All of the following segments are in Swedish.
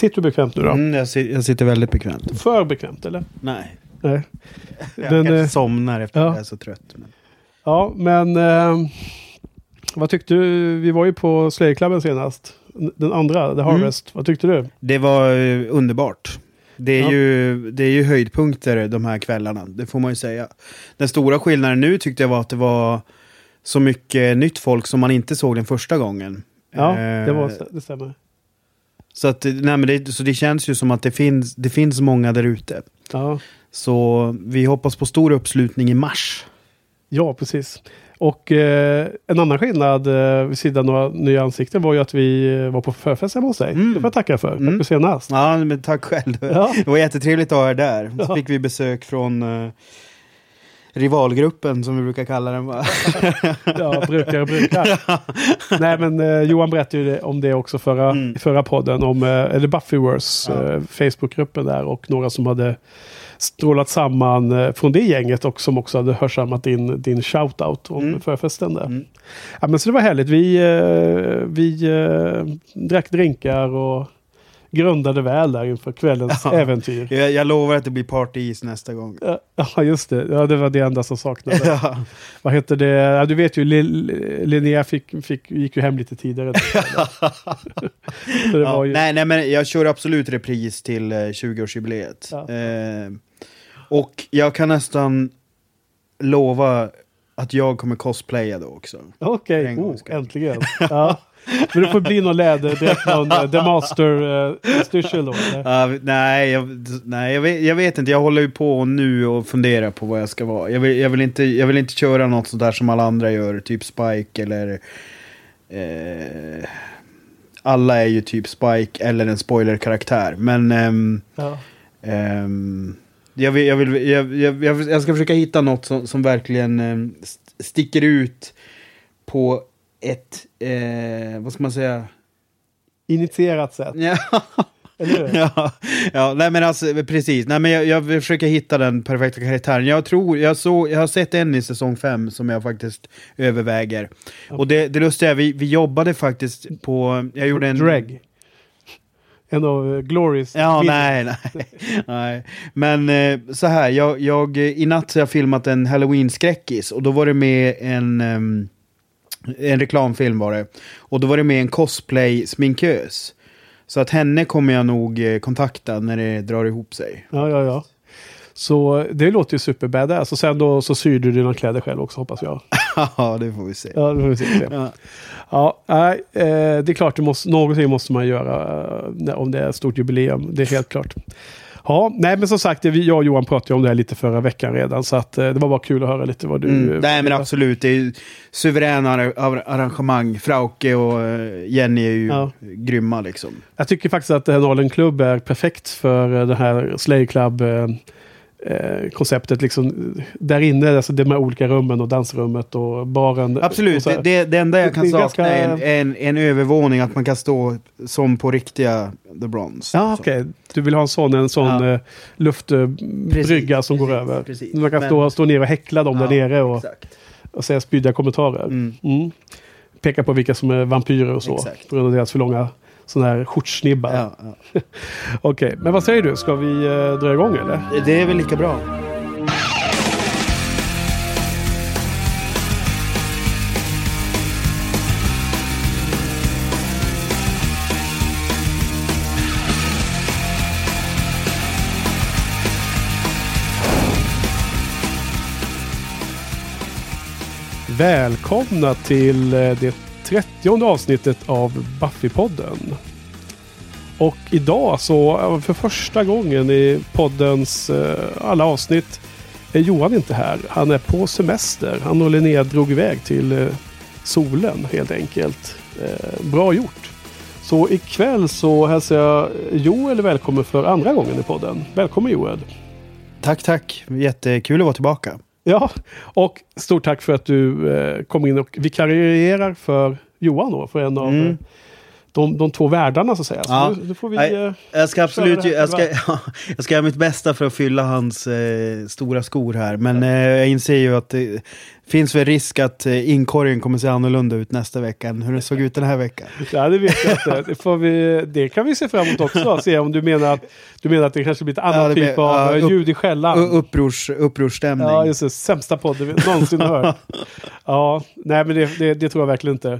Sitter du bekvämt nu då? Mm, jag, si- jag sitter väldigt bekvämt. För bekvämt eller? Nej. Nej. Jag Den, kanske eh, somnar efter ja. att jag är så trött. Men... Ja, men eh, vad tyckte du? Vi var ju på Slayerklubben senast. Den andra, The Harvest. Vad tyckte du? Det var eh, underbart. Det är, Ja. ju, det är ju höjdpunkter de här kvällarna, det får man ju säga. Den stora skillnaden nu tyckte jag var att det var så mycket nytt folk som man inte såg den första gången. Ja, Eh, det, var, det stämmer. Så, att, nej, men det, så det känns ju som att det finns, det finns många där ute. Ja. Så vi hoppas på stor uppslutning i mars. Ja, precis. Och eh, en annan skillnad eh, vid sidan av några nya ansikten var ju att vi eh, var på förfest hemma hos dig. Mm. Det får jag tacka för. Tack Mm. för senast. Ja, men tack själv. Ja. Det var jättetrevligt att ha er där. Så Ja. fick vi besök från eh, rivalgruppen som vi brukar kalla den. Ja, brukar och brukar. Nej, men eh, Johan berättade ju det, om det också förra, Mm. förra podden. Om, eh, Buffyverse, Ja. eh, Facebookgruppen där. Och några som hade strålat samman eh, från det gänget och som också hade hörsammat din, din shoutout om Mm. förfesten där. Mm. Ja, men så det var härligt. Vi, eh, vi eh, drack drinkar och grundade väl där inför kvällens Ja. äventyr. Jag, jag lovar att det blir partyis nästa gång. Ja, just det. Ja, det var det enda som saknades. Ja. Vad heter det? Ja, du vet ju, Lin- Linnea fick, fick, gick ju hem lite tidigare. ju... nej, nej, men jag kör absolut repris till eh, 20-årsjubileet. Ja. Eh, och jag kan nästan lova att jag kommer cosplaya då också. Okej, gång oh, äntligen. Ja. Men det får bli någon läderdräkt, någon uh, The Master uh, styrsel då. Ja, nej, jag, nej jag, vet, jag vet inte. Jag håller ju på nu och funderar på vad jag ska vara. Jag vill, jag vill, inte, jag vill inte köra något sånt där som alla andra gör. Typ Spike eller... Eh, alla är ju typ Spike eller en spoiler-karaktär. Men... ehm, Ja. Ehm, jag, vill, jag, vill, jag, jag, jag, ska försöka hitta något som, som verkligen st- sticker ut på ett, eh, vad ska man säga? Initierat sätt, Ja, ja, ja nej men alltså precis. Nej, men jag, jag vill försöka hitta den perfekta karaktären. Jag tror, jag, såg, jag har sett en i säsong fem som jag faktiskt överväger. Och det, det lustiga är, vi, vi jobbade faktiskt på, jag gjorde en... Dreg. En av uh, Glorys Ja, nej, nej, nej. Men eh, så här, jag, jag, i natt har jag filmat en halloween-skräckis och då var det med en, ehm, en reklamfilm var det. Och då var det med en cosplay-sminkös. Så att henne kommer jag nog eh, kontakta när det drar ihop sig. Ja, ja, ja. Så det låter ju superbadass. Och sen då så syr du dina kläder själv också hoppas jag. Ja, det får vi se. Ja, det får vi se. Ja. Ja, nej, eh, det är klart, det måste, någonting måste man göra eh, om det är ett stort jubileum. Det är helt klart. Ja, nej men som sagt, jag och Johan pratade ju om det här lite förra veckan redan. Så att, eh, det var bara kul att höra lite vad du... Mm, eh, nej men absolut, det är suveräna ar- ar- arrangemang. Frauke och eh, Jenny är ju Ja. grymma liksom. Jag tycker faktiskt att Nalen Club är perfekt för det här Slay Club eh, konceptet. Liksom, där inne, alltså de här olika rummen och dansrummet och baren. Och Absolut, så det, det, enda jag kan sakna ganska- är en, en, en övervåning, att man kan stå som på riktiga The Bronze. Ja, okej. Du vill ha en sån, en sån Ja. eh, luftbrygga som går precis, över. precis. Man kan Men- stå, stå ner och häckla dem Ja, där nere och, Exakt. och säga spydiga kommentarer. Mm. Mm. Peka på vilka som är vampyrer och så. Exakt. På grund av deras för långa sådana här skjortsnibbar. Ja, ja. Okej, men vad säger du? Ska vi eh, dra igång eller? Det är väl lika bra. Välkomna till eh, det trettionde avsnittet av Buffy-podden. Och idag så för första gången i poddens eh, alla avsnitt är Johan inte här. Han är på semester. Han och Linnea drog iväg till eh, solen helt enkelt. Eh, bra gjort. Så ikväll så hälsar jag Joel välkommen för andra gången i podden. Välkommen Joel! Tack, tack. Jättekul att vara tillbaka. Ja, och stort tack för att du eh, kom in och vikarierar för Johan då, för en av Mm. eh, de, de två världarna så att säga. Så Ja. nu, nu får vi... Eh, Jag ska absolut, jag ska, jag ska göra mitt bästa för att fylla hans eh, stora skor här. Men eh, jag inser ju att det finns väl risk att eh, inkorgen kommer se annorlunda ut nästa vecka än hur det såg ut den här veckan. Ja, det vet jag inte. Det, vi, det kan vi se fram emot också. Se om du menar att, du menar att det kanske blir ett annat Ja, blir- typ av uh, upp- ljud i skällan. Upprors, upprorsstämning. Ja, just det. Sämsta podden vi någonsin hört. Ja, nej men det, det, det tror jag verkligen inte.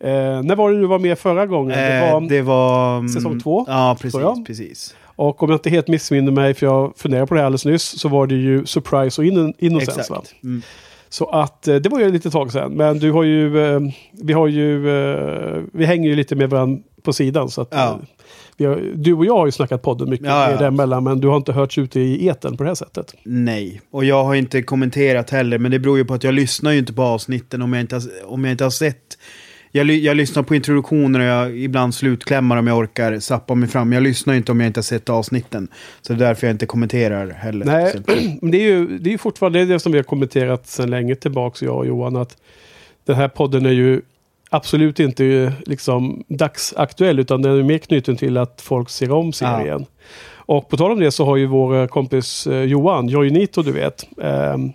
Eh, när var det du var med förra gången? Det Eh, var, det var... mm, säsong två, Ja, precis. precis. Och om jag inte helt missminner mig, för jag funderade på det alldeles nyss, så var det ju Surprise och in, Innocence. Exakt. Mm. Så att eh, det var ju lite tag sedan. Men du har ju, eh, vi har ju, eh, vi hänger ju lite med varandra på sidan. Så att, Ja. har, du och jag har ju snackat podden mycket Ja, ja. däremellan, men du har inte hörts ute i eten på det här sättet. Nej, och jag har inte kommenterat heller, men det beror ju på att jag lyssnar ju inte på avsnitten om jag inte har, om jag inte har sett. Jag, jag lyssnar på introduktioner och jag ibland slutklämmar om jag orkar sappa mig fram. Jag lyssnar inte om jag inte har sett avsnitten. Så det är därför jag inte kommenterar heller. Nej, det är ju det är fortfarande det som vi har kommenterat sedan länge tillbaka, jag och Johan, att den här podden är ju absolut inte eh, liksom dagsaktuell, utan den är mer knuten till att folk ser om serien. Och på tal om det så har ju vår eh, kompis eh, Johan, Joinito du vet, ehm,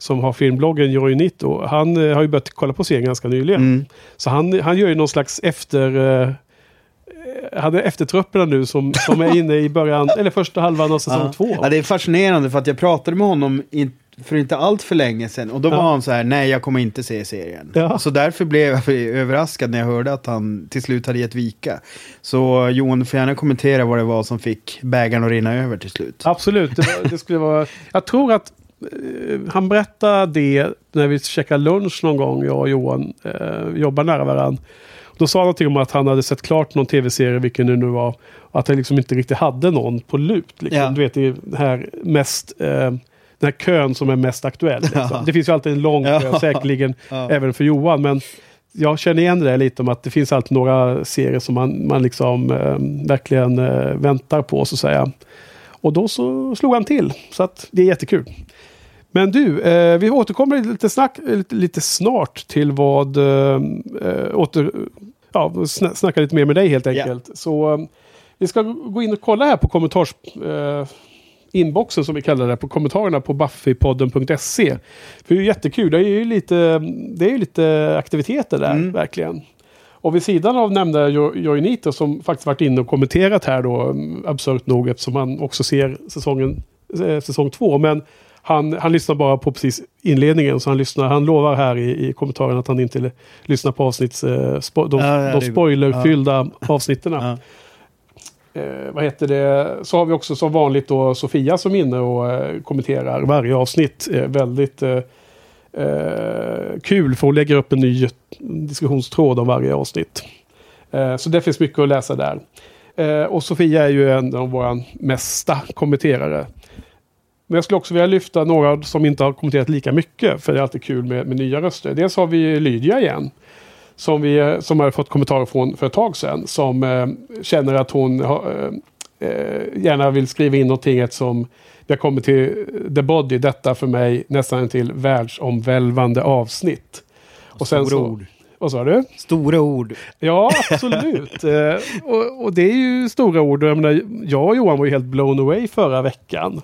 som har filmbloggen Joinito, han eh, har ju börjat kolla på serien ganska nyligen. Mm. Så han, han gör ju någon slags efter... Eh, han är eftertrupperna nu som, som är inne i början, eller första halvan av säsong Ja. två. Ja, det är fascinerande för att jag pratade med honom in, för inte allt för länge sedan. Och då Ja. var han så här, nej jag kommer inte se serien. Ja. Så därför blev jag överraskad när jag hörde att han till slut hade gett vika. Så Johan, du får gärna kommentera vad det var som fick bägaren att rinna över till slut. Absolut, det, det skulle vara... Jag tror att han berättade det när vi käkade lunch någon gång, jag och Johan eh, jobbar nära varandra. Då sa han någonting om att han hade sett klart någon tv-serie, vilken det nu var. Och att han liksom inte riktigt hade någon på lut. Liksom. Ja. Du vet, det här mest... Eh, den här kön som är mest aktuell. Liksom. Ja. Det finns ju alltid en lång kö, Ja. säkerligen även för Johan. Men jag känner igen det lite om att det finns alltid några serier som man, man liksom eh, verkligen eh, väntar på så att säga. Och då så slog han till. Så att det är jättekul. Men du, eh, vi återkommer lite, snack, lite, lite snart till vad... Eh, eh, åter, ja, sna, snacka lite mer med dig helt enkelt. Så eh, vi ska gå in och kolla här på kommentars... Eh, inboxen som vi kallar det på kommentarerna på buffypodden.se. För det är jättekul. Det är ju lite, det är ju lite aktiviteter där, Mm. verkligen. Och vid sidan av nämnda Jo- Joinito som faktiskt varit inne och kommenterat här då, mm, absurt nog eftersom han också ser säsongen, eh, säsong två. Men han, han lyssnar bara på precis inledningen, så han, lyssnar, han lovar här i, i kommentaren att han inte lyssnar på avsnitts, eh, spo, de, Ja, ja, de spoilerfyllda avsnitten. Ja. Eh, vad heter det? Så har vi också som vanligt då Sofia som är inne och eh, kommenterar varje avsnitt. Eh, väldigt eh, eh, kul för hon lägger upp en ny diskussionstråd om varje avsnitt. Eh, så det finns mycket att läsa där. Och Sofia är ju en av våra mesta kommenterare. Men jag skulle också vilja lyfta några som inte har kommenterat lika mycket. För det är alltid kul med, med nya röster. Dels har vi Lydia igen. Som, vi, som har fått kommentarer från för ett tag sedan. Som eh, känner att hon har, eh, eh, gärna vill skriva in någonting eftersom vi har kommit till The Body. Detta för mig nästan till världsomvälvande avsnitt. Och sen så, ord. Vad sa du? Stora ord. Ja, absolut. eh, och, och det är ju stora ord. Jag, menar, jag och Johan var ju helt blown away förra veckan.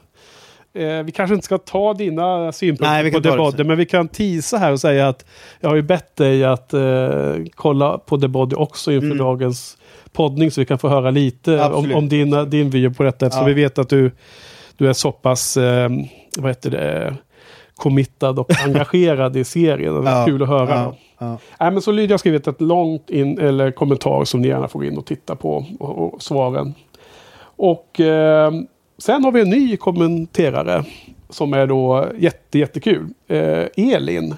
Eh, vi kanske inte ska ta dina synpunkter Nej, på The Body, men vi kan tisa här och säga att jag har ju bett dig att eh, kolla på The Body också inför Mm. dagens poddning så vi kan få höra lite om, Absolut. om din, din vy på detta. Eftersom Ja. vi vet att du, du är så pass, eh, vad heter det, committad och engagerad i serien. Det var Ja, kul att höra. Ja, ja. Nej, men så Lydia har skrivit ett långt in, eller kommentar som ni gärna får gå in och titta på och, och svaren. Och eh, sen har vi en ny kommenterare som är då jätte, jättekul. Eh, Elin.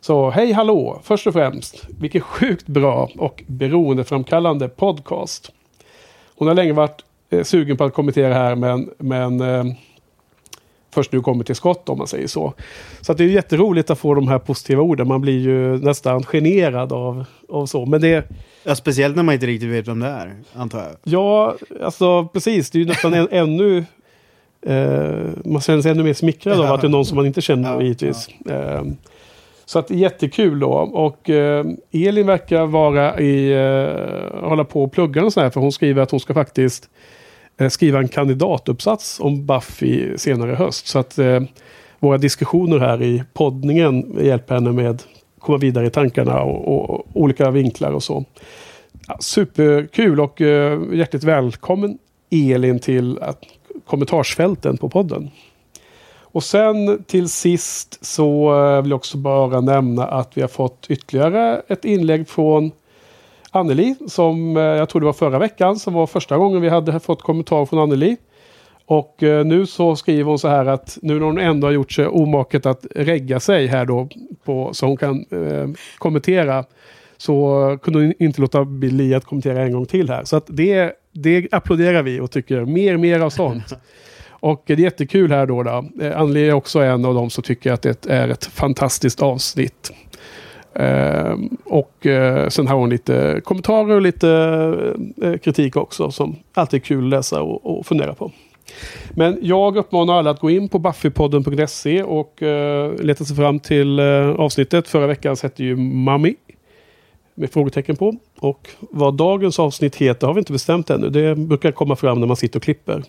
Så hej hallå! Först och främst, vilken sjukt bra och beroendeframkallande podcast. Hon har länge varit eh, sugen på att kommentera här men, men eh, först nu kommer till skott om man säger så. Så det är jätteroligt att få de här positiva orden. Man blir ju nästan generad av, av så. Men det, ja, speciellt när man inte riktigt vet vem det är, antar jag. ja, alltså precis. Det är ju nästan en, ännu... Eh, man känner sig ännu mer smickrad av att det är någon som man inte känner Ja, givetvis. Eh, så att jättekul då. Och eh, Elin verkar vara i, eh, hålla på och plugga och så här. För hon skriver att hon ska faktiskt eh, skriva en kandidatuppsats om Buffy senare i höst. Så att eh, våra diskussioner här i poddningen hjälper henne med att komma vidare i tankarna och, och, olika vinklar och så. Ja, superkul och uh, hjärtligt välkommen Elin till att, kommentarsfälten på podden. Och sen till sist så eh, vill jag också bara nämna att vi har fått ytterligare ett inlägg från Anneli som eh, jag tror det var förra veckan som var första gången vi hade fått kommentar från Anneli. Och eh, nu så skriver hon så här att nu när hon ändå har gjort sig omaket att regga sig här då på, så hon kan eh, kommentera så kunde hon inte låta bli att kommentera en gång till här. Så att det, det applåderar vi och tycker mer, mer av sånt. Och det är jättekul här då. då. Eh, Anneli är också en av dem som tycker att det är ett fantastiskt avsnitt. Eh, och eh, sen har hon lite kommentarer och lite eh, kritik också som alltid är kul att läsa och, och fundera på. Men jag uppmanar alla att gå in på buffypodden.se och uh, leta sig fram till uh, avsnittet. Förra veckans hette ju Mummy. Med frågetecken på. Och vad dagens avsnitt heter har vi inte bestämt ännu. Det brukar komma fram när man sitter och klipper.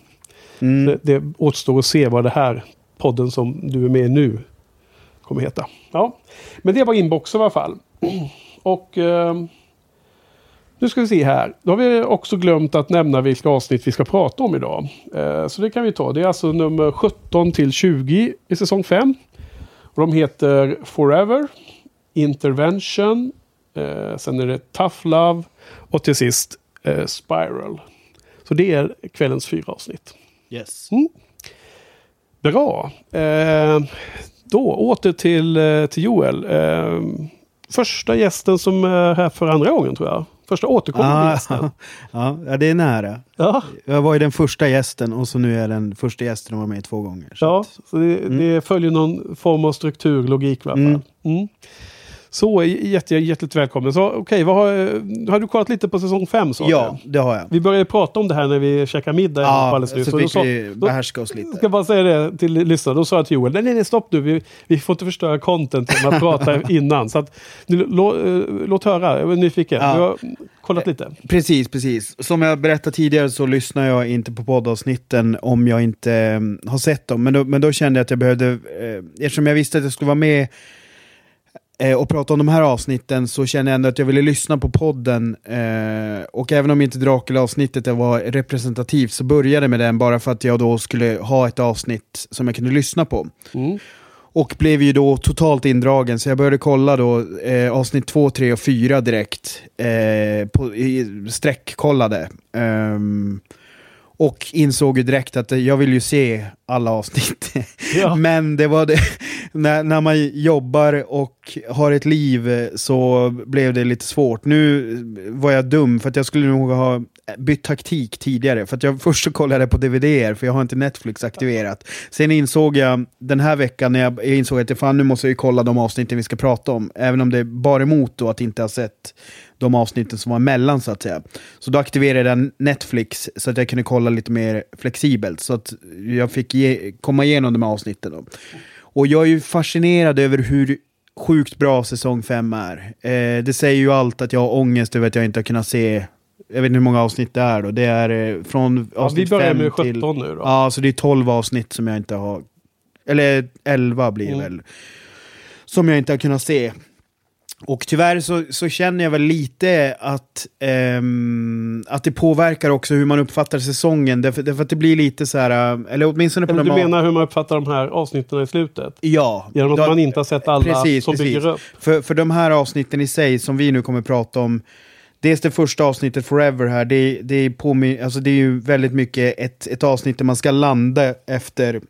Mm. Det, det återstår att se vad det här podden som du är med i nu kommer heta. Ja, men det var inboxen i alla fall. Och uh, nu ska vi se här. Då har vi också glömt att nämna vilka avsnitt vi ska prata om idag. Eh, så det kan vi ta. Det är alltså nummer 17 till 20 i säsong 5. Och de heter Forever, Intervention, eh, sen är det Tough Love och till sist eh, Spiral. Så det är kvällens fyra avsnitt. Yes. Mm. Bra. Eh, då åter till, eh, till Joel. Eh, första gästen som är här för andra gången tror jag. Första återkommande ah, gästen. Ja, det är nära. Ja. Jag var ju den första gästen och så nu är jag den första gästen och var med två gånger. Så ja, så det, mm. det, följer någon form av struktur, logik i alla fall. Mm. Så jätte, hjärtligt välkommen. Så okej, okay, har, har du kollat lite på säsong 5? Ja, det har jag. Vi började prata om det här när vi käkade middag. Ja, alldeles nyss. så fick så, vi behärska oss lite. Jag ska bara säga det till lyssnarna. Då sa jag till Joel, nej, nej, nej stopp nu. Vi, vi får inte förstöra content genom att prata innan. Så att, lå, eh, låt höra, jag är nyfiken. Ja. Du har kollat lite. Precis, precis. Som jag berättade tidigare så lyssnar jag inte på poddavsnitten om jag inte har sett dem. Men då, men då kände jag att jag behövde, eh, eftersom jag visste att jag skulle vara med eh, och prata om de här avsnitten så känner jag ändå att jag ville lyssna på podden. Eh, och även om inte Dracula-avsnittet var representativt så började jag med den bara för att jag då skulle ha ett avsnitt som jag kunde lyssna på. Mm. Och blev ju då totalt indragen, så jag började kolla då eh, avsnitt 2, 3 och 4 direkt. Eh, på, sträckkollade. Um, och insåg ju direkt att jag vill ju se alla avsnitt. Ja. Men det var det, när, när man jobbar och har ett liv så blev det lite svårt. Nu var jag dum för att jag skulle nog ha bytt taktik tidigare. För att jag först så kollade på DVD för jag har inte Netflix aktiverat. Sen insåg jag den här veckan när jag insåg att fan, nu måste jag kolla de avsnitten vi ska prata om. Även om det bar emot då att inte ha sett de avsnitten som var emellan så att säga. Så då aktiverade jag Netflix så att jag kunde kolla lite mer flexibelt. Så att jag fick ge, komma igenom de här avsnitten. Då. Och jag är ju fascinerad över hur sjukt bra säsong 5 är. Eh, det säger ju allt att jag har ångest över att jag inte har kunnat se jag vet inte hur många avsnitt det är då. Det är eh, från avsnitt ja, Vi börjar med 17 till, nu då. Ja, så det är 12 avsnitt som jag inte har... Eller 11 blir det mm. väl. Som jag inte har kunnat se. Och tyvärr så, så, känner jag väl lite att, um, att det påverkar också hur man uppfattar säsongen. Därför, därför att det blir lite så här, eller åtminstone på eller Du menar hur man uppfattar de här avsnitten i slutet? Ja. Genom att då, man inte har sett alla precis, som precis. bygger upp? För, för de här avsnitten i sig, som vi nu kommer prata om, Dels det första avsnittet Forever här, det, det, är, på, alltså det är ju väldigt mycket ett, ett avsnitt där man ska landa efter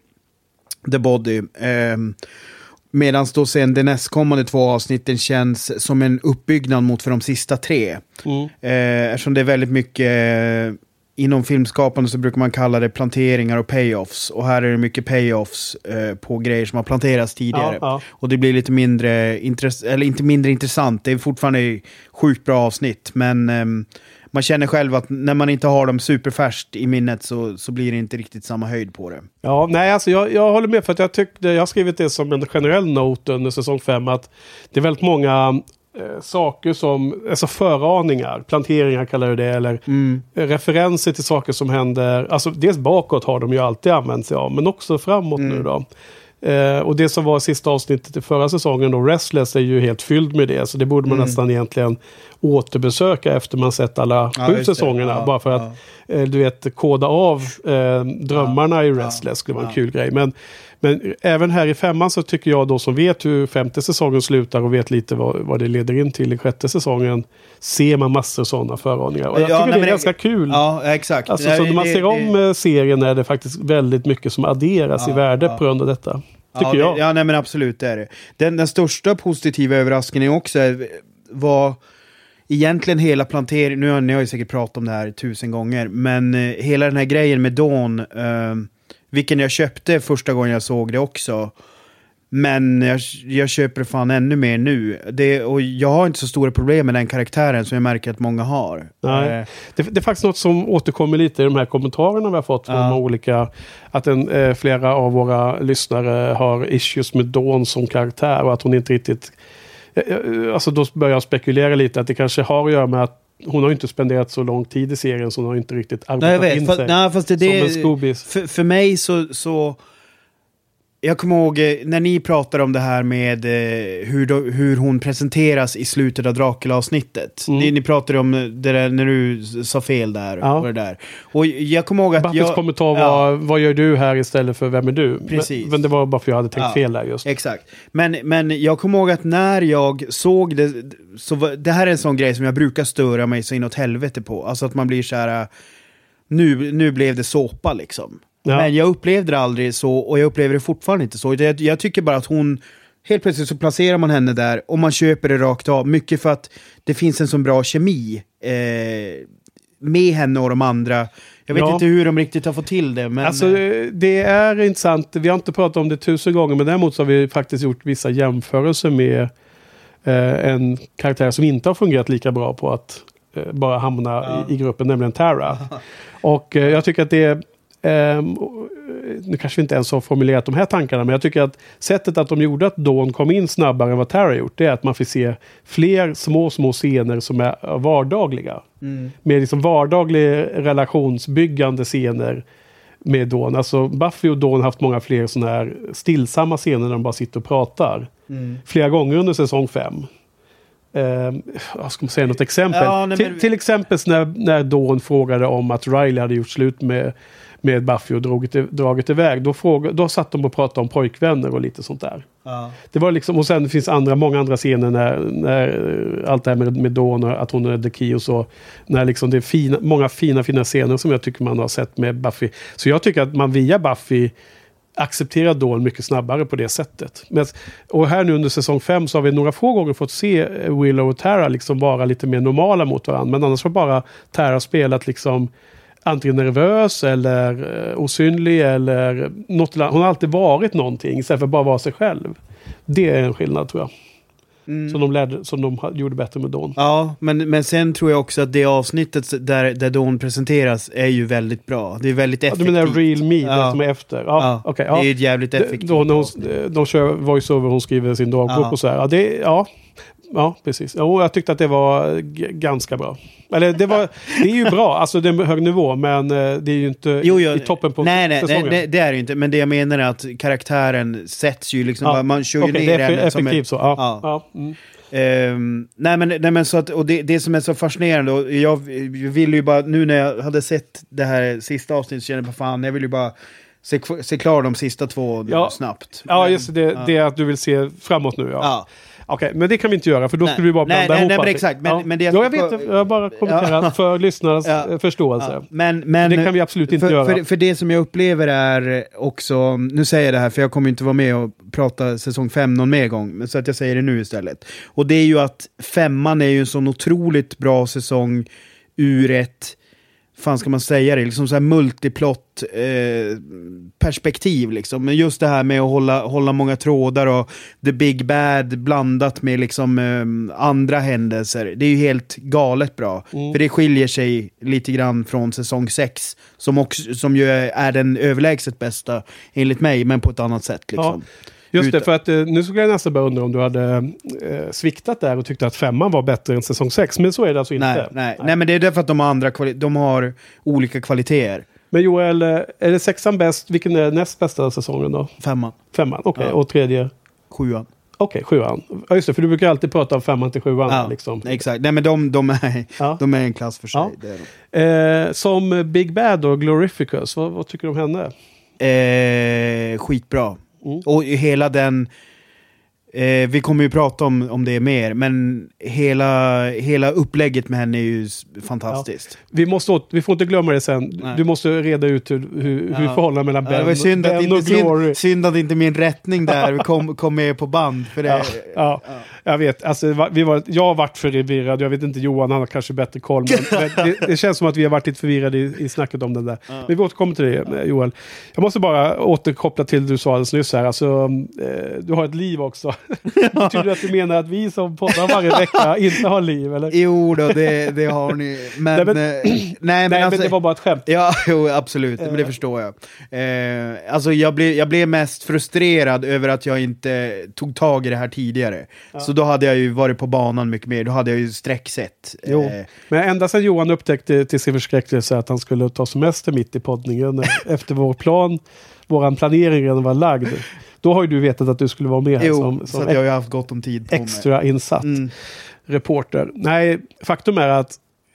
The Body. Um, Medan då sen de nästkommande två avsnitten känns som en uppbyggnad mot för de sista tre. Mm. Eh, eftersom det är väldigt mycket, eh, inom filmskapande så brukar man kalla det planteringar och payoffs. Och här är det mycket payoffs eh, på grejer som har planterats tidigare. Ja, ja. Och det blir lite mindre, intress eller inte mindre intressant, det är fortfarande sjukt bra avsnitt. Men ehm, man känner själv att när man inte har dem superfärskt i minnet så, så blir det inte riktigt samma höjd på det. Ja, nej, alltså jag, jag håller med för att jag tyckte, jag har skrivit det som en generell note under säsong 5 att det är väldigt många eh, saker som, alltså föraningar, planteringar kallar du det, eller mm. referenser till saker som händer. Alltså dels bakåt har de ju alltid använt sig av, men också framåt mm. nu då. Eh, och det som var sista avsnittet i förra säsongen, då, Restless, är ju helt fylld med det. Så det borde man Mm. nästan egentligen återbesöka efter man sett alla Ja, sju säsongerna. Ja, bara för att, eh, du vet, koda av eh, drömmarna i Ja, Restless skulle vara en ja. kul grej. Men, men även här i femman så tycker jag då som vet hur femte säsongen slutar och vet lite vad, vad det leder in till i sjätte säsongen. Ser man massor sådana föraningar. Och jag Ja, tycker nej, det är men det- ganska kul. Ja, exakt. Alltså, Nej, så när man ser om det- eh, serien är det faktiskt väldigt mycket som adderas Ja, i värde ja. på grund av detta. Tycker ja, jag. Det, ja, nej men absolut det är det. Den, den största positiva överraskningen också är, var egentligen hela planteringen, nu har ni har ju säkert pratat om det här tusen gånger, men eh, hela den här grejen med Dawn, eh, vilken jag köpte första gången jag såg det också. Men jag, jag köper fan ännu mer nu. Det, och jag har inte så stora problem med den karaktären som jag märker att många har. Nej. Eh, Det, det är faktiskt något som återkommer lite i de här kommentarerna vi har fått från Ja. olika. Att en, eh, flera av våra lyssnare har issues med Dawn som karaktär och att hon inte riktigt... Eh, eh, Alltså då börjar jag spekulera lite att det kanske har att göra med att hon har inte spenderat så lång tid i serien så hon har inte riktigt nej, jag arbetat in vet. Fast, sig. nej, fast det, som det, en Scooby. För, för mig så, så... Jag kommer ihåg eh, när ni pratar om det här med eh, hur, då, hur hon presenteras i slutet av Dracula-avsnittet. Mm. Ni, ni pratade om det där när du sa fel där. Ja. Och det där. Och jag kommer ihåg att Buffys jag... kommentar var Ja. vad gör du här istället för vem är du? Precis. Men, men det var bara för jag hade tänkt Ja. fel där just. Exakt. Men, men jag kommer ihåg att när jag såg det, så var, det här är en sån grej som jag brukar störa mig så inåt helvete på. Alltså att man blir så här, äh, nu, nu blev det såpa liksom. Ja. Men jag upplevde det aldrig så och jag upplever det fortfarande inte så. Jag, jag tycker bara att hon, helt plötsligt så placerar man henne där och man köper det rakt av. Mycket för att det finns en sån bra kemi eh, med henne och de andra. Jag vet Ja. inte hur de riktigt har fått till det. Men, Alltså eh, det är intressant. Vi har inte pratat om det tusen gånger men däremot så har vi faktiskt gjort vissa jämförelser med eh, en karaktär som inte har fungerat lika bra på att eh, bara hamna Ja. i, i gruppen, nämligen Tara. Och eh, jag tycker att det är ehm, nu kanske vi inte ens har formulerat de här tankarna, men jag tycker att sättet att de gjorde att Dawn kom in snabbare än vad Tara gjort, det är att man får se fler små, små scener som är vardagliga. mm, Med liksom vardaglig relationsbyggande scener med Dawn. Alltså Buffy och Dawn har haft många fler sådana här stillsamma scener där de bara sitter och pratar. mm. Flera gånger under säsong fem. Um, jag ska säga något exempel? Ja, nej, till, men- till exempel när, när Dawn frågade om att Riley hade gjort slut med, med Buffy och dragit, dragit iväg. Då, fråga, då satt de och pratade om pojkvänner och lite sånt där. Ja. Det var liksom, och sen finns andra, många andra scener när, när allt det här med, med Dawn och att hon är The Key och så. När liksom det är fina, många fina, fina scener som jag tycker man har sett med Buffy. Så jag tycker att man via Buffy accepterar Dawn mycket snabbare på det sättet. Men, och här nu under säsong 5 så har vi några få gånger fått se eh, Willow och Tara liksom vara lite mer normala mot varandra. Men annars har bara Tara spelat liksom antingen nervös eller eh, osynlig eller något. Hon har alltid varit någonting istället för att bara vara sig själv. Det är en skillnad tror jag. Mm. Som de, lärde, som de gjorde bättre med Dawn. Ja, men, men sen tror jag också att det avsnittet där, där Dawn presenteras är ju väldigt bra. Det är väldigt Ja, du effektivt. menar Real Me, Ja. det som är efter? Ja, Ja, okej. Det är ja. ju ett jävligt effektivt Då när hon, avsnitt. de kör voice-over, hon skriver sin dagbok Ja. och så här. Ja, det, ja, ja precis. Jo, jag tyckte att det var ganska bra. Eller det, var, det är ju bra, alltså det är hög nivå, men eh, det är ju inte Jo, jo, i toppen på nej, nej, nej, säsongen. det, det är det ju inte. Men det jag menar är att karaktären sätts ju liksom, Ja. man kör ju Okej, ner det är henne effektivt så. Ja. Ja. Ja. Mm. Ehm, nej men, nej men så att, och det, det som är så fascinerande, och jag ville ju bara, nu när jag hade sett det här sista avsnittet så kände jag bara fan, jag vill ju bara se, se klar de sista två Ja. snabbt. Ja, Men- just det. ja. Det är att du vill se framåt nu. Ja. Ja. Okej, men det kan vi inte göra för då Nej. skulle vi bara Nej, blanda nej, ihop nej, men exakt. Men- ja. men det jag ja, jag vet. Jag har bara kommenterat Ja. för lyssnarnas Ja. förståelse. Men, men, det kan vi absolut inte för, göra. För, för det som jag upplever är också, nu säger jag det här för jag kommer inte vara med och prata säsong 5 någon mer gång, så att jag säger det nu istället. Och det är ju att femman är ju en sån otroligt bra säsong ur ett, fan ska man säga det, liksom så här multiplott eh, perspektiv liksom. Men just det här med att hålla, hålla många trådar och the big bad blandat med liksom eh, andra händelser. Det är ju helt galet bra. Mm. För det skiljer sig lite grann från säsong 6, som, också, som ju är den överlägset bästa enligt mig, men på ett annat sätt. Liksom. Just det, för att eh, nu skulle jag nästan börja undra om du hade eh, sviktat där och tyckte att femman var bättre än säsong sex. Men så är det alltså inte. Nej, nej. nej, men det är därför att de har, andra de har olika kvaliteter. Men Joel, eh, är det sexan bäst? Vilken är näst bästa säsongen då? Femman. Femman, okej. Ja. Och tredje? Sjuan. Okej, sjuan. Ja, just det, för du brukar alltid prata om femman till sjuan. Ja, Liksom. exakt. Nej men de, de, är, Ja. de är en klass för sig. Ja. Eh, som Big Bad och Glorificus, vad, vad tycker du om henne? Eh, skitbra. Mm. Och hela den... Eh, vi kommer ju prata om, om det mer, men hela, hela upplägget med henne är ju fantastiskt. Vi, måste, åt- vi får inte glömma det sen. Nej. Du måste reda ut hur, hur, hur Ja. förhållandet mellan Ja, Ben, det var synd ben och inte, Glory... synd, synd att inte min rättning där kom, kom med på band. För det, Ja, ja, jag vet. Alltså, vi var, jag har varit förvirrad. Jag vet inte Johan, han har kanske bättre koll. Men, men det, det känns som att vi har varit lite förvirrade i, i snacket om den där. Men vi återkommer till det, eh, Joel. Jag måste bara återkoppla till det du sa alldeles nyss här. Alltså, eh, du har ett liv också. Betyder det att du menar att vi som poddar varje vecka inte har liv? Eller? Jo då, det, det har ni. Men, Nej, men- eh, nej, men, Nej, alltså, men det var bara ett skämt. Ja, jo, absolut. Men det förstår jag. Eh, alltså jag blev, jag blev mest frustrerad över att jag inte tog tag i det här tidigare. Så då hade jag ju varit på banan mycket mer. Då hade jag ju sträcksett. Jo. Eh, Men ända sedan Johan upptäckte till sin förskräckelse att han skulle ta semester mitt i poddningen efter vår plan, våran planering redan var lagd. Då har ju du vetat att du skulle vara med här jo, som, så som att jag har ju haft gott om tid på mig. extra insatt Mm. reporter. Nej, faktum är att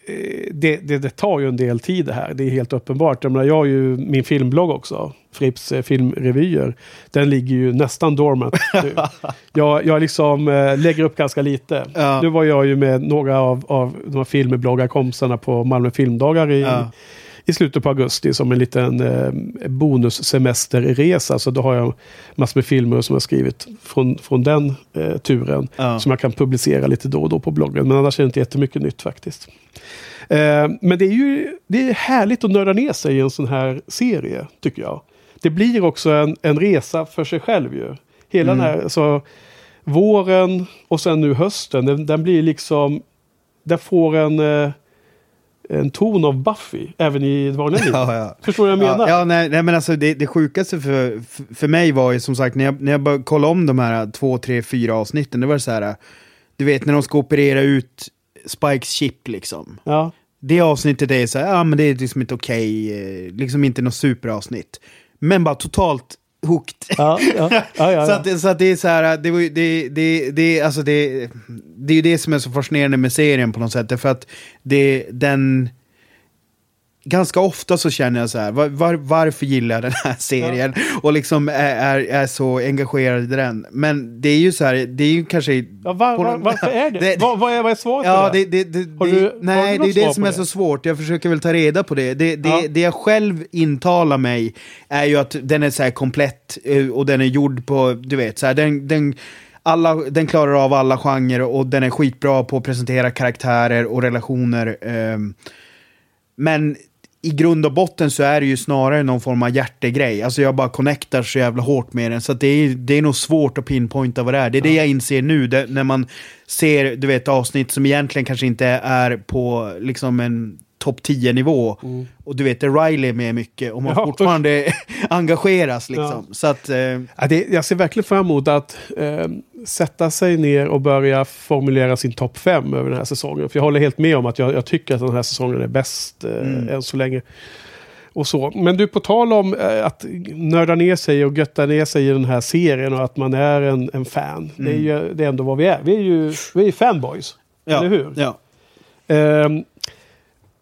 eh, det, det, det tar ju en del tid det här. Det är helt uppenbart. Jag, menar, jag har ju min filmblogg också. Fripps eh, filmrevyer. Den ligger ju nästan dormant nu. jag, jag liksom eh, lägger upp ganska lite. Ja. Nu var jag ju med några av, av de här filmbloggarkompisarna på Malmö filmdagar i, Ja. I slutet på augusti som en liten eh, bonussemesterresa. Så då har jag massor med filmer som jag skrivit från, från den eh, turen. Ja. Som jag kan publicera lite då och då på bloggen. Men annars är det inte jättemycket nytt faktiskt. Eh, men det är ju det är härligt att nörda ner sig i en sån här serie, tycker jag. Det blir också en, en resa för sig själv ju. Hela Mm. den här, så våren och sen nu hösten, den, den blir liksom, den får en, eh, en ton av Buffy, även i det vanliga livet. Ja, ja. Förstår du vad jag menar? Ja, ja nej, nej, men alltså det, det sjukaste för, för, mig var ju som sagt när jag, när jag började kolla om de här två, tre, fyra avsnitten, det var så här, du vet när de ska operera ut Spikes chip liksom. Ja. Det avsnittet är så här, ja men det är liksom inte okej, eh, liksom inte något superavsnitt. Men bara totalt hooked. Ja, ja, ja. Så, att, det- så att det är så här, det, det, det, det, alltså det, det är ju det som är så fascinerande med serien på något sätt. För att det, den... Ganska ofta så känner jag så här, var, var, varför gillar jag den här serien? Och liksom är, är, är så engagerad i den. Men det är ju så här, det är ju kanske... ja, var, någon- varför är det? Det- vad, vad, är, vad är svaret Ja, på det? det, det, det, du- nej, det är det som är så svårt. Jag försöker väl ta reda på det. Det, Ja. det jag själv intalar mig är ju att den är så här komplett eh, och den är gjord på, du vet, så här, den, den, alla, den klarar av alla genrer och den är skitbra på att presentera karaktärer och relationer. ehm. men i grund och botten så är det ju snarare någon form av hjärtegrej. Alltså jag bara connectar så jävla hårt med den. Så det, är, det är nog svårt att pinpointa vad det är. Det är det jag inser nu. Det, när man ser du vet, avsnitt som egentligen kanske inte är på liksom en topp 10-nivå. Och du vet, det är Riley med mycket och man Ja, fortfarande engageras liksom. Så att... Eh, Ja, det, jag ser verkligen fram emot att eh, sätta sig ner och börja formulera sin topp fem över den här säsongen. För jag håller helt med om att jag, jag tycker att den här säsongen är bäst eh, än så länge. Och så. Men du, på tal om eh, att nörda ner sig och götta ner sig i den här serien och att man är en, en fan. Det är ju det är ändå vad vi är. Vi är ju, vi är fanboys. ja, Eller hur? Ja. Ehm,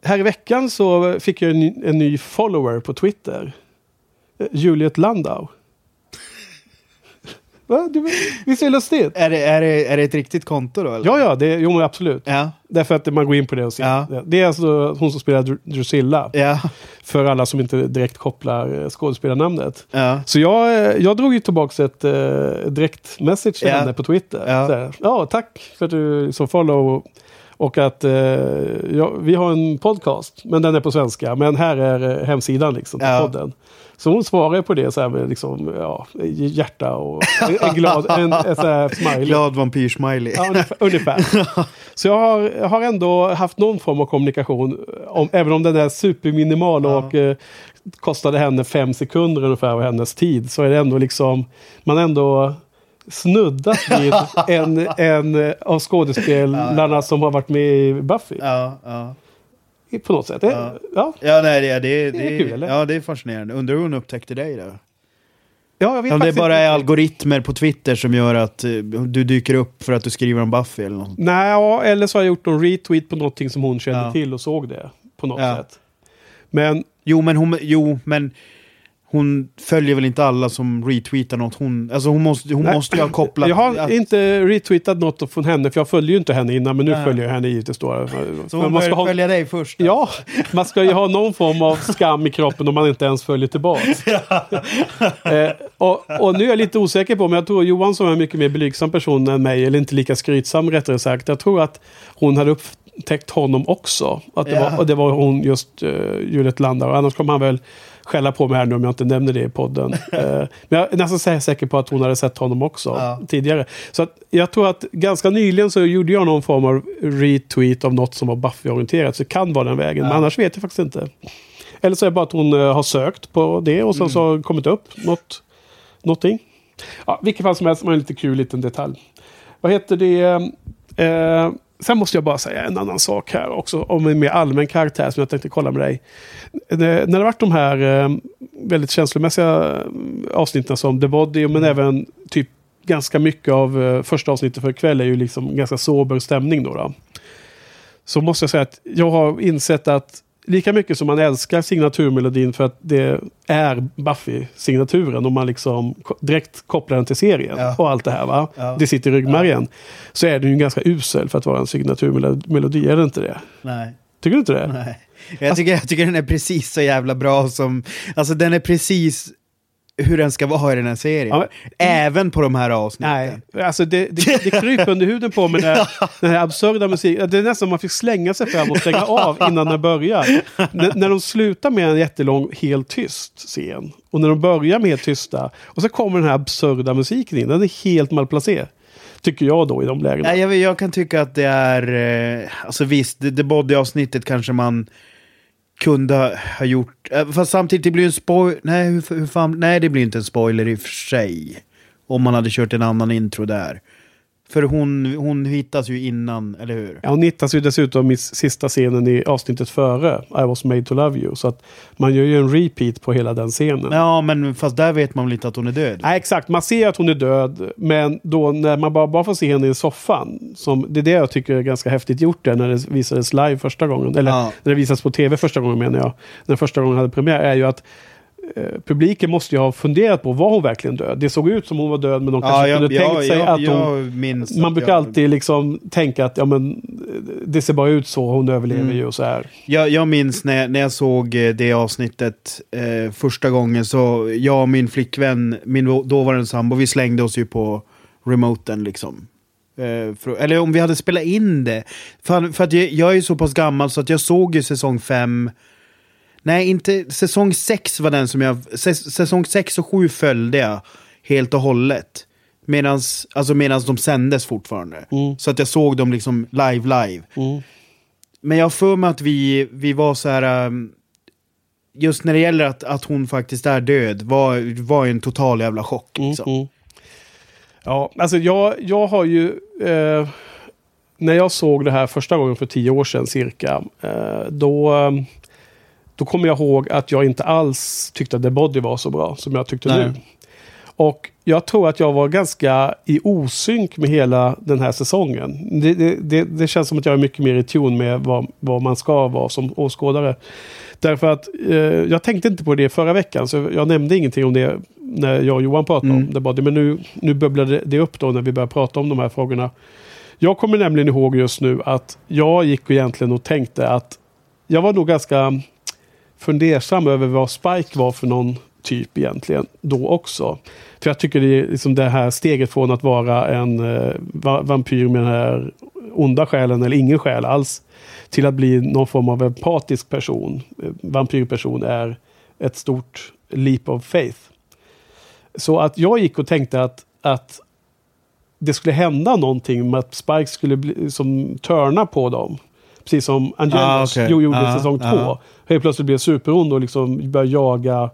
här i veckan så fick jag en, ny- en ny follower på Twitter. Eh, Juliet Landau. Va? Du, visst är det lustigt? Är, det, är, det, är det ett riktigt konto då? Eller? Ja, ja, det, jo, men absolut. Ja. Därför att man går in på det och ser. Ja. Det. det är alltså hon som spelar Dr- Drusilla. Ja. För alla som inte direkt kopplar eh, skådespelarnamnet. Ja. Så jag, eh, jag drog ju tillbaka ett eh, direkt message till henne på Twitter. Ja. Här, ja, tack för att du liksom follow. Och att eh, ja, vi har en podcast, men den är på svenska. Men här är eh, hemsidan liksom till Ja. podden. Så hon svarar på det så här med liksom, ja, hjärta och en, glad en, en så här smiley. Glad vampyr-smiley. Ja, ungefär. ungefär. Så jag har, jag har ändå haft någon form av kommunikation, om, även om den är superminimal och eh, kostade henne fem sekunder ungefär av hennes tid, så är det ändå liksom, man ändå snuddat vid en, en av skådespelarna som har varit med i Buffy. Ja, ja. På något sätt. Ja. ja. Ja, nej, det, det, Det är kul, eller? Ja, det är fascinerande. Undrar hur hon upptäckte dig då? Ja, jag vet Om det bara är algoritmer på Twitter som gör att eh, du dyker upp för att du skriver om Buffy eller något. Nej, eller så har jag gjort någon retweet på någonting som hon kände Ja. till och såg det. På något Ja. sätt. Men Jo, men hon, jo, men hon följer väl inte alla som retweetar något. Hon, alltså hon måste, hon Nej. måste ju ha kopplat... jag har att- inte retweetat något från henne, för jag följer ju inte henne innan, men nu Nej. följer jag henne givetvis då. så hon man ska ha, följa dig först? då? ja, man ska ju ha någon form av skam i kroppen om man inte ens följer tillbaka. eh, och, och nu är jag lite osäker på, men jag tror Johan som är en mycket mer blygsam person än mig, eller inte lika skrytsam rättare sagt, jag tror att hon hade upptäckt honom också. Att det Ja. var, och det var hon just, uh, Juliet Landau. Annars kommer han väl skälla på mig här nu om jag inte nämner det i podden. Eh, men jag är nästan sä- säker på att hon hade sett honom också Ja. tidigare. Så jag tror att ganska nyligen så gjorde jag någon form av retweet av något som var Buffy-orienterat. Så det kan vara den vägen. Men Ja. annars vet jag faktiskt inte. Eller så är det bara att hon eh, har sökt på det och sen så har kommit upp något, någonting. Ja, vilket fall som helst, var en lite kul liten detalj. Vad heter det? Eh, sen måste jag bara säga en annan sak här också. Om en mer allmän karaktär som jag tänkte kolla med dig. När det varit de här eh, väldigt känslomässiga eh, avsnitten som The Body, men även typ ganska mycket av eh, första avsnittet för ikväll är ju liksom ganska sober stämning då. då. Så måste jag säga att jag har insett att lika mycket som man älskar signaturmelodin för att det är Buffy-signaturen och man liksom direkt kopplar den till serien Ja. och allt det här va. Ja. Det sitter i ryggmärgen. Så är den ju ganska usel för att vara en signaturmelodi, är det inte det? Nej. Tycker du inte det? Nej. Jag tycker, jag tycker den är precis så jävla bra som... Alltså den är precis hur den ska vara i den här serien. Ja, men- Även på de här avsnitten. Nej, alltså det, det, det kryper under huden på mig när, den här absurda musiken. Det är nästan man fick slänga sig fram och stänga av innan den börjar. N- när de slutar med en jättelång, helt tyst scen. Och när de börjar med helt tysta. Och så kommer den här absurda musiken in. Den är helt malplacerad. Tycker jag då i de lägena. Nej, jag, jag kan tycka att det är... Eh, alltså visst, det, det body-avsnittet kanske man kunde ha gjort. Eh, fast samtidigt, det blir ju en spoiler. Nej, hur, hur fan, nej, det blir inte en spoiler i och för sig. Om man hade kört en annan intro där. För hon, hon hittas ju innan, eller hur? Ja, hon hittas ju dessutom i sista scenen i avsnittet före I was made to love you. Så att man gör ju en repeat på hela den scenen. Ja, men fast där vet man väl inte att hon är död? Nej, exakt. Man ser att hon är död, men då när man bara, bara får se henne i soffan. Som, det är det jag tycker är ganska häftigt gjort där när det visades live första gången. Eller Ja. när det visades på tv första gången menar jag. När första gången hade premiär. är ju att publiken måste ju ha funderat på, var hon verkligen död? Det såg ut som hon var död, men de kanske jag, kunde tänkt sig jag, att hon... Man att brukar alltid liksom tänka att ja, men, det ser bara ut så, hon överlever Mm. ju och så här. Jag, jag minns när, när jag såg eh, det avsnittet eh, första gången så jag och min flickvän, min då- dåvarande sambo, vi slängde oss ju på remoten liksom. Eh, för, eller om vi hade spelat in det. För, för att jag, jag är så pass gammal så att jag såg ju säsong 5. Nej, inte säsong 6 var den som jag... Säs, säsong 6 och 7 följde jag helt och hållet. Medans, alltså medans de sändes fortfarande. Mm. Så att jag såg dem liksom live, live. Mm. Men jag har för mig att vi, vi var så här... um, Just när det gäller att, att hon faktiskt är död var, var en total jävla chock. Mm, Liksom. mm. Ja, alltså jag, jag har ju... Eh, när jag såg det här första gången för tio år sedan cirka, eh, då, eh, då kommer jag ihåg att jag inte alls tyckte att The Body var så bra som jag tyckte Nej. nu. Och jag tror att jag var ganska i osynk med hela den här säsongen. Det, det, det, det känns som att jag är mycket mer i tune med vad, vad man ska vara som åskådare. Därför att eh, jag tänkte inte på det förra veckan, så jag nämnde ingenting om det när jag och Johan pratade Mm. om det. Body. Men nu, nu bubblade det upp då när vi började prata om de här frågorna. Jag kommer nämligen ihåg just nu att jag gick egentligen och tänkte att jag var nog ganska fundersam över vad Spike var för någon typ egentligen då också. För jag tycker det är liksom det här steget från att vara en eh, va- vampyr med den här onda själen eller ingen själ alls till att bli någon form av empatisk person, eh, vampyrperson, är ett stort leap of faith. Så att jag gick och tänkte att, att det skulle hända någonting med att Spike skulle bli, som törna på dem. Precis som Angelus Ah, jo- gjorde i Ah, säsong ah. två. Helt plötsligt blev superond och liksom började jaga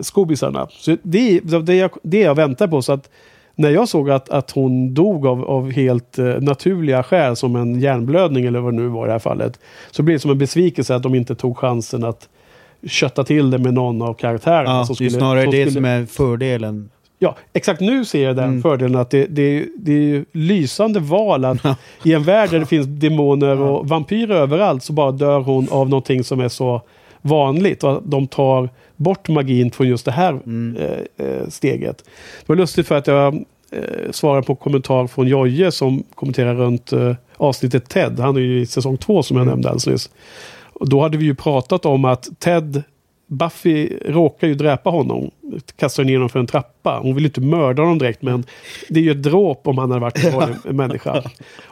skobisarna. Så det är det, jag, det jag väntar på. Så att när jag såg att, att hon dog av, av helt eh, naturliga skäl, som en hjärnblödning eller vad det nu var i det här fallet, så blev det som en besvikelse att de inte tog chansen att kötta till det med någon av karaktärerna. Ja, som det är skulle- snarare som det skulle- som är fördelen. Ja, exakt nu ser jag den Mm. fördelen att det, det, det är ju lysande val att Ja. i en värld där det finns demoner och vampyrer överallt så bara dör hon av någonting som är så vanligt och att de tar bort magin från just det här Mm. eh, eh, steget. Det var lustigt för att jag eh, svarade på en kommentar från Jojje som kommenterar runt eh, avsnittet Ted. Han är ju i säsong två som jag Mm. nämnde alldeles nyss. Och då hade vi ju pratat om att Ted Buffy råkar ju dräpa honom. Kastar ner honom för en trappa. Hon vill inte mörda honom direkt men det är ju ett dråp om han hade varit en människa.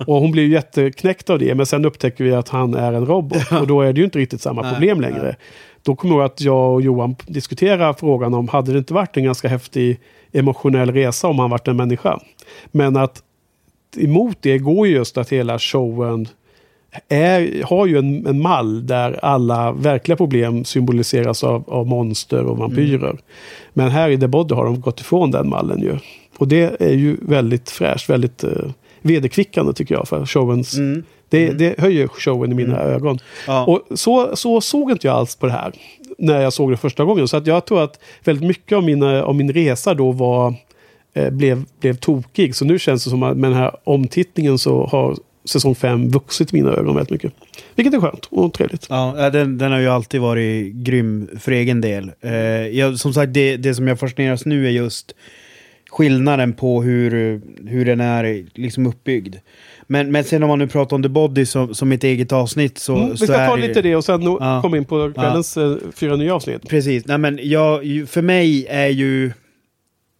Och hon blir ju jätteknäckt av det men sen upptäcker vi att han är en robot. Och då är det ju inte riktigt samma problem längre. Då kommer jag att jag och Johan diskuterar frågan om hade det inte varit en ganska häftig emotionell resa om han varit en människa. Men att emot det går ju just att hela showen är, har ju en, en mall där alla verkliga problem symboliseras av, av monster och vampyrer. Men här i The Body har de gått ifrån den mallen ju. Och det är ju väldigt fräscht, väldigt eh, vederkvickande tycker jag för showens... Mm. Det, det höjer showen i mina ögon. Ja. Och så, så såg inte jag alls på det här när jag såg det första gången. Så att jag tror att väldigt mycket av, mina, av min resa då var, eh, blev, blev tokig. Så nu känns det som att med den här omtittningen så har säsong 5 vuxit i mina ögon väldigt mycket. Vilket är skönt och trevligt. Ja, den, den har ju alltid varit grym för egen del. Eh, jag, som sagt, det, det som jag fascineras nu är just skillnaden på hur, hur den är liksom uppbyggd. Men, men sen om man nu pratar om The Body som, som ett eget avsnitt så, Mm, vi så ska är ta lite det och sen Ja. komma in på kvällens eh, fyra nya avsnitt. Precis, nej men jag, för mig är ju...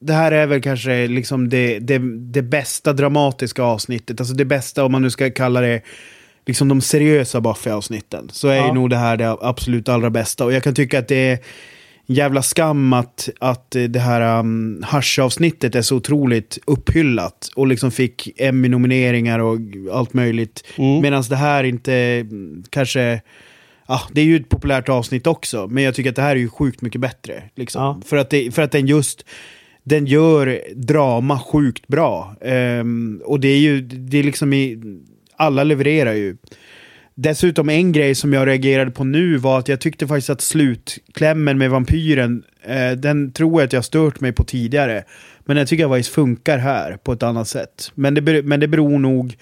Det här är väl kanske liksom det, det, det bästa dramatiska avsnittet. Alltså det bästa, om man nu ska kalla det, liksom de seriösa Buffy-avsnitten. Så är Ja. ju nog det här det absolut allra bästa. Och jag kan tycka att det är en jävla skam att, att det här um, Hush-avsnittet är så otroligt upphyllat. Och liksom fick Emmy-nomineringar och allt möjligt. Mm. Medan det här inte kanske... Ja, det är ju ett populärt avsnitt också, men jag tycker att det här är ju sjukt mycket bättre. Liksom. Ja. För, att det, för att den just den gör drama sjukt bra. Um, och det är ju, det är liksom i, alla levererar ju. Dessutom en grej som jag reagerade på nu var att jag tyckte faktiskt att slutklämmen med vampyren, eh, den tror jag att jag stört mig på tidigare. Men jag tycker jag faktiskt funkar här på ett annat sätt. Men det, men det beror nog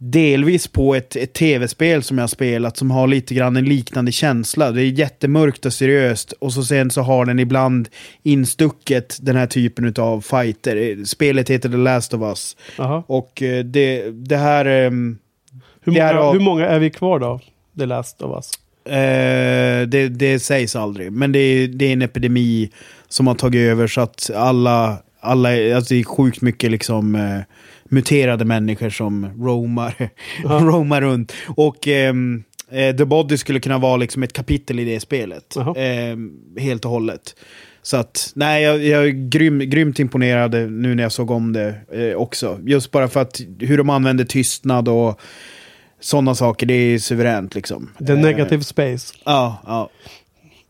delvis på ett, ett tv-spel som jag har spelat som har lite grann en liknande känsla. Det är jättemörkt och seriöst och så sen så har den ibland instucket den här typen av fighter. Spelet heter The Last of Us. Jaha. Och eh, det, det här... ehm, Hur, många, av- hur många är vi kvar då? The Last of Us. Eh, det, det sägs aldrig, men det är, det är en epidemi som har tagit över så att alla, alla alltså det är sjukt mycket liksom eh, muterade människor som roamar, Ja. roamar runt. Och ehm, eh, The Body skulle kunna vara liksom ett kapitel i det spelet. Ehm, helt och hållet. Så att, nej, jag, jag är grym, grymt imponerad nu när jag såg om det eh, också. Just bara för att hur de använder tystnad och sådana saker, det är suveränt liksom. The Eh, Negative Space. Ja, ja.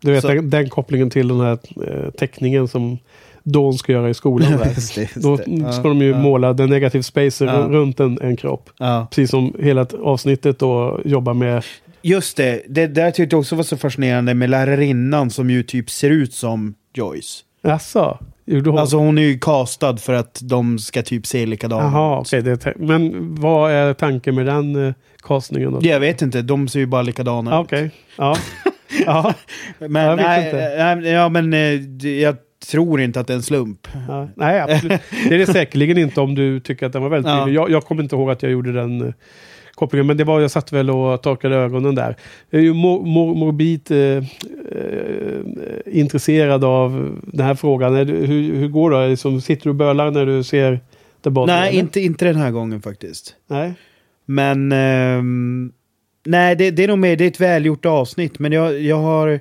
Du vet den, den kopplingen till den här eh, teckningen som Dawn ska göra i skolan. Där. Just det, just Då ska de ju måla the negative space Ja. runt en, en kropp. Precis som hela avsnittet då jobbar med... Just det, det där tyckte jag också var så fascinerande med lärarinnan som ju typ ser ut som Joyce. Jaså? Gjorde hon? Alltså hon är ju castad för att de ska typ se likadana Jaha, ut. okej. te- men vad är tanken med den eh, castningen då? Jag vet inte, de ser ju bara likadana Ah, ut. Okej. Ja. ja. Men, Jag nej, inte. nej, ja, men eh, jag tror inte att det är en slump. ja. Nej, absolut. Det är det säkerligen inte om du tycker att den var väldigt Ja. Jag, jag kommer inte ihåg att jag gjorde den eh, kopplingen. Men det var, jag satt väl och torkade ögonen där. Jag är ju mor, mor, morbid eh, eh, intresserad av den här frågan. Hur, hur går det? Liksom, sitter du och bölar när du ser The Body? nej, eller? inte, inte den här gången faktiskt. Nej. Men... ehm, nej, det, det är nog mer, det är ett välgjort avsnitt. Men jag, jag har...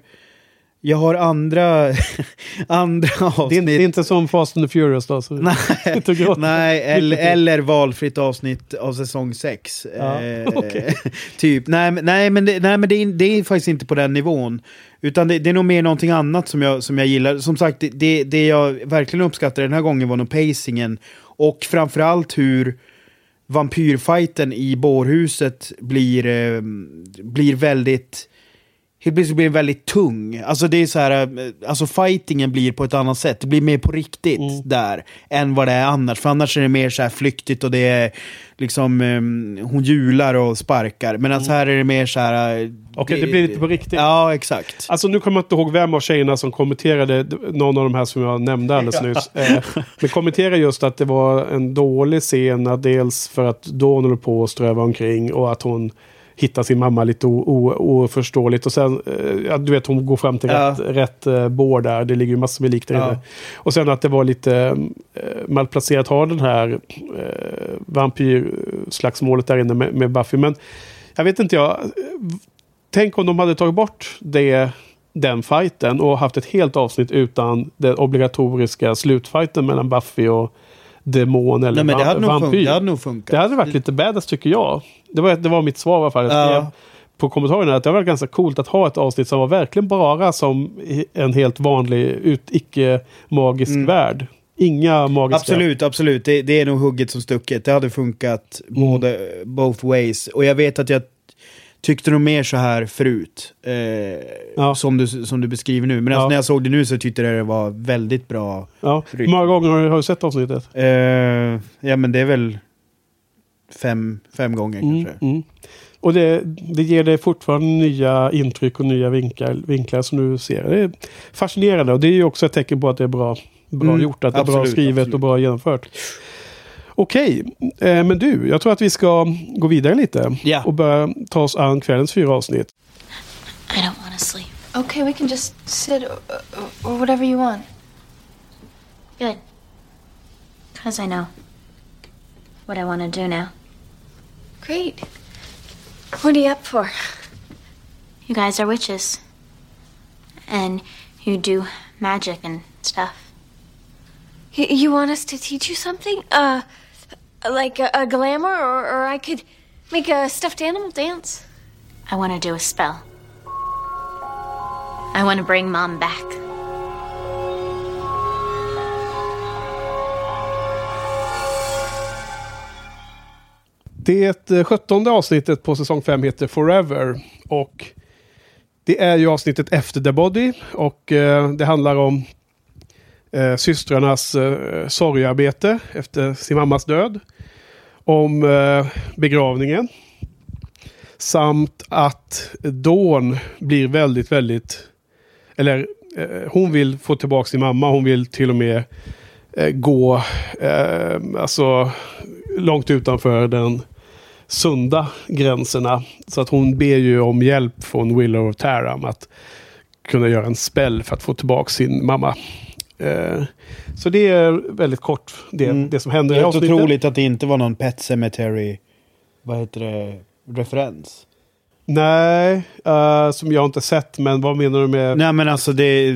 Jag har andra, andra Det är, avsnitt. det är inte som Fast and the Furious då? Nej, nej eller, eller valfritt avsnitt av säsong 6. Ja, okej. typ. Nej, nej, men, det, nej, men det, är, det är faktiskt inte på den nivån. Utan det, det är nog mer någonting annat som jag, som jag gillar. Som sagt, det- det, det jag verkligen uppskattade den här gången var nog pacingen. Och framförallt hur vampyrfighten i bårhuset blir, eh, blir väldigt... Helt plötsligt blir den väldigt tung. Alltså det är så här, eh, alltså fightingen blir på ett annat sätt. Det blir mer på riktigt Mm. där än vad det är annars. För annars är det mer så här flyktigt och det är liksom, eh, hon hjular och sparkar. Men alltså här är det mer så här... eh, Okej, det blir lite på riktigt. Ja, exakt. Alltså nu kommer jag inte ihåg vem av tjejerna som kommenterade någon av de här som jag nämnde alldeles nyss. Eh, men kommenterade just att det var en dålig scen. Dels för att Dawn håller på att ströva omkring och att hon hittar sin mamma lite oförståeligt. Och sen, eh, du vet hon går fram till Ja. rätt, rätt eh, bår där. Det ligger ju massor med lik där Ja. inne. Och sen att det var lite eh, malplacerat att ha den här eh, vampyrslagsmålet där inne med, med Buffy. Men jag vet inte jag. Tänk om de hade tagit bort det, den fighten och haft ett helt avsnitt utan den obligatoriska slutfighten mellan Buffy och demon eller Nej, men det hade, nog vampyr. funkat, det hade nog funkat. Det hade varit lite badass tycker jag. Det var, det var mitt svar i alla fall. Jag skrev Ja. på kommentarerna att det var ganska coolt att ha ett avsnitt som var verkligen bara som en helt vanlig, ut, icke-magisk värld. Inga magiska... Mm. Absolut, absolut. Det, det är nog hugget som stucket. Det hade funkat Mm. både, both ways. Och jag vet att jag tyckte nog mer så här förut. Eh, Ja. som, du, som du beskriver nu. Men alltså Ja. när jag såg det nu så tyckte jag det var väldigt bra. Ja. Hur många gånger har du, har du sett avsnittet? Eh, ja men det är väl fem, fem gånger Mm, kanske. mm. Och det, det ger dig fortfarande nya intryck och nya vinklar, vinklar som du ser. Det är fascinerande och det är ju också ett tecken på att det är bra, bra Mm, gjort, att det är bra skrivet absolut. och bra genomfört. Okej, eh, men du, jag tror att vi ska gå vidare lite Ja. och börja ta oss an kvällens fyra avsnitt. I don't want to sleep. Okay, we can just sit or, or whatever you want. Good. Because I know what I want to do now. Great. What are you up for? You guys are witches. And you do magic and stuff. You, you want us to teach you something? Uh, like a, a glamour, or, or I could make a stuffed animal dance. I want to do a spell. I want to bring mom back. Det eh, sjuttonde avsnittet på säsong 5 heter Forever. Och det är ju avsnittet efter The Body. Och eh, det handlar om eh, systrarnas eh, sorgarbete efter sin mammas död. Om eh, begravningen. Samt att Dawn blir väldigt, väldigt... Eller eh, hon vill få tillbaka sin mamma. Hon vill till och med eh, gå eh, alltså, långt utanför den sunda gränserna. Så att hon ber ju om hjälp från Willow of Taram att kunna göra en spell för att få tillbaka sin mamma. Eh, så det är väldigt kort det, Mm. det som händer Det är helt otroligt att det inte var någon Pet Cemetery, vad heter det, referens. Nej, eh, som jag inte sett. Men vad menar du med... Nej men alltså det,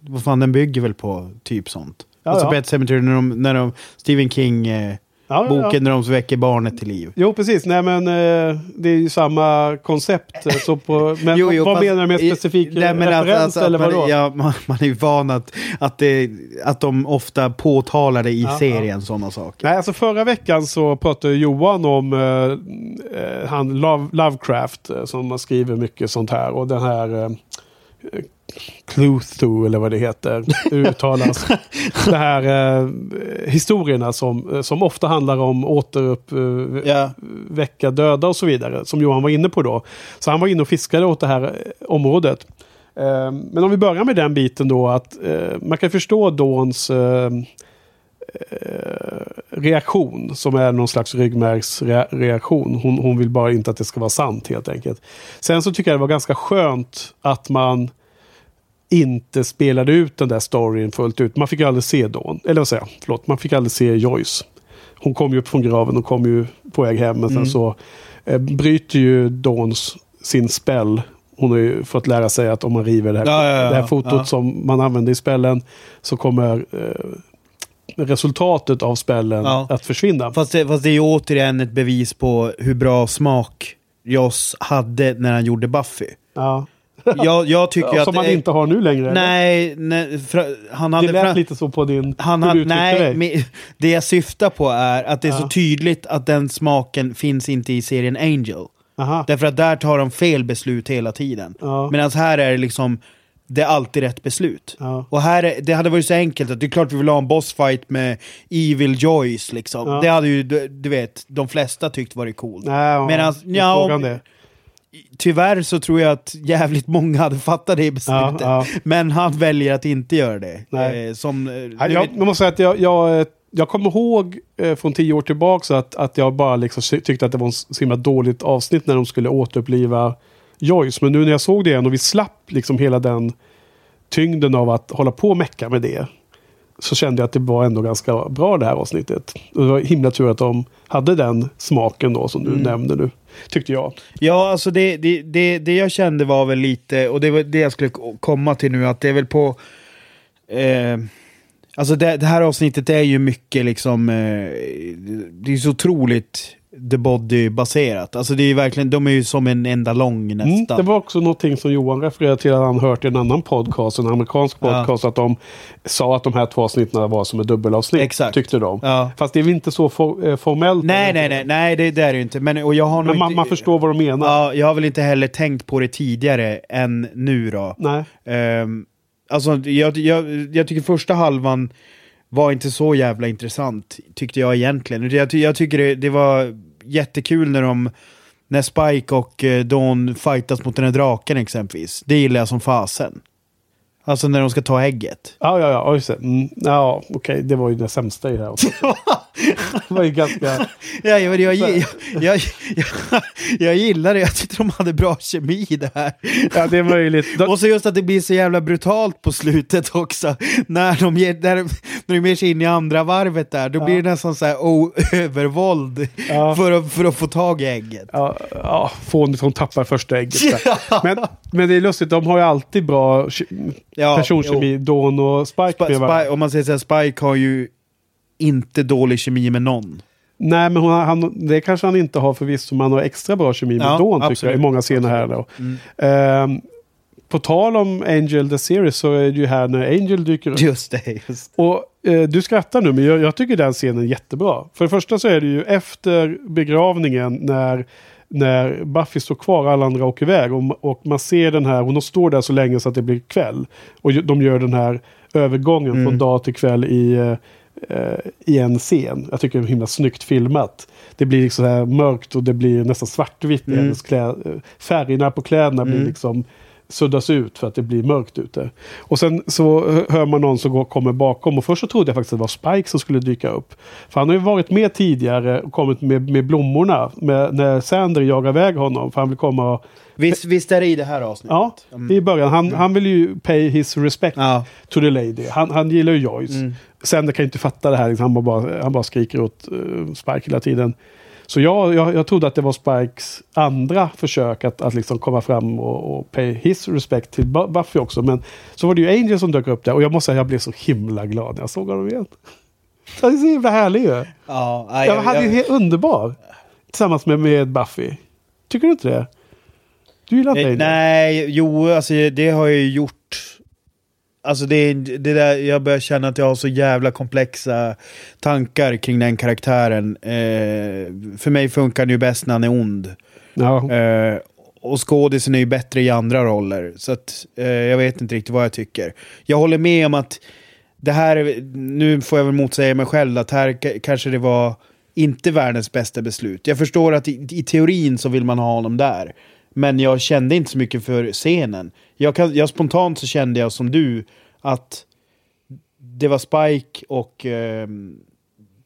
vad fan den bygger väl på typ sånt. Ja, alltså ja. Pet Cemetery när de, när de Stephen King eh, Ja, ja, ja. boken när de väcker barnet till liv. Jo, precis. Nej, men eh, det är ju samma koncept. eh, Så på, men Jo, jo, vad fast- menar du med i- specifik Nej, men referens? alltså, alltså, eller vadå? man, ja, man, man är ju van att, att, det, att de ofta påtalar det i Ja, serien, sådana saker. Nej, alltså förra veckan så pratade Johan om eh, eh, han Love, Lovecraft eh, som har skrivit mycket sånt här. Och den här eh, Clutho eller vad det heter uttalas. det här eh, historierna som, eh, som ofta handlar om återupp, eh, döda och så vidare. Som Johan var inne på då. Så han var inne och fiskade åt det här eh, området. Eh, men om vi börjar med den biten då att eh, man kan förstå Dawns reaktion som är någon slags ryggmärgsreaktion. Hon, hon vill bara inte att det ska vara sant helt enkelt. Sen så tycker jag det var ganska skönt att man inte spelade ut den där storyn fullt ut. Man fick aldrig se Dawn. Eller vad säger jag? Förlåt, man fick aldrig se Joyce. Hon kom ju upp från graven och kom ju på väg hem. Men sen så eh, bryter ju Dawn s- sin spell. hon har ju fått lära sig att om man river det här, Ja, ja, ja, det här fotot som man använder i spellen så kommer eh, resultatet av spellen Ja. att försvinna. Fast det, fast det är ju återigen ett bevis på hur bra smak Joss hade när han gjorde Buffy. Ja. Jag, jag tycker att... som man det- inte har nu längre. Nej, nej han hade... Det lät lite så på din... han hade, nej, men det jag syftar på är att det är Ja. så tydligt att den smaken finns inte i serien Angel. Aha. Därför att där tar de fel beslut hela tiden. Ja. Medan här är det liksom, det är alltid rätt beslut. Ja. Och här, är, det hade varit så enkelt att det är klart vi vill ha en bossfight med Evil Joyce liksom. Ja. Det hade ju, du, du vet, de flesta tyckt varit coolt. Ja, Medan, ja, om- det. Tyvärr så tror jag att jävligt många hade fattat det beslutet. Ja, ja. Men han väljer att inte göra det. Nej. Eh, som, eh, Jag, jag måste säga att jag, jag, eh, jag kommer ihåg från tio år tillbaka att, att jag bara liksom tyckte att det var en så himla dåligt avsnitt när de skulle återuppliva Joyce. Men nu när jag såg det igen och vi slapp liksom hela den tyngden av att hålla på och mecka med det. Så kände jag att det var ändå ganska bra det här avsnittet. Och det var himla tur att de hade den smaken då som du Mm. nämnde nu. Tyckte jag. Ja, alltså det, det, det, det jag kände var väl lite, och det var det jag skulle komma till nu, att det är väl på... Eh, alltså det, det här avsnittet är ju mycket liksom, eh, det är så otroligt The Body-baserat. Alltså det är ju verkligen, de är ju som en enda lång Mm, nästan. det var också någonting som Johan refererade till att han hört i en annan podcast, en amerikansk Ja. podcast, att de sa att de här två avsnitten var som ett dubbelavsnitt. Exakt. Tyckte de. Ja. Fast det är väl inte så for, eh, formellt. Nej, nej, nej, nej, det, det är det ju inte. Men, och jag har Men man, inte, man förstår vad de menar. Ja, jag har väl inte heller tänkt på det tidigare än nu då. Nej. Um, alltså, jag, jag, jag tycker första halvan var inte så jävla intressant, tyckte jag egentligen. Jag, jag tycker det, det var jättekul när de när Spike och eh, Dawn fightas mot den här draken exempelvis. Det gillar jag som fasen. Alltså när de ska ta ägget. Ja, ja, ja. Just det. Mm, ja, okej. Det var ju det sämsta i det här också. det var ju ganska... Ja, jag, jag, jag, jag, jag, gillar det, jag tyckte de hade bra kemi i det här. Ja, det är möjligt. Och så just att det blir så jävla brutalt på slutet också. När de ger, när när de ger sig in i andra varvet där, då blir det nästan så här oh, övervåld för, att, för att få tag i ägget. ja, ja, fånigt som tappar första ägget. Men, men det är lustigt, de har ju alltid bra Ja, personkemi, Dawn och Spike. Sp-. Spike, om man säger så här, Spike har ju inte dålig kemi med någon. Nej, men hon, han, det kanske han inte har förvisso, men han har extra bra kemi med Ja, Dawn tycker absolut. jag, i många scener här då. Ehm, på tal om Angel the Series så är det ju här när Angel dyker upp. Just det, just Och eh, du skrattar nu, men jag, jag tycker den scenen är jättebra. För det första så är det ju efter begravningen när, när Buffy står kvar, alla andra åker iväg. Och, och man ser den här, hon står där så länge så att det blir kväll. Och de gör den här övergången från dag till kväll i, eh, i en scen. Jag tycker det är himla snyggt filmat. Det blir liksom så här mörkt och det blir nästan svartvitt. klä- eh, Färgerna på kläderna blir liksom suddas ut för att det blir mörkt ute. Och sen så hör man någon som går, kommer bakom och först så trodde jag faktiskt att det var Spike som skulle dyka upp. För han har ju varit med tidigare och kommit med, med blommorna med, när Sander jagar iväg honom. För han vill komma och... Visst, visst är det i det här avsnittet? Ja, i början. Han, han vill ju pay his respect Ja. to the lady. Han, han gillar ju Joyce. Sander kan ju inte fatta det här. liksom. Han, bara, han bara skriker åt uh, Spike hela tiden. Så jag, jag, jag trodde att det var Spikes andra försök att, att liksom komma fram och, och pay his respect till Bu- Buffy också. Men så var det ju Angel som dök upp där och jag måste säga jag blev så himla glad när jag såg honom igen. Han är så himla härlig ju. Ja, nej, Jag hade ju helt underbar. Tillsammans med, med Buffy. Tycker du inte det? Du gillar inte Angel? Nej, jo, alltså det har jag ju gjort. Alltså det, det där, jag börjar känna att jag har så jävla komplexa tankar kring den karaktären. Eh, för mig funkar han ju bäst när han är ond. Ja. Eh, och skådisen är ju bättre i andra roller. Så att, eh, jag vet inte riktigt vad jag tycker. Jag håller med om att det här, nu får jag väl motsäga mig själv, att här kanske det var inte världens bästa beslut. Jag förstår att i, i teorin så vill man ha honom där. Men jag kände inte så mycket för scenen. Jag, kan, jag spontant så kände jag som du att det var Spike och eh,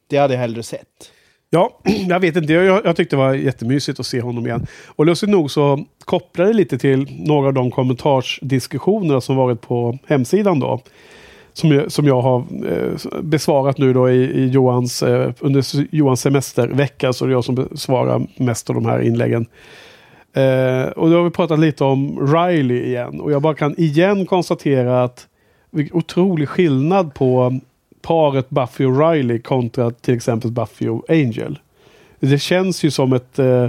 det hade jag hellre sett. Ja, jag vet inte. Jag, jag tyckte det var jättemysigt att se honom igen. Och lustigt nog så kopplar det lite till några av de kommentarsdiskussioner som varit på hemsidan då. Som jag, som jag har eh, besvarat nu då i, i Johans, eh, under Johans semestervecka. Så det är jag som besvarar mest av de här inläggen. Eh, och då har vi pratat lite om Riley igen. Och jag bara kan igen konstatera att vilken otrolig skillnad på paret Buffy och Riley kontra till exempel Buffy och Angel. Det känns ju som ett, eh,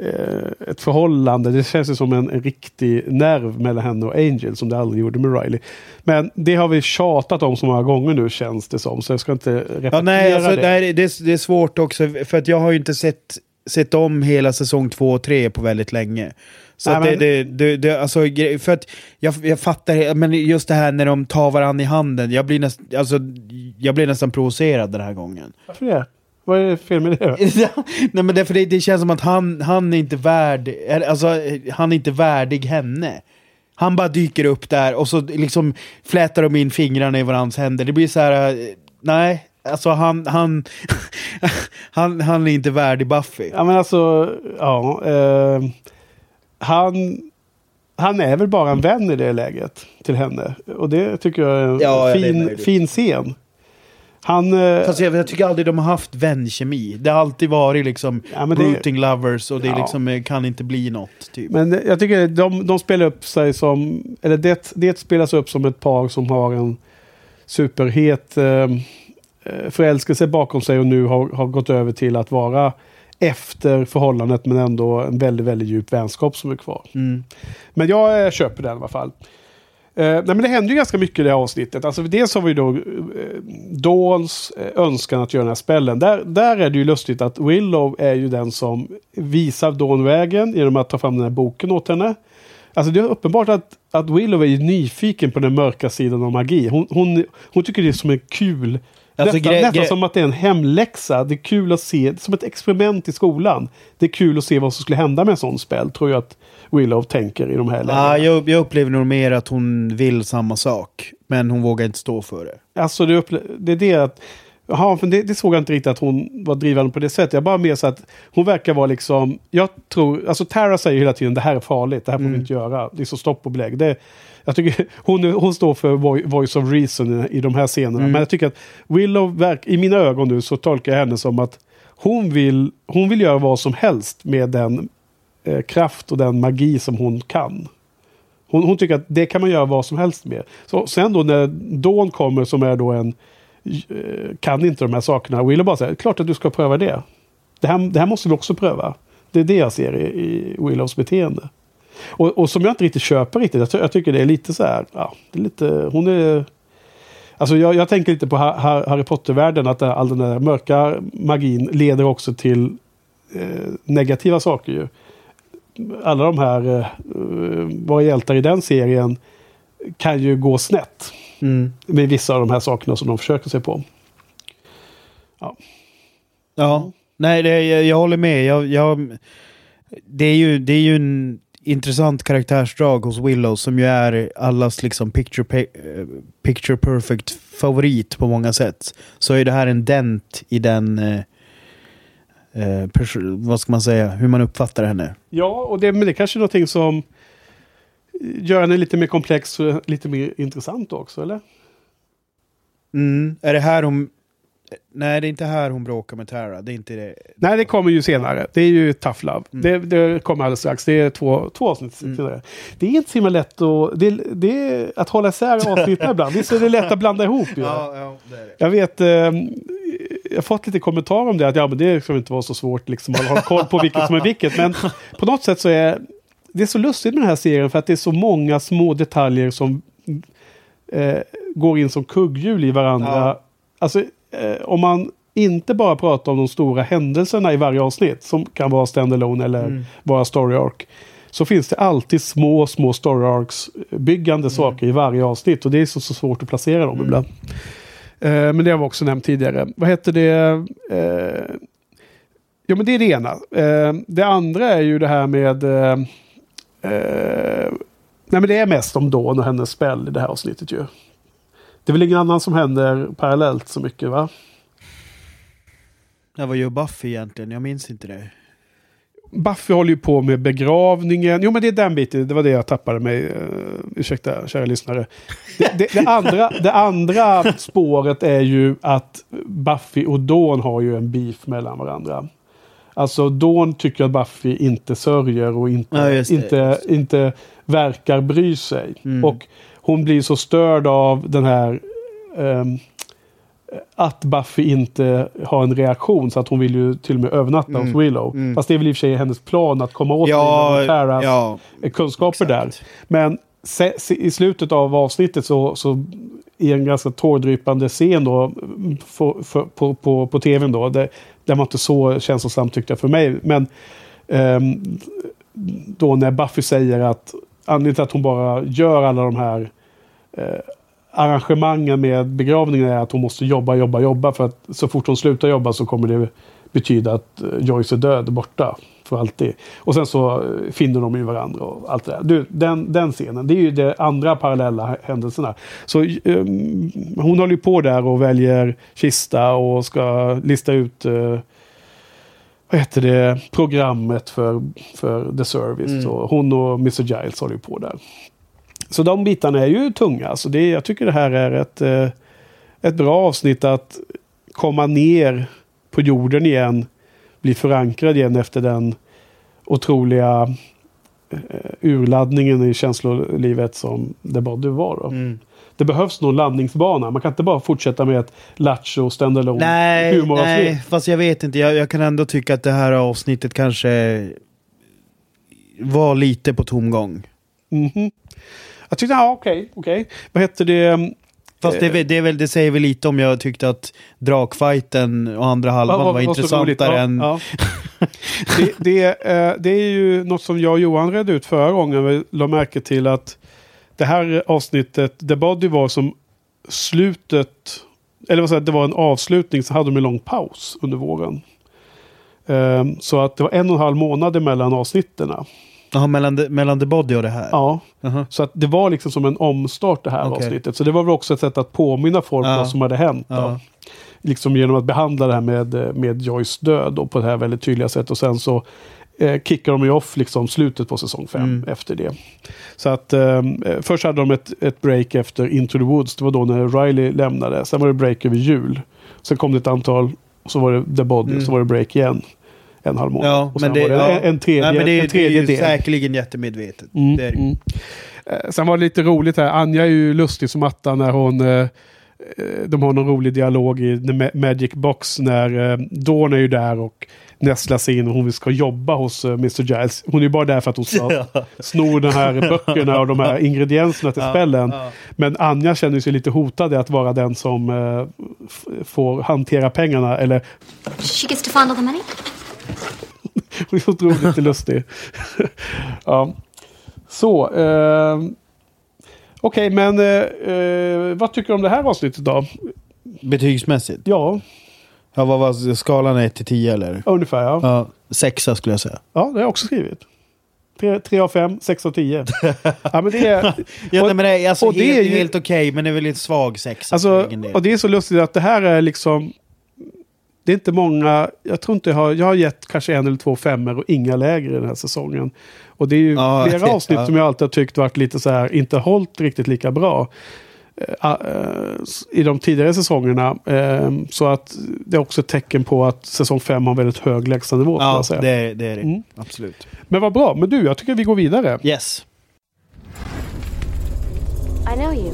eh, ett förhållande. Det känns ju som en, en riktig nerv mellan henne och Angel som det aldrig gjorde med Riley. Men det har vi tjatat om så många gånger nu känns det som. Så jag ska inte repetera Ja, nej, alltså, det. nej det, är, det är svårt också, för att jag har ju inte sett, sett om hela säsong två och tre på väldigt länge. Så Nej, men- det, det, det, alltså, för att jag, jag fattar, men just det här när de tar varandra i handen, jag blir, näst, alltså, jag blir nästan provocerad den här gången. Varför det? Vad är det fel med det? Nej men därför det, det känns som att han, han är inte värd, alltså han är inte värdig henne. Han bara dyker upp där och så liksom flätar de in fingrarna i varandras händer. Det blir så här, eh, nej, alltså han, han, han, han är inte värdig Buffy. Ja men alltså, ja. Eh, han, han är väl bara en vän i det läget till henne. Och det tycker jag är en Ja, ja, det är fin, fin scen. Han... Eh, Fast jag, jag tycker aldrig de har haft vänkemi. Det har alltid varit liksom Ja, rooting lovers och det Ja. liksom, eh, kan inte bli något. Typ. men jag tycker de, de spelar upp sig som, eller det, det spelas upp som ett par som har en superhet eh, förälskelse bakom sig och nu har, har gått över till att vara efter förhållandet men ändå en väldigt, väldigt djup vänskap som är kvar. Mm. Men jag eh, köper den i alla fall. Eh, nej, men det händer ju ganska mycket i det här avsnittet. Alltså, dels har vi då eh, Dawns eh, önskan att göra den här spellen. Där, där är det ju lustigt att Willow är ju den som visar Dawn vägen genom att ta fram den här boken åt henne. Alltså det är uppenbart att, att Willow är nyfiken på den mörka sidan av magi. Hon, hon, hon tycker det är som en kul... Alltså, nästan nästan som att det är en hemläxa. Det är kul att se, som ett experiment i skolan. Det är kul att se vad som skulle hända med en sån spel, tror jag att Willow tänker i de här lägena. Ja, jag, jag upplever nog mer att hon vill samma sak. Men hon vågar inte stå för det. Alltså det, upple- det är det att... Jaha, för det, det såg jag inte riktigt att hon var drivande på det sättet. Jag bara mer så att hon verkar vara liksom... Jag tror... Alltså Tara säger hela tiden det här är farligt, det här får vi inte göra. Det är så stopp och belägg. Det, jag tycker hon, hon står för voi- voice of reason i, i de här scenerna. Men jag tycker att Willow, verk, i mina ögon nu så tolkar jag henne som att hon vill, hon vill göra vad som helst med den eh, kraft och den magi som hon kan. Hon, hon tycker att det kan man göra vad som helst med. Så sen då när Dawn kommer som är då en kan inte de här sakerna. Willow bara säger, klart att du ska pröva det. Det här, det här måste vi också pröva. Det är det jag ser i, i Willows beteende. Och, och som jag inte riktigt köper riktigt. Jag, ty- jag tycker det är lite så här, ja, det är lite, hon är... Alltså jag, jag tänker lite på Ha- Harry Potter-världen, att all den där mörka magin leder också till eh, negativa saker ju. Alla de här, eh, eh, våra hjältar i den serien kan ju gå snett Mm. med vissa av de här sakerna som de försöker sig på. Ja, nej, det, jag, jag håller med. Jag, jag, det, är ju, det är ju en intressant karaktärsdrag hos Willow som ju är allas liksom picture, pe- eh, picture perfect favorit på många sätt. Så är det här en dent i den, eh, eh, vad ska man säga, hur man uppfattar henne. Ja, och det, men det kanske är någonting som gör henne lite mer komplex och lite mer intressant också, eller? Mm. Är det här hon... Nej, det är inte här hon bråkar med Tara. Det är inte det. Nej, det kommer ju senare. Det är ju Tough Love. Det, det kommer alldeles strax. Det är två, två avsnitt senare. Det är inte så himla lätt att, det, det är, att hålla isär avsnitten ibland. Visst är det lätt att blanda ihop ju. ja, det är det. Jag vet, eh, jag har fått lite kommentarer om det. Att ja, men det ska inte vara så svårt liksom, att ha koll på vilket som är vilket. Men på något sätt så är det är så lustigt med den här serien för att det är så många små detaljer som eh, går in som kugghjul i varandra. Ja. Alltså, eh, om man inte bara pratar om de stora händelserna i varje avsnitt, som kan vara standalone eller Mm. vara story arc, så finns det alltid små, små story arcs byggande saker i varje avsnitt. Och det är så, så svårt att placera dem ibland. Eh, men det har vi också nämnt tidigare. Vad heter det? Eh, ja, men det är det ena. Eh, det andra är ju det här med... Eh, nej, men det är mest om Dawn och hennes spel i det här avsnittet ju. Det är väl ingen annan som händer parallellt så mycket va? Ja, vad gör Buffy egentligen? Jag minns inte det. Buffy håller ju på med begravningen. Jo, men det är den biten. Det var det jag tappade mig. Uh, ursäkta, kära lyssnare. Det, det, det, andra, det andra spåret är ju att Buffy och Dawn har ju en beef mellan varandra. Alltså Dawn tycker att Buffy inte sörjer och inte, Ja, det, inte, Mm. inte verkar bry sig. Och hon blir så störd av den här ehm, att Buffy inte har en reaktion så att hon vill ju till och med övernatta hos Willow. Fast det är väl i och för sig hennes plan att komma åt Mm. Ja, Taras ja, kunskaper där. exakt. Men se, se, i slutet av avsnittet så, så i en ganska tårdrypande scen då mm, för, för, på, på, på tvn då. Det, den var inte så känslosam tyckte jag för mig. Men um, då när Buffy säger att anledningen till att hon bara gör alla de här eh, arrangemangen med begravningen är att hon måste jobba, jobba, jobba. För att så fort hon slutar jobba så kommer det betyda att eh, Joyce är död, borta för alltid. Och sen så eh, finner de ju varandra och allt det där. Du, den, den scenen, det är ju de andra parallella händelserna. Så eh, hon håller ju på där och väljer kista och ska lista ut eh, vad heter det, programmet för, för The Service. Så hon och Mr Giles håller ju på där. Så de bitarna är ju tunga. Så det, jag tycker det här är ett, eh, ett bra avsnitt att komma ner på jorden igen. Bli förankrad igen efter den otroliga eh, urladdningen i känslolivet som The Body var. Då. Mm. Det behövs någon landningsbana. Man kan inte bara fortsätta med ett lattjo standalone Nej, nej, fast jag vet inte. Jag, jag kan ändå tycka att det här avsnittet kanske var lite på tomgång. Mhm. Jag tyckte, ja okej, okej. Vad heter det? Fast det, är det, är väl, det säger väl lite om jag tyckte att drakfighten och andra halvan Ja, var, så roligt. intressantare Ja, än... ja. det, det, eh, det är ju något som jag och Johan redde ut förra gången. Vi la märke till att det här avsnittet, The Body var som slutet, eller vad säger det var en avslutning, så hade de en lång paus under våren. Ehm, så att det var en och en halv månad mellan avsnitterna. Jaha, mellan, mellan The Body och det här? Ja. Jaha. Så att det var liksom som en omstart det här Okej. avsnittet. Så det var väl också ett sätt att påminna folk Ja. vad som hade hänt. Då. Ja. Liksom genom att behandla det här med, med Joyce död då, på det här väldigt tydliga sätt. Och sen så eh, kickar de ju off liksom slutet på säsong 5 Mm. efter det. Så att eh, först hade de ett, ett break efter Into the Woods. Det var då när Riley lämnade. Sen var det break över jul. Sen kom det ett antal, så var det The Body, Mm. så var det break igen. En halv månad. Ja, och sen men det, var det ja. en, en tredje, Nej, men det, är- en tredje det är ju del. säkerligen jättemedvetet. Mm, Det är mm. Eh, Sen var det lite roligt här. Anja är ju lustig som attan när hon... eh, eh, De har någon rolig dialog i The Ma- Magic Box när Dawn är ju där och nästlar sig in och hon ska jobba hos Mr Giles. Hon är ju bara där för att hon ska sno de här böckerna och de här ingredienserna till spellen. ja. Men Anja känner sig lite hotad i att vara den som får hantera pengarna. Eller She gets to fondle the money? Hon är så otroligt lustig. ja. Så. Eh, Okej, men eh, eh, vad tycker du om det här avsnittet då? Betygsmässigt? Ja, Ja, vad var skalan 1 till 10 eller? ungefär ja. Ja, sexa skulle jag säga. Ja, det har jag också skrivit. 3 av 5, 6 av 10. ja, men det är... Ja, och- nej, men det är, alltså, och det helt, är ju- helt okej, men det är väl en svag sexa. Alltså, och det är så lustigt att det här är liksom... Det är inte många, jag tror inte jag har, jag har gett kanske en eller två femmer och inga lägre den här säsongen. Och det är ju Ja, flera det- avsnitt ja. som jag alltid har tyckt varit lite så här, inte hållit riktigt lika bra. eh, I de tidigare säsongerna. Eh, så att det är också ett tecken på att säsong fem har en väldigt hög lägstanivå. Ja, det är det. Är det. Mm. Absolut. Men vad bra, men du, jag tycker vi går vidare. Yes. I know you.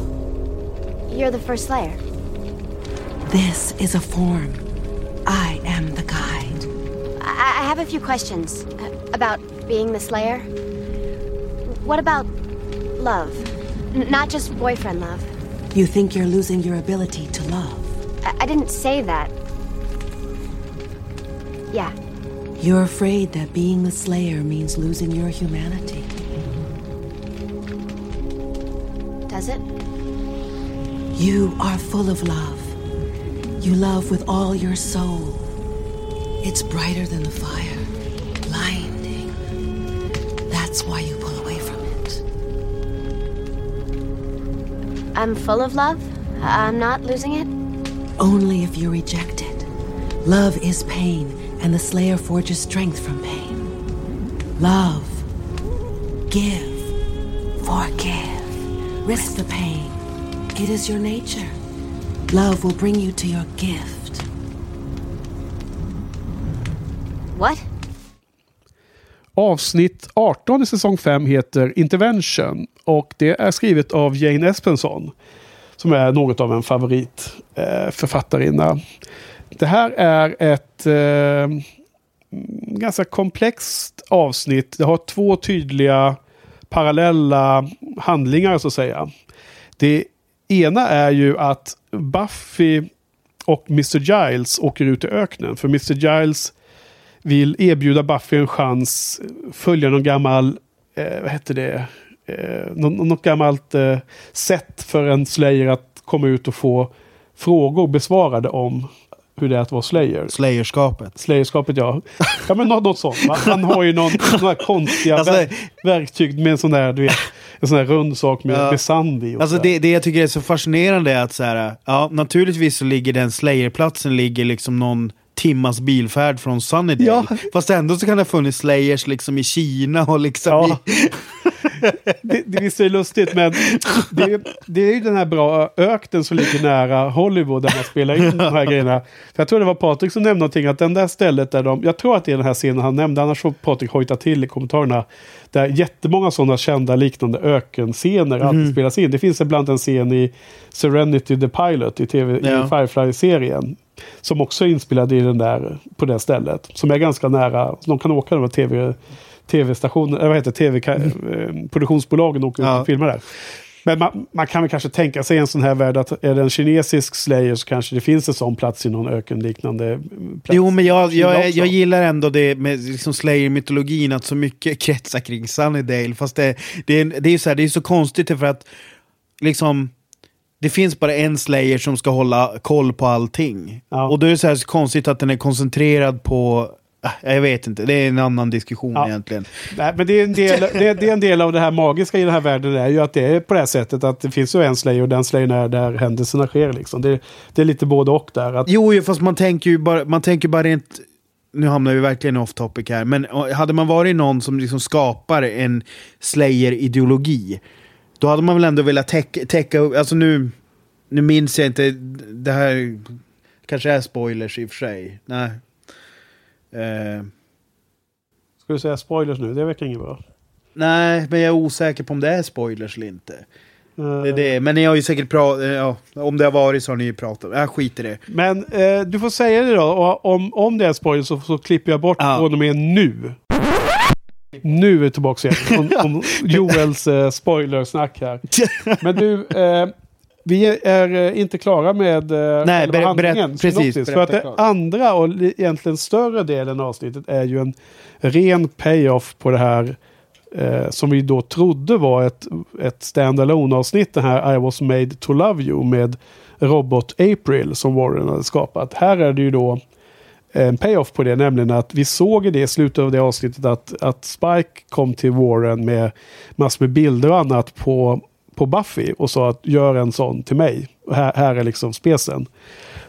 You're the first Slayer. This is a form. I am the guide. I, I have a few questions uh, about being the Slayer. What about love? N- not just boyfriend love. You think you're losing your ability to love. I, I didn't say that. Yeah. You're afraid that being the Slayer means losing your humanity. Does it? You are full of love. You love with all your soul. It's brighter than the fire, blinding. That's why you pull away from it. I'm full of love. I'm not losing it. Only if you reject it. Love is pain, and the Slayer forges strength from pain. Love. Give. Forgive. Risk the pain. It is your nature. Love will bring you to your gift. What? Avsnitt 18 i säsong 5 heter Intervention och det är skrivet av Jane Espenson som är något av en favorit eh, författarinna. Det här är ett eh, ganska komplext avsnitt. Det har två tydliga parallella handlingar så att säga. Det ena är ju att Buffy och Mr. Giles åker ut i öknen. För Mr. Giles vill erbjuda Buffy en chans, följa någon gammal, eh, vad heter det, eh, något, något gammalt eh, sätt för en Slayer att komma ut och få frågor besvarade om hur det är att vara Slayer. Slayerskapet. Slayerskapet ja. Ja men något, något sånt. Va? Han har ju någon, några konstiga Alltså- verk, verktyg med en sån där, du vet, en sån där rund sak med, Ja. med sand i. Alltså så. det, det jag tycker är så fascinerande är att så här, ja naturligtvis så ligger den Slayer-platsen ligger liksom någon timmas bilfärd från Sunnydale. Ja. Fast ändå så kan det ha funnits Slayers liksom i Kina och liksom Ja. i, det, det visst är det lustigt men det, är- det är ju den här bra öknen som ligger nära Hollywood där man spelar in de här grejerna. För jag tror det var Patrik som nämnde någonting att den där stället där de, jag tror att det är den här scenen han nämnde, annars får Patrik hojta till i kommentarerna. Där jättemånga sådana kända liknande ökenscener Mhm. alltid spelas in. Det finns ibland en scen i Serenity the Pilot i, TV, Ja. i Firefly-serien. Som också är inspelad i den där, på det stället. Som är ganska nära, de kan åka över tv tv-stationer, eller vad heter det, tv eh, åker Ja. och filmar där. Men man, man kan väl kanske tänka sig en sån här värld att är det en kinesisk slayer så kanske det finns en sån plats i någon ökenliknande plats. Jo, men jag, jag, jag gillar ändå det med liksom Slayer-mytologin, att så mycket kretsar kring Sunnydale. Fast det, det, är, det, är så här, det är så konstigt för att liksom, det finns bara en Slayer som ska hålla koll på allting. Ja. Och då är det så här så konstigt att den är koncentrerad på Ah, Jag vet inte, det är en annan diskussion Ja. egentligen. Nej, men det är, en del, det, är, det är en del av det här magiska i den här världen är ju att det är på det här sättet att det finns ju en slayer och den slayern är där händelserna sker. Liksom. Det, det är lite både och där. Att, Jo, fast man tänker ju bara, man tänker bara rent... Nu hamnar vi verkligen off topic här, men hade man varit någon som liksom skapar en Slayer-ideologi, då hade man väl ändå velat täcka, täcka upp, alltså nu, nu minns jag inte, det här kanske är spoilers i och för sig. Nej. Eh, Ska du säga spoilers nu? Det verkar inget bra. nej, men jag är osäker på om det är spoilers eller inte. Eh, Det är det. Men ni har ju säkert pratat, ja, om det har varit så har ni ju pratat. Jag skiter i det. Men eh, du får säga det då. Om, om det är spoiler så, så klipper jag bort Ja. från och med nu. Nu är vi tillbaka igen. Om, om Joels eh, spoilersnack här. Men du, eh, vi är eh, inte klara med eh, Nej, ber- handlingen, berätt- precis, synopsis. För berätta att det klart. andra och li- egentligen större delen av avsnittet är ju en ren payoff på det här eh, som vi då trodde var ett, ett stand-alone avsnitt. Det här I was made to love you med Robot April som Warren hade skapat. Här är det ju då en payoff på det, nämligen att vi såg i det i slutet av det avsnittet att, att Spike kom till Warren med massor med bilder och annat på, på Buffy och sa att gör en sån till mig. Här, här är liksom spesen.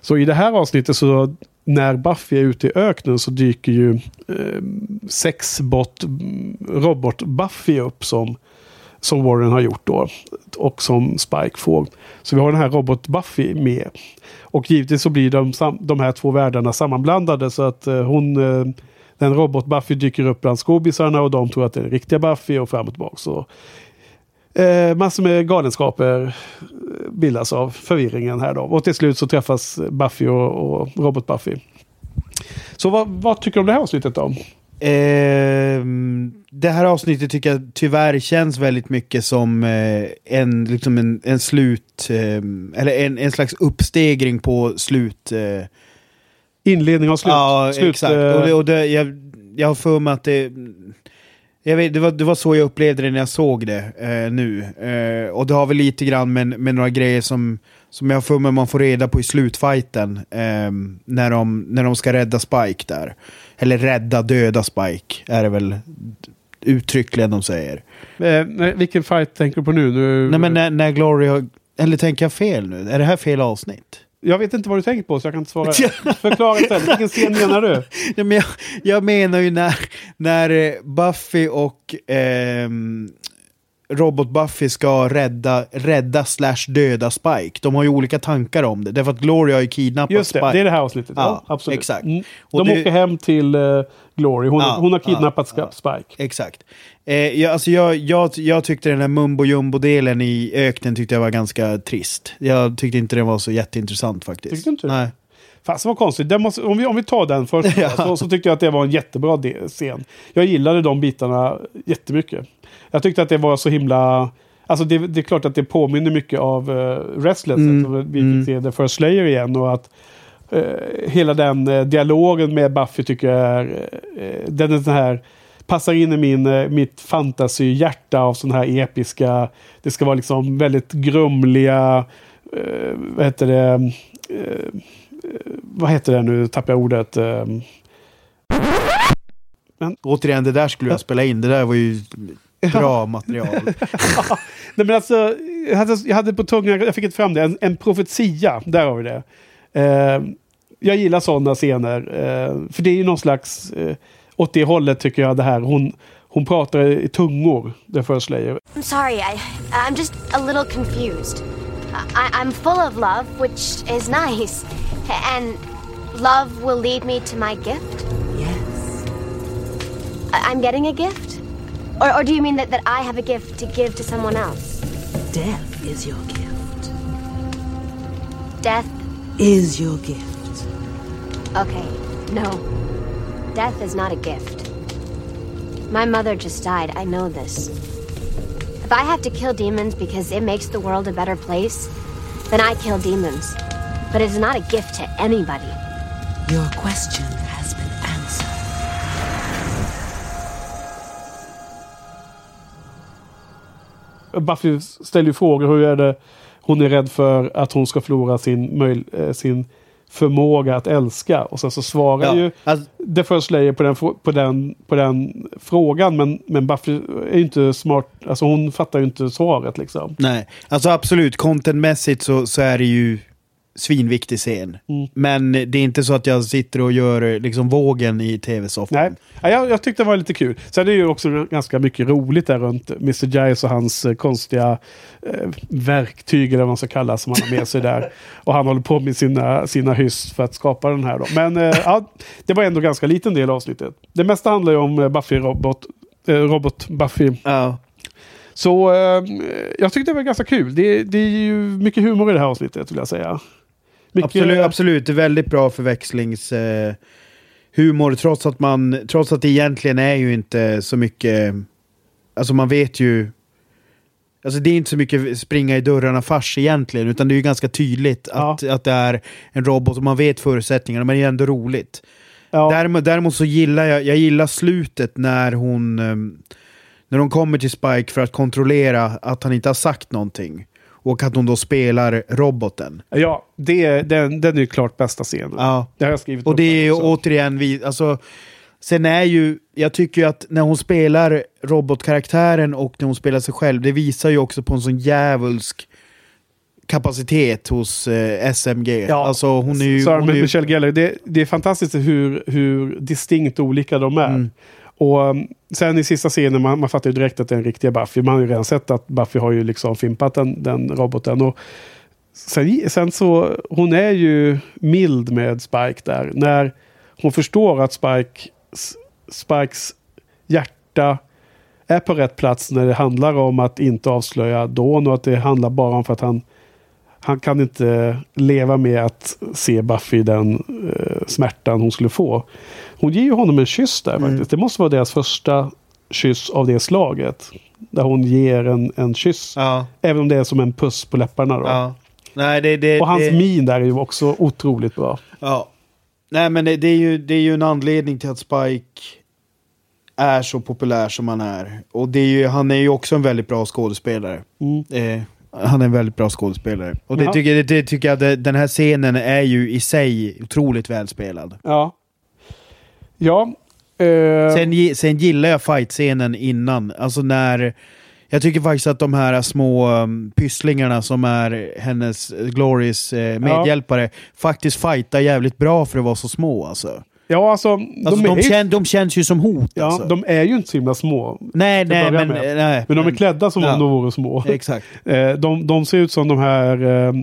Så i det här avsnittet så när Buffy är ute i öknen så dyker ju eh, sexbot robot Buffy upp som, som Warren har gjort då. Och som Spike får. Så vi har den här robot Buffy med. Och givetvis så blir de, de här två världarna sammanblandade så att eh, hon, eh, den robot Buffy dyker upp bland skådisarna och de tror att det är den riktiga Buffy och fram och tillbaka. Så, eh, massor med galenskaper eh, bildas av förvirringen här då. Och till slut så träffas Buffy och, och robot Buffy. Så vad, vad tycker du om det här avsnittet då? Ehm, det här avsnittet tycker jag tyvärr känns väldigt mycket som eh, en, liksom en, en slut, ehm, eller en, en slags uppstegring på slut. Eh, Inledning och slut. Ja, slut exakt. eh, Och det, och det, jag, jag har för mig att det... Jag vet, det, var, det var så jag upplevde det när jag såg det eh, nu. Eh, och det har väl lite grann med, med några grejer som, som jag har för mig man får reda på i slutfighten. Eh, när, de, när de ska rädda Spike där. Eller rädda döda Spike är det väl uttryckligen de säger. eh, vilken fight tänker du på nu? nu Nej men när, när Glory har... Eller tänker jag fel nu? Är det här fel avsnitt? Jag vet inte vad du tänker på så jag kan inte svara. Förklara istället. Vilken scen menar du? Ja, men jag, jag menar ju när, när eh, Buffy och ehm, Robot-Buffy ska rädda, rädda slash döda Spike. De har ju olika tankar om det. Därför att Glory har ju kidnappat Just det, Spike. det är det här avsnittet. Ja, Ja, absolut. exakt. Mm. De det- åker hem till eh, Glory. Hon, Ja, hon har kidnappat ja. Spike. Exakt. Eh, jag, alltså jag, jag, jag tyckte den här mumbo jumbo-delen i öknen tyckte jag var ganska trist. Jag tyckte inte den var så jätteintressant faktiskt. Tyckte inte? Nej. Fast vad konstigt. Måste, om, vi, om vi tar den först Ja. så, så tyckte jag att det var en jättebra scen. Jag gillade de bitarna jättemycket. Jag tyckte att det var så himla... Alltså det, det är klart att det påminner mycket av uh, Restless. Mm, att Vi mm. fick se The First Slayer igen och att eh, hela den eh, dialogen med Buffy tycker jag är... eh, den är sån här... Passar in i min, eh, mitt fantasyhjärta av sån här episka... Det ska vara liksom väldigt grumliga... eh, vad heter det? eh, vad heter det nu? Tappar jag ordet. eh, Återigen, det där skulle jag spela in. Det där var ju bra material. Nej men alltså, jag hade, jag hade på tungan, jag fick inte fram det, en, en profetia, där har vi det. Eh, jag gillar sådana scener, eh, för det är ju någon slags, eh, åt det hållet tycker jag det här, hon, hon pratar i tungor, det First Slayer. I'm sorry, I, I'm just a little confused. I, I'm full of love, which is nice. And love will lead me to my gift? Yes. I- I'm getting a gift? Or, or do you mean that, that I have a gift to give to someone else? Death is your gift. Death? Is your gift. Okay, no. Death is not a gift. My mother just died, I know this. If I have to kill demons because it makes the world a better place, then I kill demons. But it is not a gift to anybody. Your question has Buffy ställer ju frågor, hur är det, hon är rädd för att hon ska förlora sin, eh, sin förmåga att älska. Och sen så svarar Ja, ju alltså- The First Slayer på den, på den, på den frågan. Men, men Buffy är ju inte smart. Alltså hon fattar ju inte svaret liksom. Nej, alltså absolut. Contentmässigt så, så är det ju svinviktig scen. Mm. Men det är inte så att jag sitter och gör liksom vågen i tv-soffan. Nej, ja, jag, jag tyckte det var lite kul. Sen är det ju också ganska mycket roligt där runt Mr. Giles och hans eh, konstiga eh, verktyg eller vad man ska kalla som han har med sig där. Och han håller på med sina, sina hyss för att skapa den här då. Men eh, ja, det var ändå ganska liten del av avsnittet. Det mesta handlar ju om eh, Buffy-robot. Eh, robot Buffy. Ja. Så jag tyckte det var ganska kul. Det, det är ju mycket humor i det här avsnittet vill jag säga. Mycket, Absolut, absolut. Det är väldigt bra förväxlings... Eh, humor trots att man... Trots att det egentligen är ju inte så mycket... Alltså man vet ju... Alltså det är inte så mycket springa i dörrarna fars egentligen, utan det är ju ganska tydligt att, att det är en robot och man vet förutsättningarna, men det är ändå roligt. Ja. Däremot, däremot så gillar jag, jag gillar slutet när hon, ehm, när hon kommer till Spike för att kontrollera att han inte har sagt någonting. Och att hon då spelar roboten. Ja, det, den, den är ju klart bästa scenen. Ja. Det har jag skrivit Och det är ju återigen, vi, alltså, sen är ju, jag tycker ju att när hon spelar robotkaraktären och när hon spelar sig själv, det visar ju också på en sån djävulsk kapacitet hos eh, SMG. Ja, alltså hon är ju... Sarah hon är ju Michelle Gellar, det, det är fantastiskt hur, hur distinkt olika de är. Mm. Och um, sen i sista scenen, man, man fattar ju direkt att det är en riktig Buffy. Man har ju redan sett att Buffy har ju liksom fimpat den, den roboten. Och sen, sen så, hon är ju mild med Spike där. När hon förstår att Spike, Spikes hjärta är på rätt plats när det handlar om att inte avslöja Dawn och att det handlar bara om för att han han kan inte leva med att se Buffy den eh, smärtan hon skulle få. Hon ger ju honom en kyss där Mm. faktiskt. Det måste vara deras första kyss av det slaget. Där hon ger en, en kyss. Ja, Även om det är som en puss på läpparna. Då. ja. Nej, det, det, Och hans det, min där är ju också otroligt bra. Ja. Nej, men det, det, är ju, det är ju en anledning till att Spike är så populär som han är. Och det är ju, han är ju också en väldigt bra skådespelare. Mm. Eh, han är en väldigt bra skådespelare. Och det Jaha. tycker, det, det tycker jag, det, den här scenen är ju i sig otroligt välspelad. Ja. Ja. Eh, Sen, sen gillar jag fight-scenen innan. Alltså när... Jag tycker faktiskt att de här små um, pysslingarna som är hennes, Glorys eh, medhjälpare, faktiskt fightar jävligt bra för att vara så små alltså. Ja, alltså, Alltså, de, ju- kän, de känns ju som hot. ja, alltså. de är ju inte så himla små. nej, nej, men, nej. Men de är klädda som Ja. om de vore små. Exakt. Eh, de, de ser ut som de här, eh,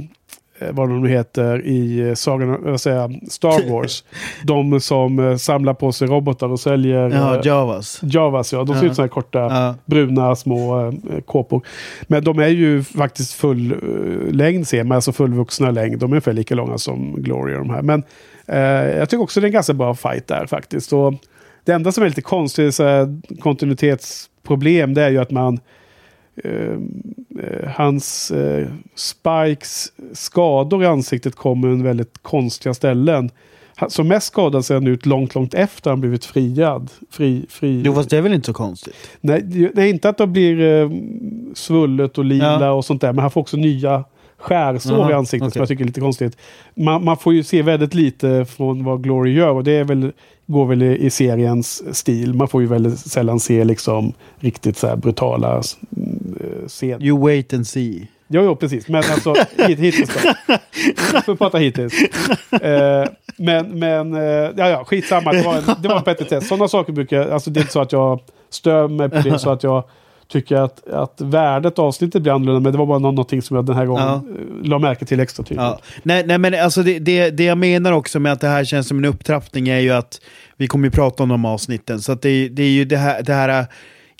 vad de nu heter i eh, sagan, vad säger Star Wars. de som eh, samlar på sig robotar och säljer Ja, eh, Javas. Javas. Ja. De ser Ja. ut som här korta, bruna små eh, kåpor. Men de är ju faktiskt full eh, längd ser man, alltså fullvuxna längd. De är ungefär lika långa som Glory och de här. Men eh, jag tycker också det är en ganska bra fight där faktiskt. Och det enda som är lite konstigt, så här, kontinuitetsproblem, det är ju att man eh, eh, hans eh, Spikes skador i ansiktet kommer en väldigt konstiga ställen. Han- Som mest skadad ser han ut långt, långt efter han blivit friad. Fri, fri. Jo, fast det är väl inte så konstigt? Nej, det- inte att det blir eh, svullet och lila Ja. och sånt där. Men han får också nya skärsår Jaha, i ansiktet okej. som jag tycker är lite konstigt. Man, man får ju se väldigt lite från vad Glory gör och det är väl, går väl i, i seriens stil. Man får ju väldigt sällan se liksom riktigt så här brutala mm, scener. You wait and see. Jo, jo, precis. Men alltså hit, hittills då. Vi får prata hittills. Eh, men, men, eh, ja, ja, skitsamma. Det var en, det var en petitess. Sådana saker brukar jag, alltså det är inte så att jag stör mig på det så att jag tycker att, att värdet av avsnittet blir annorlunda. Men det var bara nå- någonting som jag den här gången Ja. eh, la märke till extra tydligt. Ja. Nej, nej, men alltså det, det, det jag menar också med att det här känns som en upptrappning är ju att vi kommer ju prata om de avsnitten. Så att det, det är ju det här, det här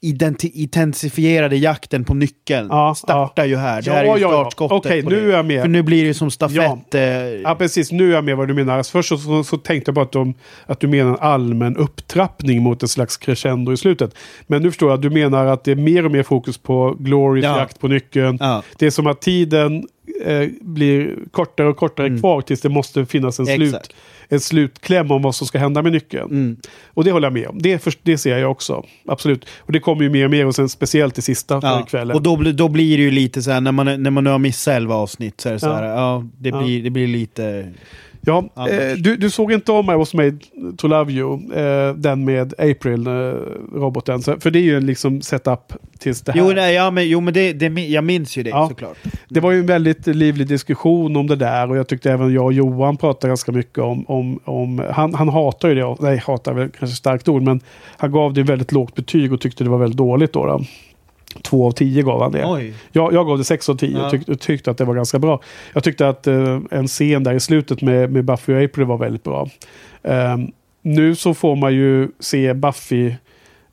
intensifierade jakten på nyckeln Ja, startar ju här. Det Ja, här är ju ja, ja. startskottet Okej, på nu är jag med. För nu blir det ju som stafett... eh, Ja, precis. Nu är jag med vad du menar. Alltså, Först så, så, så tänkte jag bara att, de, att du menar en allmän upptrappning mot en slags crescendo i slutet. Men nu förstår jag att du menar att det är mer och mer fokus på Glorys Ja. jakt på nyckeln. Ja. Det är som att tiden eh, blir kortare och kortare kvar tills det måste finnas en, slut, Mm. En slutkläm om vad som ska hända med nyckeln. Mm. Och det håller jag med om. Det, för, det ser jag också. Absolut. Och det kommer ju mer och mer och sen speciellt i sista Ja, kvällen. och då, blir- då blir det ju lite så här, när man, när man nu har missat 11 avsnitt, så är det så här, ja, det, Ja. Blir, det blir lite... Ja, eh, du, du såg inte om I was made to love you, eh, den med April-roboten. för det är ju en liksom setup tills det här. Jo, nej, ja, men, jo, men det, det, jag minns ju det Ja. såklart. Det var ju en väldigt livlig diskussion om det där och jag tyckte även jag och Johan pratade ganska mycket om... om, om han, han hatar ju det, nej hatar väl kanske starkt ord, men han gav det väldigt lågt betyg och tyckte det var väldigt dåligt då. då. Två av tio gav han det. Jag, jag gav det 6 av 10 Ja. och tyck, tyckte att det var ganska bra. Jag tyckte att eh, en scen där i slutet med, med Buffy och April var väldigt bra. Ehm, nu så får man ju se Buffy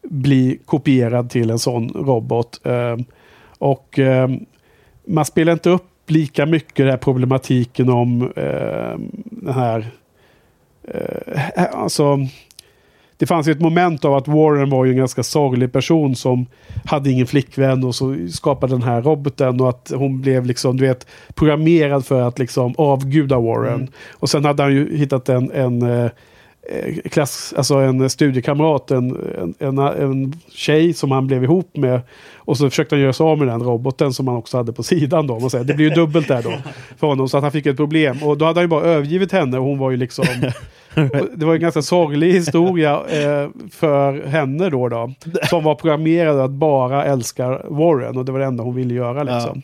bli kopierad till en sån robot. Ehm, och ehm, man spelar inte upp lika mycket den här problematiken om den här... eh, alltså, det fanns ju ett moment av att Warren var ju en ganska sorglig person som hade ingen flickvän och så skapade den här roboten och att hon blev liksom, du vet, programmerad för att liksom avguda Warren. Och sen hade han ju hittat en, en eh, klass, alltså en studiekamrat, en, en, en, en tjej som han blev ihop med. Och så försökte han göra sig av med den roboten som han också hade på sidan. Då, man säger. Det blir ju dubbelt där då för honom, så att han fick ett problem. Och då hade han ju bara övergivit henne och hon var ju liksom... det var en ganska sorglig historia eh, för henne då, då. Som var programmerad att bara älska Warren och det var det enda hon ville göra. Liksom.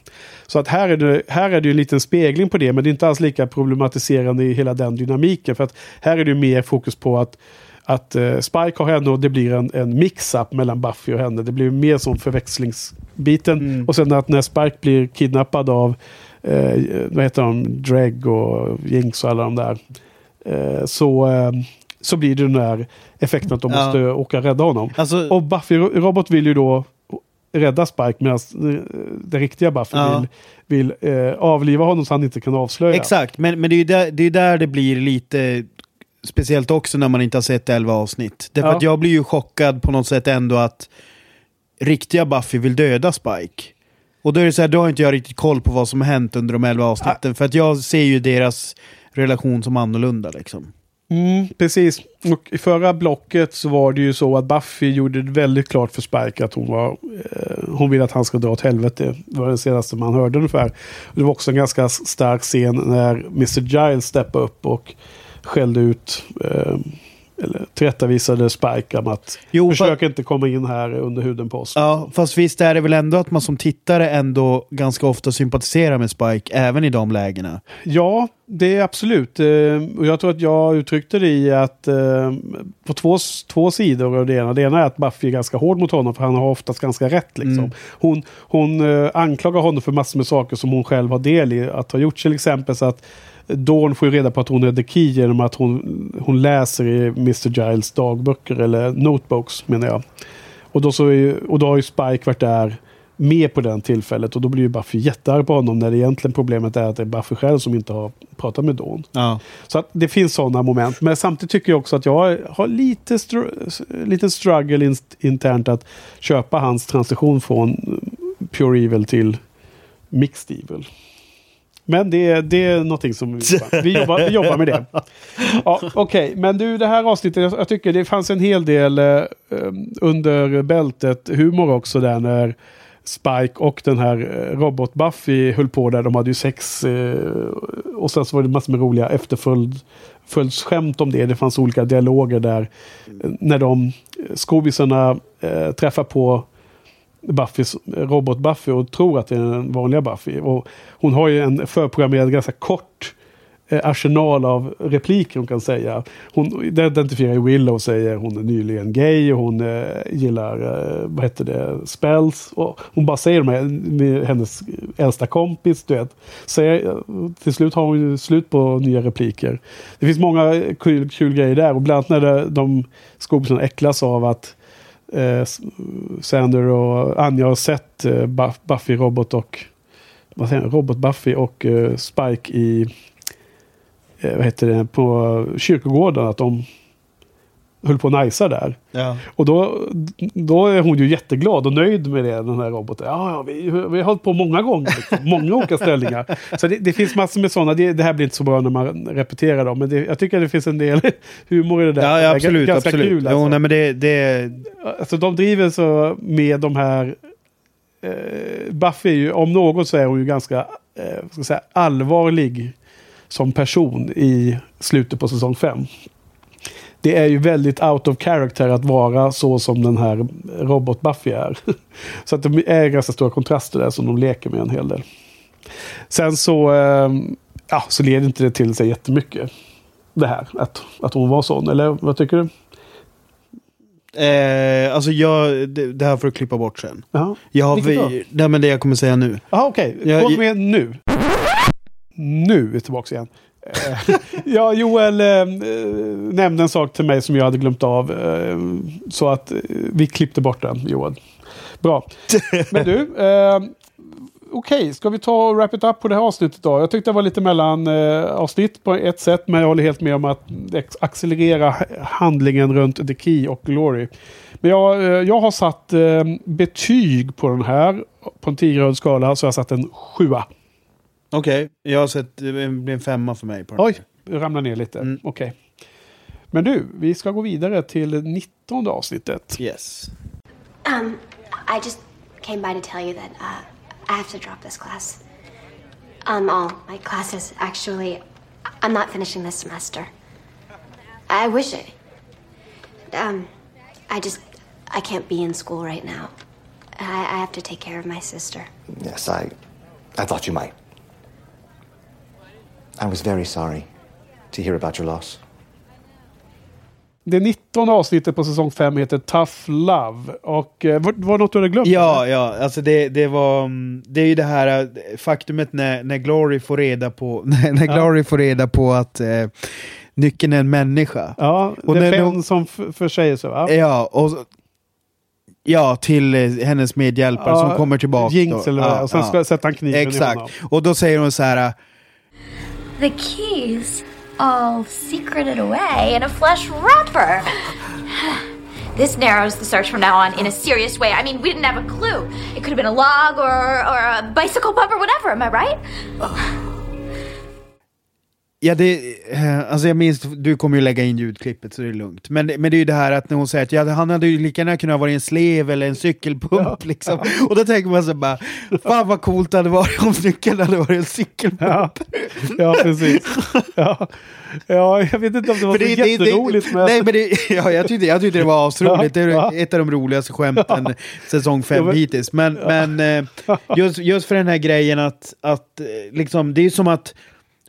Så att här är, det, här är det ju en liten spegling på det, men det är inte alls lika problematiserande i hela den dynamiken. För att här är det ju mer fokus på att att eh, Spike har henne och det blir en, en mix-up mellan Buffy och henne. Det blir mer som förväxlingsbiten. Och sen att när Spike blir kidnappad av, eh, vad heter de, Dreg och Jinx och alla de där. Eh, så, eh, så blir det den där effekten att de Ja. måste åka och rädda honom. Alltså, Och Buffy-robot vill ju då rädda Spike medan eh, den riktiga Buffy Ja. vill, vill eh, avliva honom så han inte kan avslöja. Exakt, men, men det är där det, är där det blir lite speciellt också när man inte har sett 11 avsnitt. Därför Ja. att jag blir ju chockad på något sätt ändå att riktiga Buffy vill döda Spike. Och då är det så här, då har inte jag riktigt koll på vad som har hänt under de 11 avsnitten. För att jag ser ju deras relation som annorlunda liksom. Mm, precis. Och i förra blocket så var det ju så att Buffy gjorde det väldigt klart för Spike att hon var... Eh, hon vill att han ska dra åt helvete. Det var det senaste man hörde ungefär. Det var också en ganska stark scen när Mr Giles steppade upp och skällde ut eh, eller tillrättavisade Spike om att Jo, försök inte komma in här under huden på oss. Ja, fast visst är det väl ändå att man som tittare ändå ganska ofta sympatiserar med Spike, även i de lägena. Ja, det är absolut. Eh, Och jag tror att jag uttryckte det i att eh, på två, två sidor av det ena. Det ena är att Buffy är ganska hård mot honom för han har oftast ganska rätt. Liksom. Hon, hon eh, anklagar honom för massor med saker som hon själv har del i att ha gjort. Till exempel så att Dawn får ju reda på att hon är The Key genom att hon, hon läser i Mr. Giles dagböcker eller notebooks menar jag. Och då, så ju- och då har ju Spike varit där med på den tillfället och då blir ju Buffy jättearg på honom när det egentligen problemet är att det är Buffy själv som inte har pratat med Dawn. Ja. Så att det finns sådana moment. Men samtidigt tycker jag också att jag har lite, str- lite struggle in- internt att köpa hans transition från Pure Evil till Mixed Evil. Men det, är- det är någonting som vi jobbar, vi jobbar, vi jobbar med det. Ja, Okej, men du det här avsnittet, jag, jag tycker det fanns en hel del eh, um, under bältet humor också där när Spike och den här eh, robot-Buffy höll på där. De hade ju sex eh, och sen så var det massor med roliga efterföljdsskämt om det. Det fanns olika dialoger där. Eh, när de eh, skobisarna eh, träffar på Buffys, robot-Buffy och tror att det är den vanliga Buffy. Och hon har ju en förprogrammerad ganska kort eh, arsenal av repliker hon kan säga. Hon det identifierar ju Willow och säger hon är nyligen gay och hon eh, gillar, eh, vad heter det, spells. Och hon bara säger de här hennes äldsta kompis, du vet. Säger, eh, till slut har hon ju slut på nya repliker. Det finns många kul, kul grejer där och bland annat när de skobisarna äcklas av att eh, Sander och Anja har sett eh, Buff- Buffy, Robot och vad säger jag, Robot Buffy och eh, Spike i eh, vad heter det, på kyrkogården. Att de höll på att najsa där. Ja. Och då, då är hon ju jätteglad och nöjd med det, den här roboten. Ja, ja vi, vi har hållit på många gånger. Liksom. Många olika ställningar. Så det, det finns massor med sådana. Det, det här blir inte så bra när man repeterar dem. Men det, jag tycker att det finns en del humor i det där. Ja, Det ja är absolut. Ganska absolut. kul. Alltså. Jo, nej, men det, det, Alltså de driver så med de här... Eh, Buffy är ju, om något så är hon ju ganska eh, säga, allvarlig som person i slutet på säsong 5. Det är ju väldigt out of character att vara så som den här robot-Buffy är. så att det är ganska stora kontraster där som de leker med en hel del. Sen så, eh, ja, så leder inte det till sig jättemycket. Det här, att, att hon var sån. Eller vad tycker du? eh, alltså jag, det, det här får du klippa bort sen. Jaha. Jag har, vi, nej, men det jag kommer säga nu. Jaha, okej. Gå i- med nu. Nu är vi tillbaka igen. Eh, ja, Joel eh, eh, nämnde en sak till mig som jag hade glömt av. Eh, så att eh, vi klippte bort den, Joel. Bra. Men du, eh, okej, ska vi ta och wrap it up på det här avsnittet då? Jag tyckte det var lite mellan eh, avsnitt på ett sätt, men jag håller helt med om att accelerera handlingen runt The Key och Glory. Men jag, jag har satt betyg på den här. På en 10 skala så har jag satt en sjua. Okej, jag har sett, det blir en femma för mig. På. Oj, ramlar ner lite. Mm. Okej. Men du, vi ska gå vidare till 19 avsnittet. Yes. Um, I just came by to tell you that uh, I have to drop this class. Um, all my classes actually. I'm not finishing this semester. I wish it. Um, I just I can't be in school right now. I, I have to take care of my sister. Yes, I. I thought you might. I was very sorry to hear about your loss. Det 19 avsnittet på säsong 5 heter Tough Love. Och eh, var, var det något du hade glömt? Ja, ja, alltså det, det var... mm, Det är ju det här eh, faktumet när, när Glory får reda på, när, när Glory får reda på att eh, nyckeln är en människa. Ja, Och det är de- Fenn som försäger sig va? Ja, och Ja, till eh, hennes medhjälpare Ja, som kommer tillbaka. Jinx eller vad ja, Och sen ska- sätter han kniven i Exakt. honom. Och då säger hon så här... The keys all secreted away in a flesh wrapper. This narrows the search from now on in a serious way. I mean, we didn't have a clue. It could have been a log or, or a bicycle bumper, whatever. Am I right? Oh. Ja, det, eh, alltså jag minns, du kommer ju lägga in ljudklippet så det är lugnt. Men, men det är ju det här att när hon säger att ja, han hade ju lika gärna kunnat vara en slev eller en cykelpump. Liksom. Och då tänker man så bara, fan vad coolt det hade varit om nyckeln hade varit en cykelpump. Ja, ja precis. Ja. ja, jag vet inte om det var För så jätteroligt. men... Nej, men det, ja, jag, tyckte, jag tyckte det var asroligt. Det är Ja. ett av de roligaste skämten säsong fem Ja, men- hittills. Men, men eh, just, just för den här grejen att, att eh, liksom, det är som att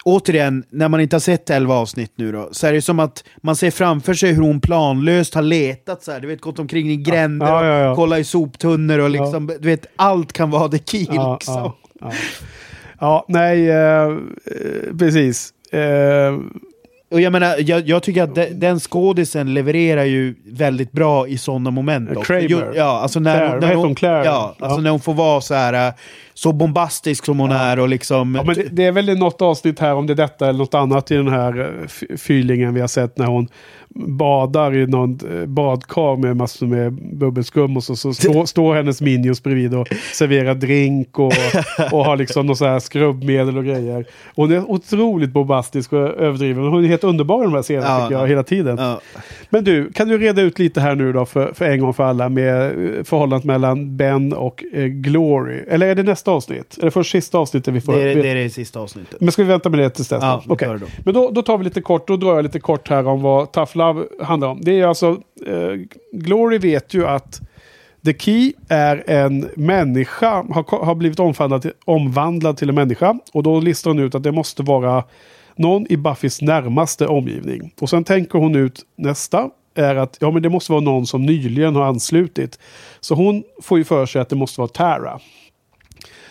Återigen, när man inte har sett 11 avsnitt nu då, så är det som att man ser framför sig hur hon planlöst har letat så här, du vet, gått omkring i gränder Ja, ja, ja. kollat i soptunnor och liksom, du vet, allt kan vara the key Ja, liksom. ja nej, eh, eh, precis. Eh, Och jag menar, jag, jag tycker att de, den skådisen levererar ju väldigt bra i sådana moment. Kramer. Ja, alltså när, Claire, vad när heter hon, hon? Claire? Ja, alltså Ja. när hon får vara så här så bombastisk som hon är och liksom... Ja, men det, det är väl något avsnitt här, om det är detta eller något annat i den här eh, f- fylingen vi har sett när hon badar i någon eh, badkar med massor med bubbelskum och så, så står, står hennes minions bredvid och serverar drink och, och har liksom något så här skrubbmedel och grejer. Hon är otroligt bombastisk och överdriven. Hon är helt underbar de här scenerna Ja. tycker jag, hela tiden. Ja. Men du, kan du reda ut lite här nu då för, för en gång för alla med eh, förhållandet mellan Ben och eh, Glory? Eller är det nästa avsnitt? Är det först sista avsnittet vi får? Det är, vet- det är det sista avsnittet. men ska vi vänta med det tills dess? Ja, Okej. det då. Men då, då tar vi lite kort, då drar jag lite kort här om vad Tough Love handlar om. Det är alltså, eh, Glory vet ju att The Key är en människa, har, har blivit omvandlad till, omvandlad till en människa. Och då listar hon ut att det måste vara någon i Buffys närmaste omgivning. Och sen tänker hon ut nästa, är att ja, men det måste vara någon som nyligen har anslutit. Så hon får ju för sig att det måste vara Tara.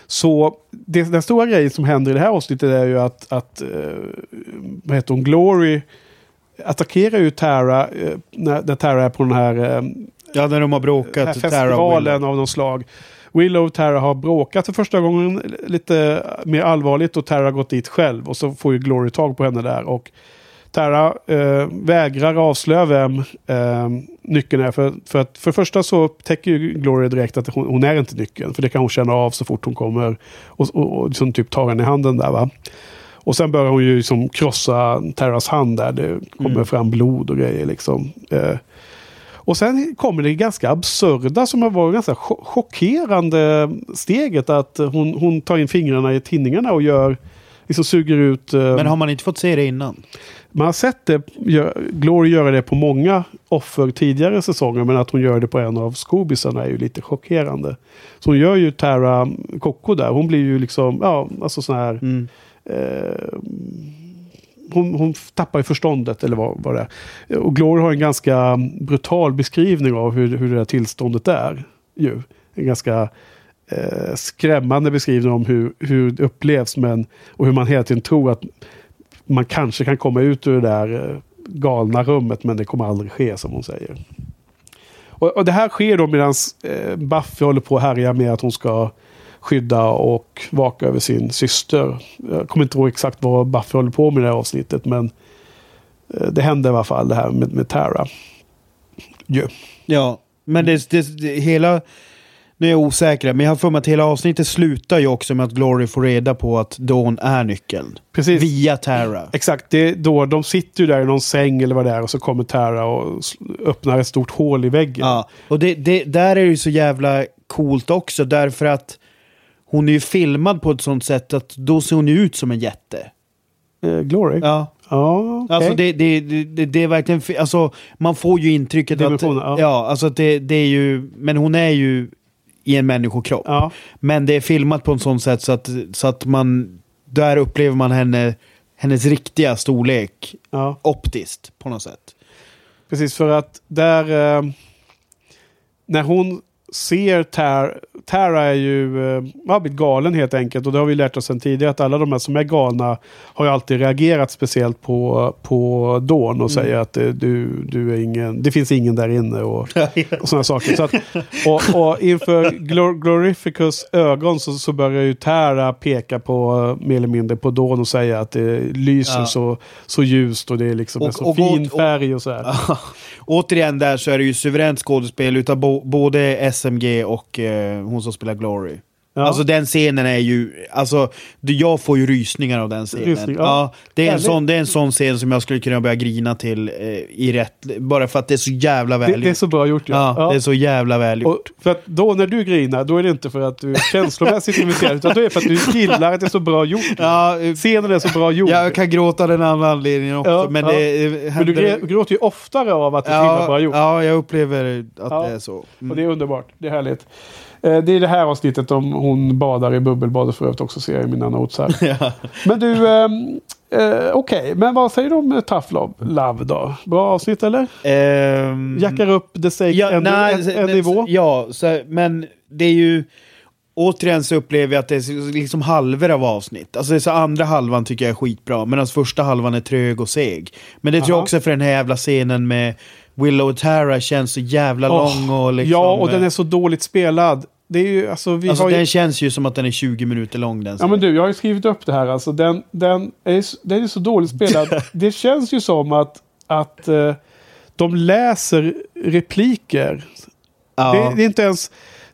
Så det, den stora grejen som händer i det här avsnittet är ju att, att eh, vad heter hon, Glory attackerar ju Tara eh, när, när Tara är på den här, eh, Ja, när de har bråkat. här festivalen av någon slag. Willow och Tara har bråkat för första gången lite mer allvarligt och Tara har gått dit själv och så får ju Glory tag på henne där. Och Tara eh, vägrar avslöja vem eh, nyckeln är. För, för att för första så upptäcker ju Glory direkt att hon, hon är inte nyckeln. För det kan hon känna av så fort hon kommer och, och, och liksom typ tar henne i handen där va. Och sen börjar hon ju liksom krossa Terras hand där. Det kommer fram blod och grejer liksom. Eh, och sen kommer det ganska absurda som var ganska cho- chockerande steget att hon, hon tar in fingrarna i tinningarna och gör, liksom suger ut. eh, Men har man inte fått se det innan? man har sett det, gör, Glory göra det på många offer tidigare säsonger men att hon gör det på en av skobisarna är ju lite chockerande. Så hon gör ju Tara Koko där, hon blir ju liksom, ja, alltså sån här Mm. eh, hon, hon tappar ju förståndet eller vad, vad det är. Och Glory har en ganska brutal beskrivning av hur, hur det här tillståndet är. Ju. En ganska eh, skrämmande beskrivning om hur, hur det upplevs men, och hur man hela tiden tror att man kanske kan komma ut ur det där eh, galna rummet men det kommer aldrig ske som hon säger. Och, och det här sker då medan eh, Buffy håller på att härja med att hon ska skydda och vaka över sin syster. Jag kommer inte ihåg exakt vad Buffy håller på med i det här avsnittet men eh, det hände i alla fall det här med, med Tara. Ju. Ja, men det, det, det hela... Nu är jag osäker, men jag har för mig att hela avsnittet slutar ju också med att Glory får reda på att Dawn är nyckeln. Precis. Via Tara. Exakt, det då de sitter ju där i någon säng eller vad det är och så kommer Tara och öppnar ett stort hål i väggen. Ja, och det, det, där är det ju så jävla coolt också därför att hon är ju filmad på ett sånt sätt att då ser hon ju ut som en jätte. Eh, Glory? Ja. Ja, okej. Alltså det, det, det, det är verkligen, alltså man får ju intrycket att, ja. ja, alltså att det, det är ju, men hon är ju i en människokropp. Ja. Men det är filmat på ett sånt sätt så att, så att man, där upplever man henne, hennes riktiga storlek ja. optiskt på något sätt. Precis, för att där... Eh, när hon ser Tara, Tara är ju, eh, har blivit galen helt enkelt. Och det har vi lärt oss sedan tidigare att alla de här som är galna har ju alltid reagerat speciellt på, på Dawn och säger att eh, du, du är ingen, det finns ingen där inne och, och sådana saker. Så att, och, och inför Glor Glorificus ögon så, så börjar ju Tara peka på mer eller mindre på Dawn och säga att det lyser Ja. så, så ljust och det är liksom en Och- så och- fin och- färg och så här. Återigen där så är det ju suveränt skådespel utav bo, både SMG och eh, hon som spelar Glory. Ja. Alltså den scenen är ju, alltså jag får ju rysningar av den scenen. Rysning, ja. ja. det, är en sån, det är en sån scen som jag skulle kunna börja grina till eh, i rätt, bara för att det är så jävla väl Det, det är gjort. så bra gjort. Ja, det är så jävla väl gjort. Och för att då när du grinar, då är det inte för att du är känslomässigt investerad, utan då är det för att du gillar att det är så bra gjort. Ja, eh, Scenen är så bra gjord. jag kan gråta den andra anledningen också, Ja, men ja. det eh, Men du grä- gråter ju oftare av att det är så himla bra ja, gjort. ja, jag upplever att Ja. det är så. Mm. Och det är underbart. Det är härligt. Eh, Det är det här avsnittet om hon badar i bubbelbadet för övrigt också ser jag i mina notes här. Men du, ehm, eh, okej. Men vad säger du om eh, Tough Love, Love då? Bra avsnitt eller? Ehm, Jackar upp the stake ja, en, nej, en, en men- nivå? Ja, så, men det är ju... Återigen så upplever jag att det är liksom halvor av avsnitt. Alltså så andra halvan tycker jag är skitbra, medan första halvan är trög och seg. Men det tror jag Aha. också för den här jävla scenen med Willow Tara känns så jävla Åh, lång och liksom... ja, och den eh, är så dåligt spelad. Det är ju, alltså, vi Alltså har ju... den känns ju som att den är 20 minuter lång den Ja men du, jag har ju skrivit upp det här alltså. Den, den, är, den är så dåligt spelad. det känns ju som att, att eh, de läser repliker. ja. Det, det är inte ens...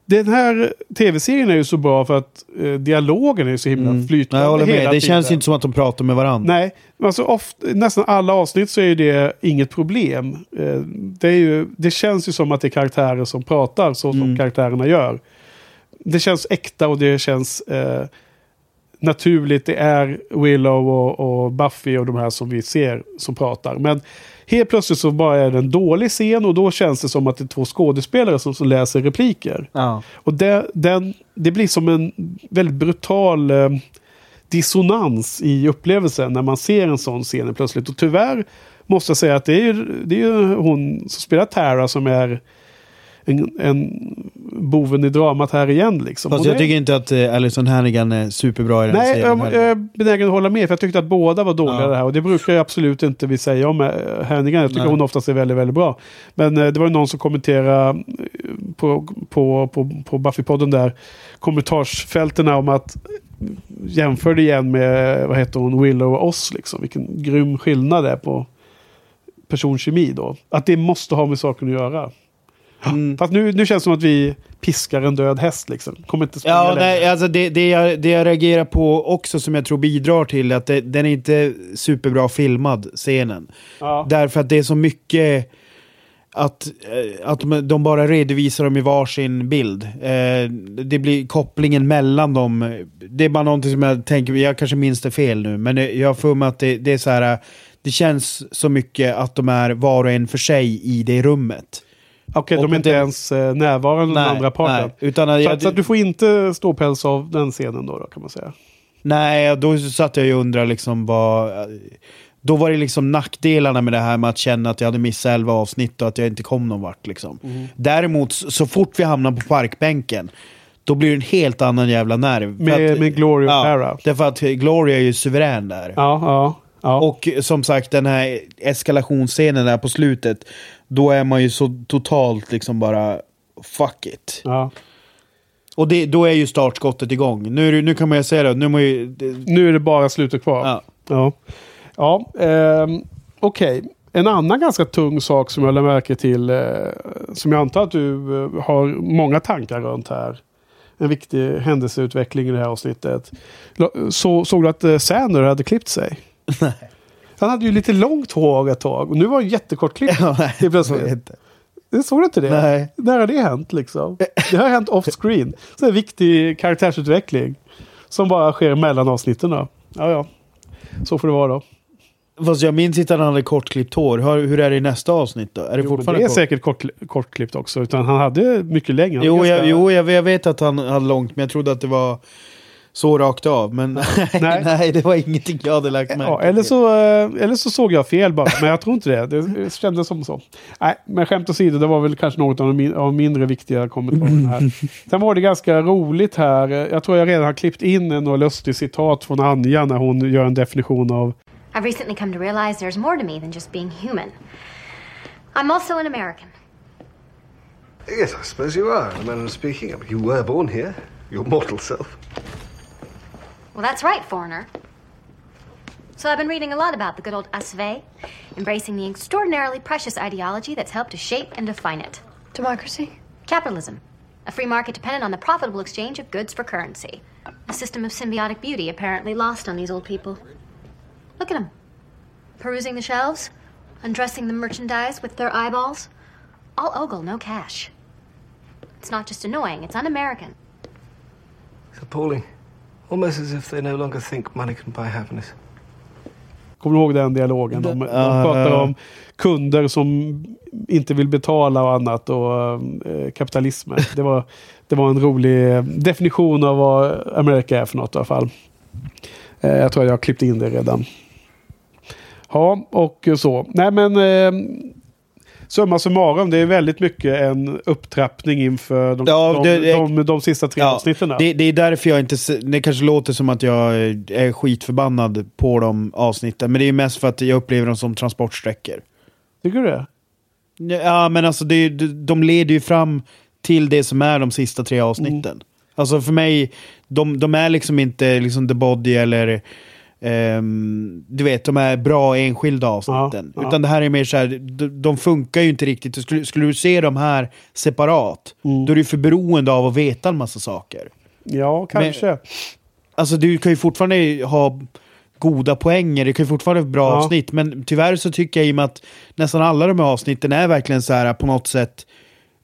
Den här tv-serien är ju så bra för att eh, dialogen är ju så himla Mm. flytande jag håller med. hela Det känns tiden. inte som att de pratar med varandra. Nej, men alltså ofta, nästan alla avsnitt så är det inget problem. Eh, det, är ju, det känns ju som att det är karaktärer som pratar så som Mm. karaktärerna gör. Det känns äkta och det känns eh, naturligt. Det är Willow och, och Buffy och de här som vi ser som pratar. Men helt plötsligt så bara är det en dålig scen och då känns det som att det är två skådespelare som, som läser repliker. Ja. Och det, den, det blir som en väldigt brutal eh, dissonans i upplevelsen när man ser en sån scen plötsligt. Och tyvärr måste jag säga att det är, ju- det är ju hon som spelar Tara som är en, en boven i dramat här igen. Liksom. Fast Och jag det- tycker inte att eh, Alison Hannigan är superbra i den Nej, jag, jag är benägen att hålla med. För jag tyckte att båda var dåliga Ja. det här. Och det brukar ju absolut inte vi säga om eh, Hannigan. Jag tycker Nej. hon oftast är väldigt, väldigt bra. Men eh, det var ju någon som kommenterade eh, på, på, på, på Buffy-podden där. Kommentarsfältena om att jämförde igen med vad heter hon, Willow och oss. Liksom. Vilken grym skillnad det är på personkemi då. Att det måste ha med saken att göra. Mm. Fast nu, nu känns det som att vi piskar en död häst liksom. Kommer inte springa Ja, längre. nej, alltså det, det, jag, det jag reagerar på också som jag tror bidrar till att det, den är inte superbra filmad, scenen. Ja. Därför att det är så mycket att, eh, att de- bara redovisar dem i varsin bild. Eh, det blir kopplingen mellan dem. Det är bara någonting som jag tänker, jag kanske minns det fel nu, men jag har för mig att det, det är så här, det känns så mycket att de är var och en för sig i det rummet. Okej, Och de är inte det- ens eh, närvarande den andra parten. nej, utan Så, jag, att, så att du får inte ståpäls av den scenen då, då kan man säga. Nej, då satt jag ju och undrade liksom vad... Då var det liksom nackdelarna med det här med att känna att jag hade missat 11 avsnitt och att jag inte kom någon vart. Liksom. Mhm. Däremot, så fort vi hamnar på parkbänken, då blir det en helt annan jävla nerv. Med, att- med Glory och ja, Tara. Därför att Gloria är ju suverän där. Ja, ja. Ja. Och som sagt, den här eskalationsscenen där på slutet, då är man ju så totalt liksom bara fuck it. ja. Och det, då är ju startskottet igång. Nu, nu kan man ju säga det, nu man ju... Det, Nu är det bara slutet kvar. ja. Ja, ja ehm, okej. En annan ganska tung sak som jag lade märke till, eh, som jag antar att du eh, har många tankar runt här. En viktig händelseutveckling i det här avsnittet. Så, såg du att eh, Sander hade klippt sig? Han hade ju lite långt hår ett tag och nu var det jättekort klipp. Ja, nej, helt plötsligt. inte. Det såg du inte det? Nej. När har det hänt liksom? Det har hänt off screen. Så en viktig karaktärsutveckling. Som bara sker mellan avsnitten då. Ja, ja. Så får det vara då. Fast jag minns inte att han hade kortklippt hår. Hur, hur är det i nästa avsnitt då? Är det Jo, det är kort? säkert kort, kortklippt också. Utan han hade mycket längre. Han Jo, jag, jo jag, jag vet att han hade långt, men jag trodde att det var så rakt av. Men nej, Nej. det var ingenting jag hade lagt märke Ja, eller, så, eh, eller så såg jag fel bara. Men jag tror inte det. Det kändes som så. Nej, men skämt åsido. Det var väl kanske något av de av mindre viktiga kommentarerna här. Sen var det ganska roligt här. Jag tror jag redan har klippt in en lustig citat från Anja när hon gör en definition av I've recently come to realize there's more to me than just being human. I'm also an American. Yes, I suppose you are, the manner of speaking. Mean, you were born here, your mortal self. Well, that's right, foreigner. So I've been reading a lot about the good old SV, embracing the extraordinarily precious ideology that's helped to shape and define it. Democracy? Capitalism. A free market dependent on the profitable exchange of goods for currency. A system of symbiotic beauty apparently lost on these old people. Look at them. Perusing the shelves, undressing the merchandise with their eyeballs. All ogle, no cash. It's not just annoying, it's un American. It's appalling. Almost as if they no longer think money can buy happiness. Kommer du ihåg den dialogen? De, de pratar om kunder som inte vill betala och annat och eh, kapitalismen. Det var, det var en rolig definition av vad Amerika är för något i alla fall. Eh, jag tror jag har klippt in det redan. Ja, och så. Nej men eh, summa summarum, det är väldigt mycket en upptrappning inför de, Ja, de, det- det- de, de, sista tre avsnitten. där. Det, det är därför jag inte... Det kanske låter som att jag är skitförbannad på de avsnitten. Men det är mest för att jag upplever dem som transportsträckor. Tycker du det? Ja, men alltså det, de- de leder ju fram till det som är de sista tre avsnitten. Alltså för mig, de, de är liksom inte liksom The Body eller... ehm, du vet, de är bra enskilda avsnitten. Ja, ja. Utan det här är mer så här, de, de funkar ju inte riktigt. Skulle, skulle du se de här separat, då är du för beroende av att veta en massa saker. Ja, kanske. Alltså du kan ju fortfarande ha goda poänger, det kan ju fortfarande vara bra Ja. avsnitt. Men tyvärr så tycker jag i och med att nästan alla de här avsnitten är verkligen så här på något sätt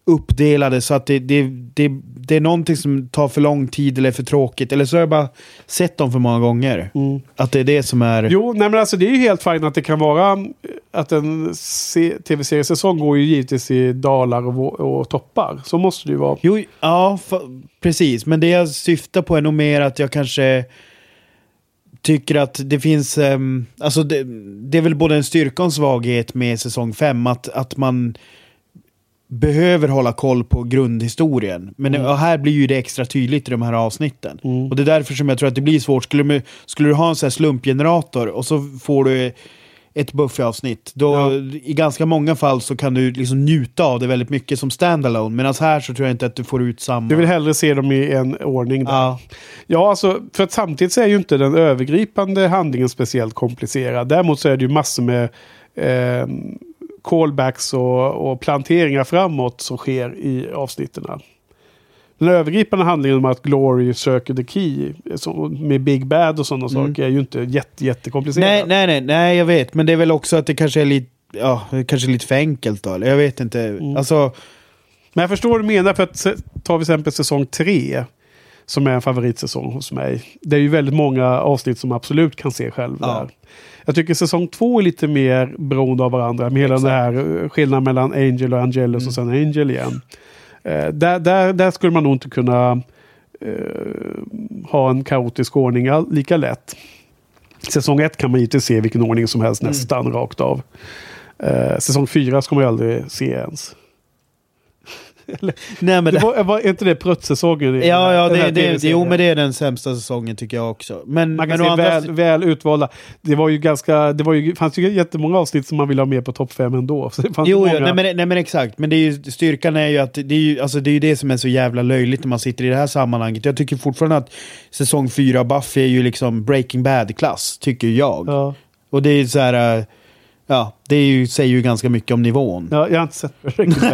uppdelade så att det, det, det, det är någonting som tar för lång tid eller är för tråkigt. Eller så har jag bara sett dem för många gånger. Att det är det som är... Jo, nej men alltså det är ju helt fint att det kan vara eh, att en se- tv-seriesäsong går ju givetvis i dalar och, och toppar. Så måste det ju vara. Jo, ja, precis. Men det jag syftar på är nog mer att jag kanske tycker att det finns... ehm, alltså det, det är väl både en styrka och en svaghet med säsong 5. Att, att man behöver hålla koll på grundhistorien. Men Mm. ja, här blir ju det extra tydligt i de här avsnitten. Och det är därför som jag tror att det blir svårt. Skulle, du- skulle du ha en sån slumpgenerator och så får du ett Buffy-avsnitt. Då, I ganska många fall så kan du liksom njuta av det väldigt mycket som standalone. Medan här så tror jag inte att du får ut samma. Du vill hellre se dem i en ordning där. Ja. Ja, alltså, för att samtidigt så är ju inte den övergripande handlingen speciellt komplicerad. Däremot så är det ju massor med eh, callbacks och, och planteringar framåt som sker i avsnitten. Den övergripande handlingen om att Glory söker the key med Big Bad och sådana saker är ju inte jätte, jättekomplicerad. Nej, nej, nej, nej, jag vet. Men det är väl också att det kanske är lite, ja, kanske lite för enkelt då. Jag vet inte. Alltså, Men jag förstår vad du menar. För att vi till exempel säsong tre. Som är en favoritsäsong hos mig. Det är ju väldigt många avsnitt som absolut kan se själv Ja. där. Jag tycker säsong två är lite mer beroende av varandra. Med hela den här skillnaden mellan Angel och Angelus och sen Angel igen. Eh, där, där, där skulle man nog inte kunna eh, ha en kaotisk ordning lika lätt. Säsong ett kan man inte se vilken ordning som helst nästan rakt av. Eh, säsong fyra ska man ju aldrig se ens. Nej men Det var, var inte det pruttsäsongen? ja, ja, det, det, jo men det är den sämsta säsongen tycker jag också. Men, Man kan men andra väl, väl utvalda. Det var ju ganska, det var ju, fanns ju jättemånga avsnitt som man ville ha med på topp fem ändå. Så det fanns ju Jo, många. jo nej, men, nej men exakt. Men det är ju, styrkan är ju att det är ju, alltså, det är ju det som är så jävla löjligt när man sitter i det här sammanhanget. Jag tycker fortfarande att säsong 4 av Buffy är ju liksom Breaking Bad-klass, tycker jag. ja. Och det är så här... Ja, det ju, säger ju ganska mycket om nivån. Ja, jag har inte sett Breaking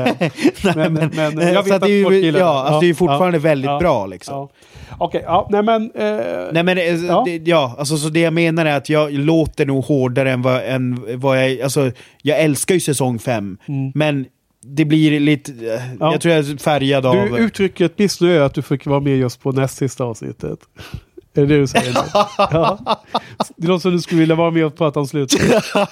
Bad. men, men, men jag vet att det är ju- ja, det. alltså det är ju fortfarande väldigt ja, bra, liksom. Ja. Okej, ja, nej men... Eh, Nej men eh, Ja. det, ja, alltså så det jag menar är att jag låter nog hårdare än vad, än vad jag... Alltså, jag älskar ju säsong 5, men det blir lite... eh, Mm. Ja. Jag tror jag är färgad av... du uttrycker ett missnöje att du fick vara med just på näst sista avsnittet. Är det det du säger ja. Det låter som du skulle vilja vara med och prata om slutet. Ja.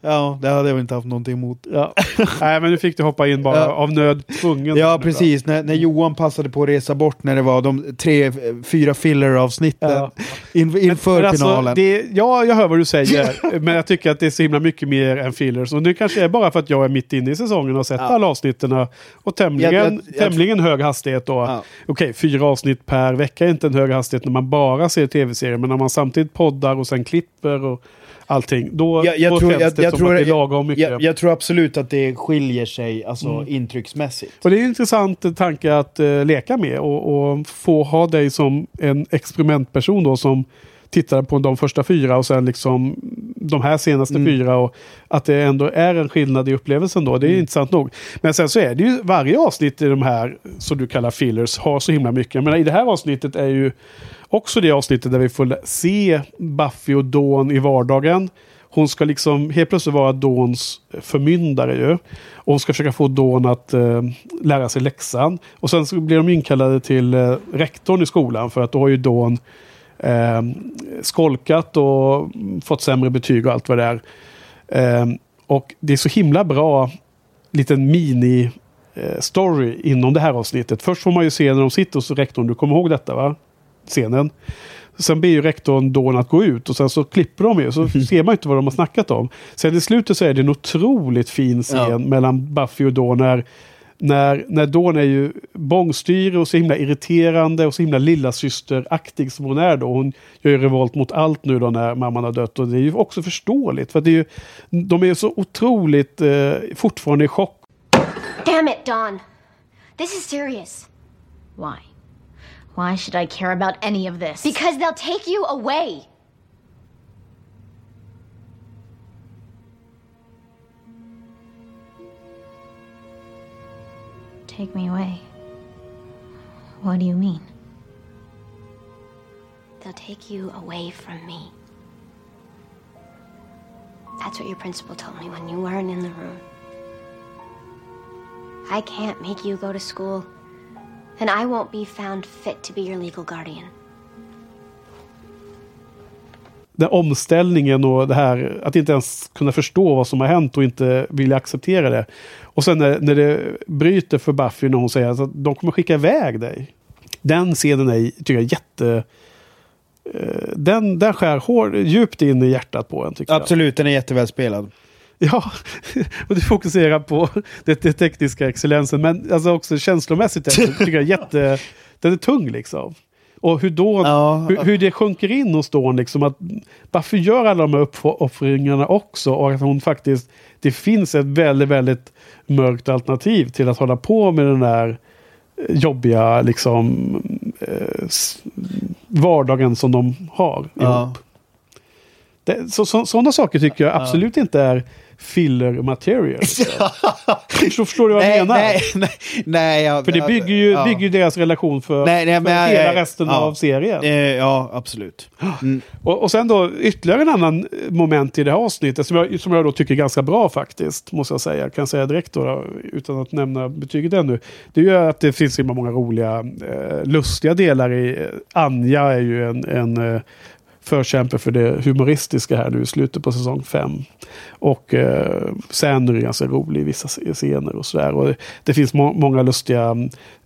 Ja, det hade jag väl inte haft någonting emot. Ja. Nej, men nu fick du hoppa in bara Ja. av nöd tvungen. Ja, precis. När, när Johan passade på att resa bort när det var de tre, fyra filler-avsnitten Ja. in, inför Men alltså, finalen. det, ja, jag hör vad du säger. men jag tycker att det är så himla mycket mer än fillers. Och det kanske är bara för att jag är mitt inne i säsongen och har sett alla avsnitten. Och tämligen, Jag- jag- jag- tämligen hög hastighet då. Okej, fyra avsnitt per vecka är inte en hög hastighet när man bara ser tv-serier. Men när man samtidigt poddar och sen klipper och allting. Då, jag, jag, då tror, känns jag, det jag, som tror, att det är lagom mycket. jag, jag tror absolut att det skiljer sig alltså, Mm. intrycksmässigt. Och det är en intressant tanke att eh, leka med och, och få ha dig som en experimentperson då som tittade på de första fyra och sen liksom de här senaste Mm. fyra. Och att det ändå är en skillnad i upplevelsen då. Det är Mm. intressant nog. Men sen så är det ju varje avsnitt i de här som du kallar fillers har så himla mycket. Men i det här avsnittet är ju också det avsnittet där vi får se Buffy och Dawn i vardagen. Hon ska liksom helt plötsligt vara Dawns förmyndare ju. Och hon ska försöka få Dawn att eh, lära sig läxan. Och sen så blir de inkallade till eh, rektorn i skolan för att då har ju Dawn eh, skolkat och fått sämre betyg och allt vad det är. Eh, och det är så himla bra liten mini eh, story inom det här avsnittet. Först får man ju se när de sitter hos rektorn, du kommer ihåg detta va? Scenen. Sen ber ju rektorn Dawn att gå ut och sen så klipper de ju så ser man inte vad de har snackat om. Sen i slutet så är det en otroligt fin scen Ja. mellan Buffy och Dawn när, när, när Dawn är ju bångstyrig och så himla irriterande och så himla lillasysteraktig som hon är då. Hon gör ju revolt mot allt nu då när mamman har dött och det är ju också förståeligt för att det är ju, de är ju så otroligt eh, fortfarande i chock Damn it, Dawn. This is serious. Why? Why should I care about any of this? Because they'll take you away. Take me away. What do you mean? They'll take you away from me. That's what your principal told me when you weren't in the room. I can't make you go to school, and I won't be found fit to be your legal guardian. Den omställningen och det här att inte ens kunna förstå vad som har hänt och inte vilja acceptera det. Och sen när, när det bryter för Buffy när hon säger att de kommer skicka iväg dig. Den scenen är, tycker jag, jätte... eh, Den, den skär hår, djupt in i hjärtat på en. Tycker jag. Absolut, den är jättevälspelad. Ja, och du fokuserar på det, det tekniska excellensen. Men alltså också känslomässigt tycker jag jätte... Den är tung liksom. Och hur, då, Ja. hur, hur det sjunker in hos Dawn. Liksom, att varför gör alla de här uppoffringarna också? Och att hon faktiskt... Det finns ett väldigt, väldigt mörkt alternativ till att hålla på med den där eh, jobbiga liksom, eh, vardagen som de har Ja. ihop. Det, så, så, sådana saker tycker jag absolut inte är filler material. så förstår du vad jag Nej, menar? nej, nej, nej. ja, För det bygger ju, ja. bygger ju deras relation för, Nej, nej, för hela eh, resten ja. av serien. Eh, ja, absolut. Mm. Och, och sen då ytterligare en annan moment i det här avsnittet som jag, som jag då tycker är ganska bra faktiskt. Måste jag säga. Kan jag säga direkt då, utan att nämna betyget ännu. Det är ju att det finns så många roliga, eh, lustiga delar i... eh, Anja är ju en, en eh, förkämpe för det humoristiska här nu i slutet på säsong fem. Och eh, sen är det ganska rolig i vissa scener och sådär. Och det, finns må många lustiga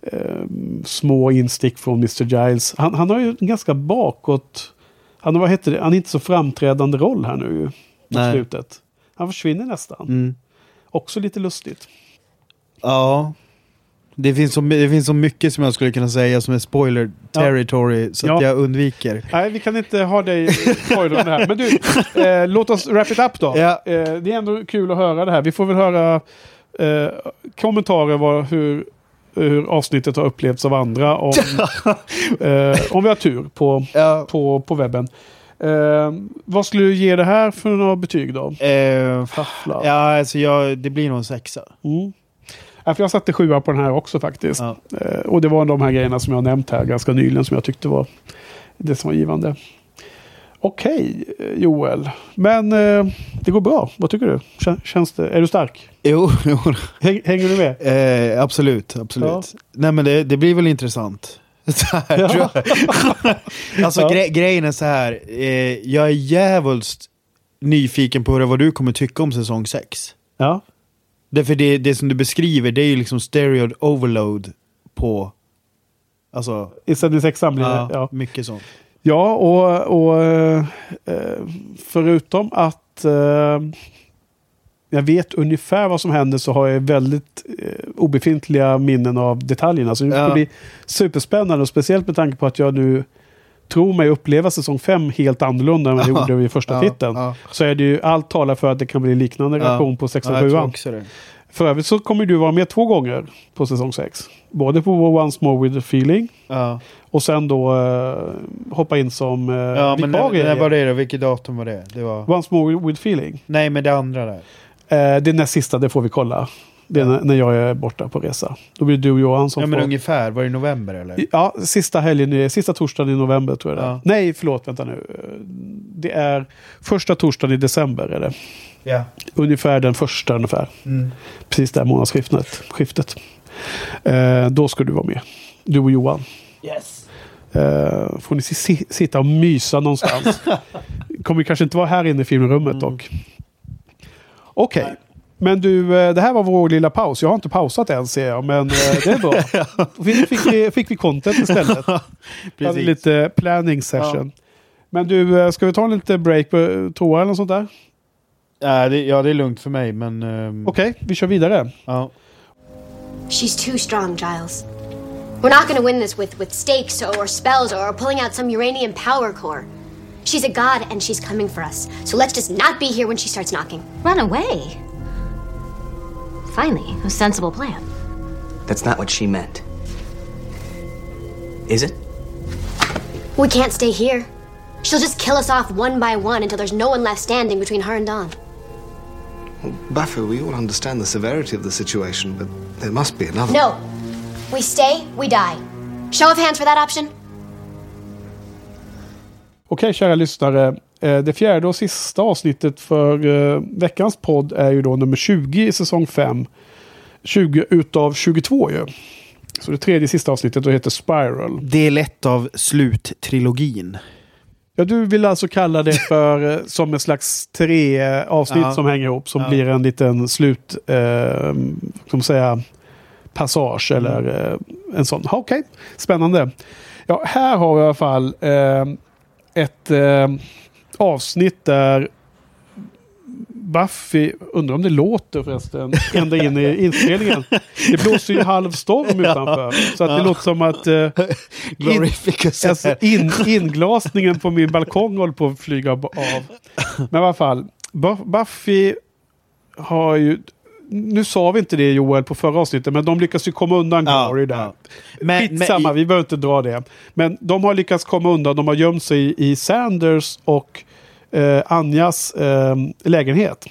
eh, små instick från Mr. Giles. Han, han har ju en ganska bakåt... Han vad heter det? Han har inte så framträdande roll här nu Nej. slutet. Han försvinner nästan. Mm. Också lite lustigt. Ja. Det finns, så, det finns så mycket som jag skulle kunna säga som är spoiler territory, så att Ja. jag undviker. Nej, vi kan inte ha dig det här. Men du, eh, låt oss wrap it up då. Ja. Eh, det är ändå kul att höra det här. Vi får väl höra eh, kommentarer vad, hur, hur avsnittet har upplevts av andra. Om, eh, om vi har tur på, Ja. på, på webben. Eh, vad skulle du ge det här för några betyg då? Eh, ja, alltså jag, det blir nog en sexa. Mm. Ja, för jag satte sjua på den här också faktiskt. Ja. Eh, och det var de här grejerna som jag nämnt här ganska nyligen som jag tyckte var det som var givande. Okej, eh, Joel. Men eh, det går bra. Vad tycker du? Kän- Känns det, är du stark? Jo, jo. Häng, hänger du med? Eh, absolut, absolut. Ja. Nej men det, det blir väl intressant. Så här, Ja. tror jag. alltså Ja. gre grejen är så här. Eh, jag är djävulskt nyfiken på vad du kommer tycka om säsong 6. Ja. Därför det, det som du beskriver, det är ju liksom stereo overload på... Alltså, I sändning sexan blir det. ja, mycket sånt. Ja, och, och eh, förutom att eh, jag vet ungefär vad som händer så har jag väldigt eh, obefintliga minnen av detaljerna. Så det Ja. bli superspännande och speciellt med tanke på att jag nu tror mig uppleva säsong 5 helt annorlunda än vad jag Ja. gjorde vid första titeln. Så är det ju, allt talar för att det kan bli liknande reaktion på 6 och Ja, jag tror 7 också det. För övrigt så kommer du vara med två gånger på säsong 6. Både på Once More With The Feeling Ja, och sen då eh, hoppa in som uh, ja men när, vikarie. när var det då? Vilket datum var det? Det var... Once More With Feeling. Nej, men det andra där. Eh, det näst sista, det får vi kolla. Det är när, när jag är borta på resa. Då blir det du och Johan som Ja, men får... ungefär. Var det i november eller? Ja, sista helgen, i- sista torsdagen i november tror jag det är. Ja. Nej, förlåt, vänta nu. Det är första torsdagen i december är det. Ja. Ungefär den första ungefär. Mm. Precis där månadsskiftet. Skiftet. Eh, då ska du vara med. Du och Johan. Yes. Eh, får ni si- sitta och mysa någonstans. Kommer kanske inte vara här inne i filmrummet dock. Okej. Men du, eh, det här var vår lilla paus. Jag har inte pausat än ser jag, men eh, det är bra. fick, fick, vi, fick vi content istället. hade Precis. lite planning session. Men du, eh, ska vi ta en liten break på toa eller något sånt där? Ja, det, ja, det är lugnt för mig, men... ehm, Okej, vi kör vidare. ja. She's too strong, Giles. We're not gonna win this with, with stakes or spells or pulling out some uranium power core. She's a god and she's coming for us. So let's just not be here when she starts knocking. Run away. Finally, a sensible plan. That's not what she meant. Is it? We can't stay here. She'll just kill us off one by one until there's no one left standing between her and Dawn. Buffy, we all understand the severity of the situation, but there must be another. No. We stay, we die. Show of hands for that option. Okej, kära lyssnare. Eh, Det fjärde och sista avsnittet för eh, veckans podd är ju då nummer 20 i säsong 5. 20 utav 22 ju. Så det tredje sista avsnittet då heter Spiral. Del ett av sluttrilogin. Ja, du vill alltså kalla det för eh, som en slags tre avsnitt Ja. som hänger ihop. Som Ja. blir en liten slut, eh, ska man säga, passage eller eh, en sån. Okej, spännande. Ja, här har vi i alla fall eh, ett eh, avsnitt där Buffy, undrar om det låter förresten, ända in i inspelningen. Det blåser ju halv storm utanför. Så att det Ja. låter som att eh, Glorificus. Alltså in, inglasningen på min balkong håller på att flyga av. Men i alla fall, Buff- Buffy har ju... Nu sa vi inte det Joel på förra avsnittet, men de lyckas ju komma undan Ja, Glory där. ja. Men- Skitsamma, men- vi behöver inte dra det. Men de har lyckats komma undan, de har gömt sig i, i Sanders och eh, Anjas eh, lägenhet.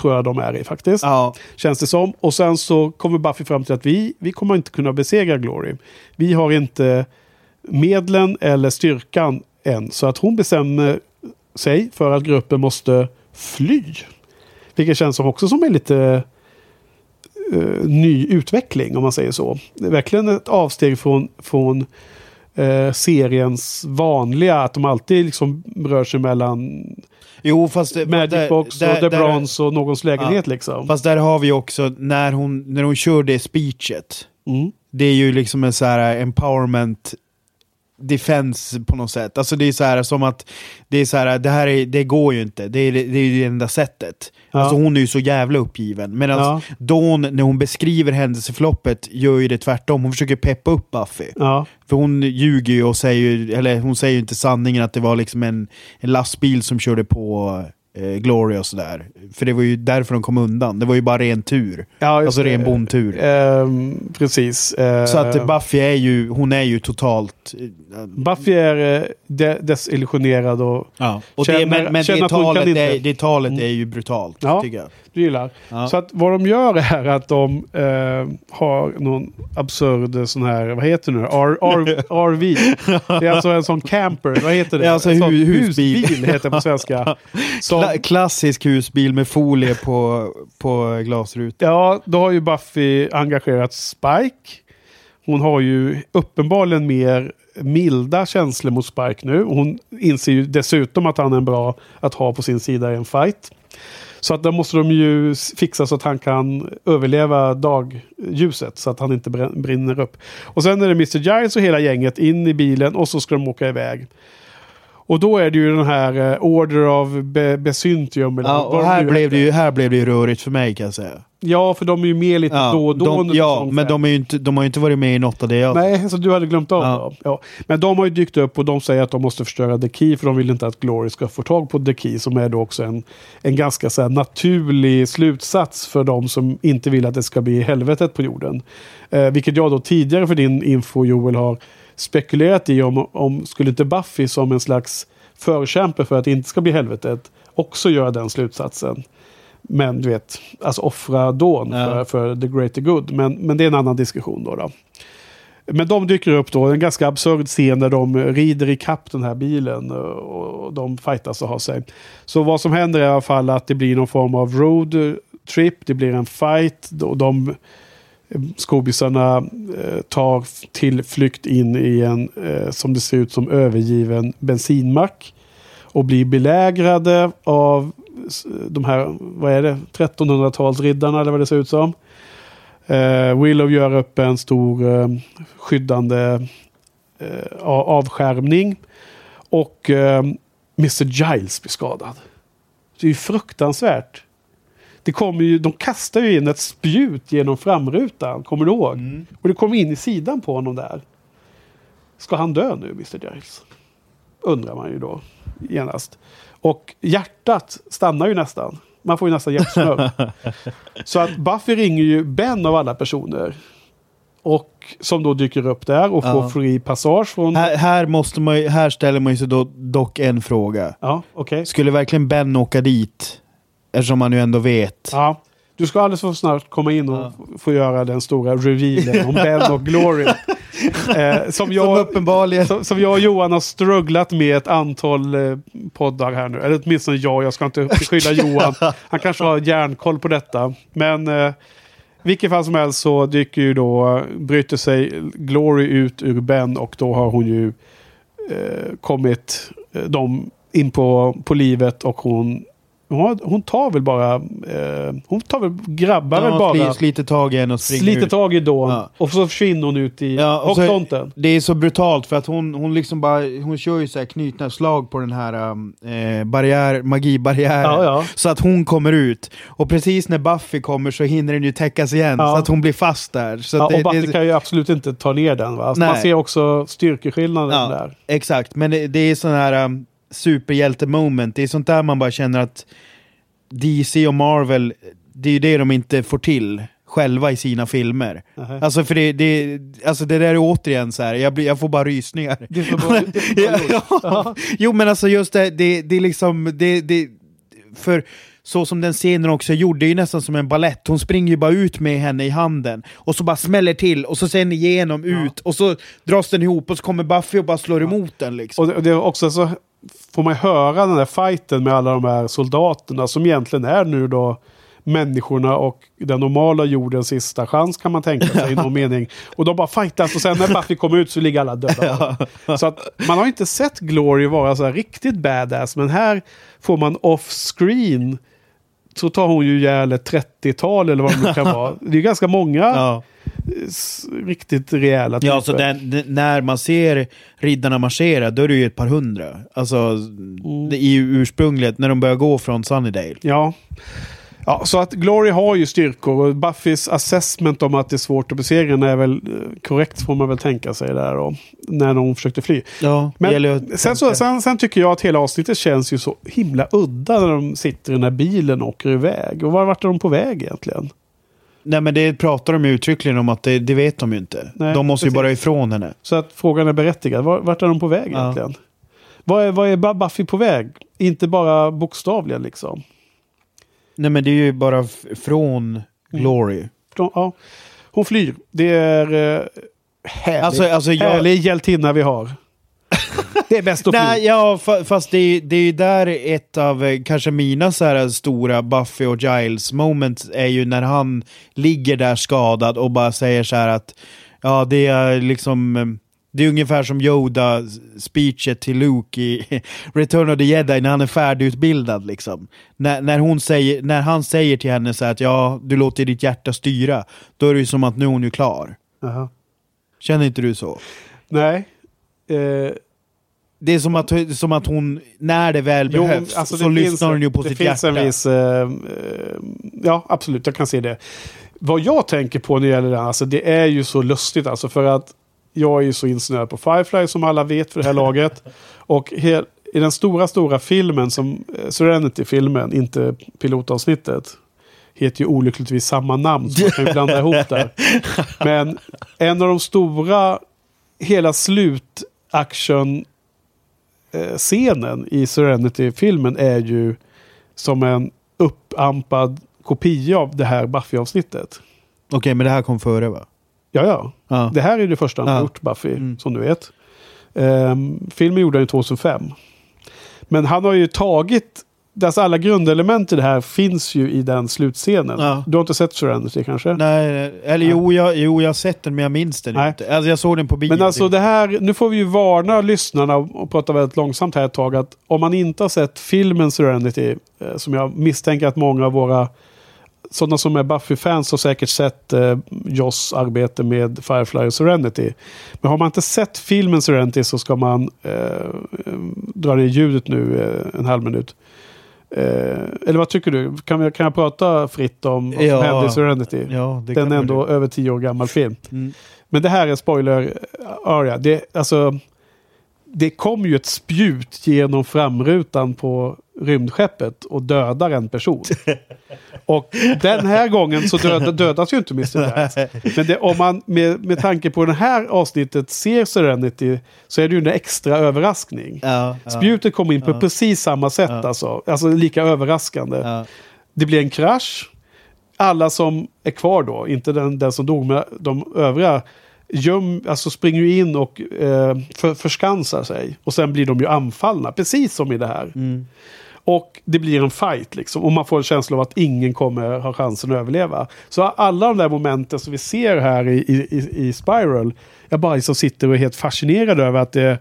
Tror jag de är i faktiskt. Ja. Känns det som. Och sen så kommer Buffy fram till att vi, vi kommer inte kunna besegra Glory. Vi har inte medlen eller styrkan än. Så att hon bestämmer sig för att gruppen måste fly. Vilket känns som också som en lite eh, ny utveckling om man säger så. Det är verkligen ett avsteg från, från eh, seriens vanliga, att de alltid liksom rör sig mellan Jo, fast... det- Magic där- Box där- och The där- Bronze och någons lägenhet Ja. liksom. Fast där har vi också, när hon, när hon kör det speechet. Mm. Det är ju liksom en så här empowerment defense på något sätt. Alltså det är så här som att det är så här, det här är, det går ju inte. Det är det, är ju det enda sättet. Ja. Alltså hon är ju så jävla uppgiven. Medan Ja. Dawn, när hon beskriver händelseförloppet, gör ju det tvärtom. Hon försöker peppa upp Buffy. Ja. För hon ljuger ju och säger eller hon säger ju inte sanningen att det var liksom en, en lastbil som körde på eh, Glory och sådär. För det var ju därför de kom undan. Det var ju bara ren tur. Ja, alltså ren bondtur. Ehm, precis. Eh, Så att Buffy är ju, hon är ju totalt... eh, Buffy är eh, de- desillusionerad och Ja. Och känner, det, men men känner det, talet är, det talet är ju brutalt, Ja. tycker jag. Gillar. Ja. Så att vad de gör är att de eh, har någon absurd sån här, vad heter det nu? R, R, RV. Det är alltså en sån camper, vad heter det? Det är alltså en hu- husbil. heter det på svenska. Som, Kla klassisk husbil med folie på, på glasrutan. ja, då har ju Buffy engagerat Spike. Hon har ju uppenbarligen mer milda känslor mot Spike nu. Hon inser ju dessutom att han är bra att ha på sin sida i en fight. Så att då måste de ju fixa så att han kan överleva dagljuset så att han inte brinner upp. Och sen är det Mr. Giles och hela gänget in i bilen och så ska de åka iväg. Och då är det ju den här eh, Order of Be Besyntium. eller Ja, vad och de här nu blev, det heter. ju, här blev det ju rörigt för mig kan jag säga. Ja, för de är ju med lite Ja, då och då. de, under ja säsong men fem. de, är ju inte, de har ju inte varit med i något av det jag Nej, så du hade glömt av Ja. dem. Ja. Men de har ju dykt upp och de säger att de måste förstöra The Key för de vill inte att Glory ska få tag på The Key som är då också en, en ganska så här, naturlig slutsats för de som inte vill att det ska bli helvetet på jorden. Eh, vilket jag då tidigare för din info Joel har spekulerat i om, om skulle inte Buffy som en slags förkämpe för att det inte ska bli helvetet också göra den slutsatsen. Men du vet, alltså offra Dawn för, för the greater good. Men, men det är en annan diskussion då. då. Men de dyker upp då, en ganska absurd scen där de rider i kapp den här bilen och de fightas och har sig. Så vad som händer är i alla fall att det blir någon form av road trip, det blir en fight och de eh, skobisarna eh, tar till flykt in i en, eh, som det ser ut som, övergiven bensinmack. Och blir belägrade av de här, vad är det, 1300-talsriddarna eller vad det ser ut som. Eh, Willow gör upp en stor eh, skyddande eh, avskärmning. Och eh, Mr Giles blir skadad. Det är ju fruktansvärt. Det kommer ju, de kastar ju in ett spjut genom framrutan, kommer du ihåg? Och det kommer in i sidan på honom där. Ska han dö nu, Mr Giles? Undrar man ju då genast. Och hjärtat stannar ju nästan. Man får ju nästan hjärtsnörp. Så att Buffy ringer ju Ben av alla personer. Och som då dyker upp där och får Ja. fri passage från... Här, här, måste man, här ställer man ju sig då, dock en fråga. Ja, okej. Skulle verkligen Ben åka dit? Eftersom man ju ändå vet. Ja. Du ska alldeles för snart komma in och f- få göra den stora revealen om Ben och Glory. Eh, som, jag, uppenbarligen... som, som jag och Johan har strugglat med ett antal eh, poddar här nu. Eller åtminstone jag, jag ska inte skylla Johan. Han kanske har järnkoll på detta. Men eh, vilket fall som helst så dyker ju då, bryter sig Glory ut ur Ben och då har hon ju eh, kommit eh, dem in på, på livet och hon hon, tar väl bara, eh, hon tar väl, grabbar väl Ja, bara, sli- sliter tag i henne och springer sliter ut. tag i Dawn Ja. och så försvinner hon ut i Ja, horisonten. Det är så brutalt för att hon, hon liksom bara, hon kör ju så här knutna slag på den här um, eh, barriär, magibarriären. Ja, ja. Så att hon kommer ut. Och precis när Buffy kommer så hinner den ju täckas igen. Så att hon blir fast där. Så Ja, det, och Buffy det, kan ju absolut inte ta ner den. Va? Alltså man ser också styrkeskillnaden där. Exakt, men det, det är sån här um, superhjälte-moment. Det är sånt där man bara känner att DC och Marvel, det är ju det de inte får till själva i sina filmer. Nähä. Alltså för det, det, alltså det där är återigen så här, jag, blir, jag får bara rysningar. Det får bara- det får bara Ja, ja. Jo men alltså just det, det, det är liksom, det, det, för så som den scenen också är gjord, det är ju nästan som en ballett. Hon springer ju bara ut med henne i handen och så bara smäller till och så sen igenom ut och så dras den ihop och så kommer Buffy och bara slår emot den liksom. Och det, och det är också så får man höra den där fighten med alla de här soldaterna som egentligen är nu då människorna och den normala jordens sista chans kan man tänka sig i någon mening. Och de bara fightas och sen när Buffy kommer ut så ligger alla döda. Så att man har inte sett Glory vara så här riktigt badass men här får man off-screen så tar hon ju ihjäl ett 30-tal eller vad det nu kan vara. Det är ganska många Ja. s- riktigt rejäla Ja, så typer. den, när man ser riddarna marschera, då är det ju ett par hundra. Alltså, Mm. det, i ursprungligt, när de börjar gå från Sunnydale. Ja. Ja, så att Glory har ju styrkor och Buffys assessment om att det är svårt att besegra henne är väl eh, korrekt får man väl tänka sig där då. När de försökte fly. Ja, Men sen, så, sen, sen tycker jag att hela avsnittet känns ju så himla udda när de sitter i den här bilen och åker iväg. Och var- vart är de på väg egentligen? Nej men det pratar de ju uttryckligen om att det, det vet de ju inte. Nej, de måste ju precis. bara ifrån henne. Så att frågan är berättigad. Var, vart är de på väg Ja. egentligen? Vad är, vad är Buffy på väg? Inte bara bokstavligen liksom. Nej men det är ju bara från Glory. De, ja. Hon flyr. Det är eh, härlig, Alltså- alltså jag- härlig hjältinna vi har. det är bäst att fly. Nej, ja, fa- fast det är, det är ju där ett av eh, kanske mina så här stora Buffy och Giles moments är ju när han ligger där skadad och bara säger så här att ja, det är liksom eh, det är ungefär som Yoda speechet till Luke i Return of the Jedi när han är färdigutbildad liksom. När, när, hon säger, när han säger till henne så att ja, du låter ditt hjärta styra, då är det ju som att nu är hon ju klar. Jaha. Känner inte du så? Nej. Eh, Det är som att, som att hon, när det väl Jo, behövs, alltså så lyssnar hon ju på det sitt finns hjärta. En viss, eh, ja, absolut, jag kan se det. Vad jag tänker på när det gäller det här, alltså det är ju så lustigt alltså för att jag är ju så insnöad på Firefly som alla vet för det här laget. Och hel, i den stora, stora filmen, som eh, Serenity-filmen, inte pilotavsnittet, heter ju olyckligtvis samma namn, så man kan ju blanda ihop där. Men en av de stora, hela slutaction eh, scenen i Serenity-filmen är ju som en uppampad kopia av det här Buffy-avsnittet. Okej, men det här kom före va? Ja, ja. Ja. Det här är det första han har Ja. gjort, Buffy, som du vet. Um, filmen gjorde han ju 2005. Men han har ju tagit, alltså alla grundelement i det här finns ju i den slutscenen. Ja. Du har inte sett Serenity kanske? Nej, eller jo jag, jo, jag har sett den men jag minns den Nej. inte. Alltså jag såg den på bio. Men alltså det här, nu får vi ju varna lyssnarna och och prata väldigt långsamt här ett tag. Att om man inte har sett filmen Serenity, eh, som jag misstänker att många av våra sådana som är Buffy-fans har säkert sett eh, Joss arbete med Firefly och Serenity. Men har man inte sett filmen Serenity så ska man eh, eh, dra ner ljudet nu eh, en halv minut. Eh, eller vad tycker du? Kan, vi, kan jag prata fritt om vad som Ja. hände i Serenity? Ja, det Den är ändå över tio år gammal film. Mm. Men det här är spoiler area. Det, alltså, det kom ju ett spjut genom framrutan på rymdskeppet och dödar en person. och den här gången så död, dödas ju inte Mr. Rat. Men det, om man med, med tanke på det här avsnittet ser Serenity så är det ju en extra överraskning. Ja, ja. Spjutet kom in på Ja. precis samma sätt alltså. Alltså lika överraskande. Ja. Det blir en krasch. Alla som är kvar då, inte den, den som dog, men de övriga göm, alltså springer ju in och eh, för, förskansar sig. Och sen blir de ju anfallna, precis som i det här. Mm. Och det blir en fight liksom. Och man får en känsla av att ingen kommer ha chansen att överleva. Så alla de där momenten som vi ser här i, i, i- Spiral. Jag bara liksom sitter och är helt fascinerad över att det,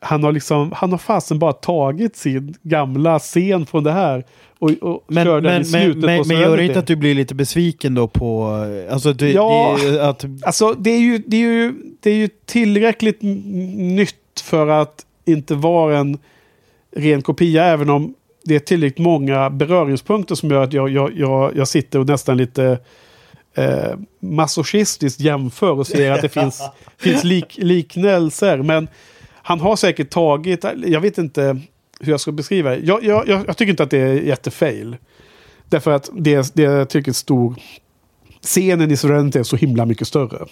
han har liksom, han har fasen bara tagit sin gamla scen från det här. Och, och Men, kör den men, i slutet men, på men gör det inte att du blir lite besviken då på... Alltså det, Ja. det, att, Alltså det är ju, det är ju, det är ju tillräckligt nytt för att inte vara en ren kopia. Även om det är tillräckligt många beröringspunkter som gör att jag, jag, jag, jag sitter och nästan lite eh, masochistiskt jämför och ser att det finns, finns lik, liknelser. Men han har säkert tagit, jag vet inte hur jag ska beskriva det. Jag, jag, jag, tycker inte att det är jättefail. Därför att det, det jag tycker är stor scenen i Serenity är så himla mycket större.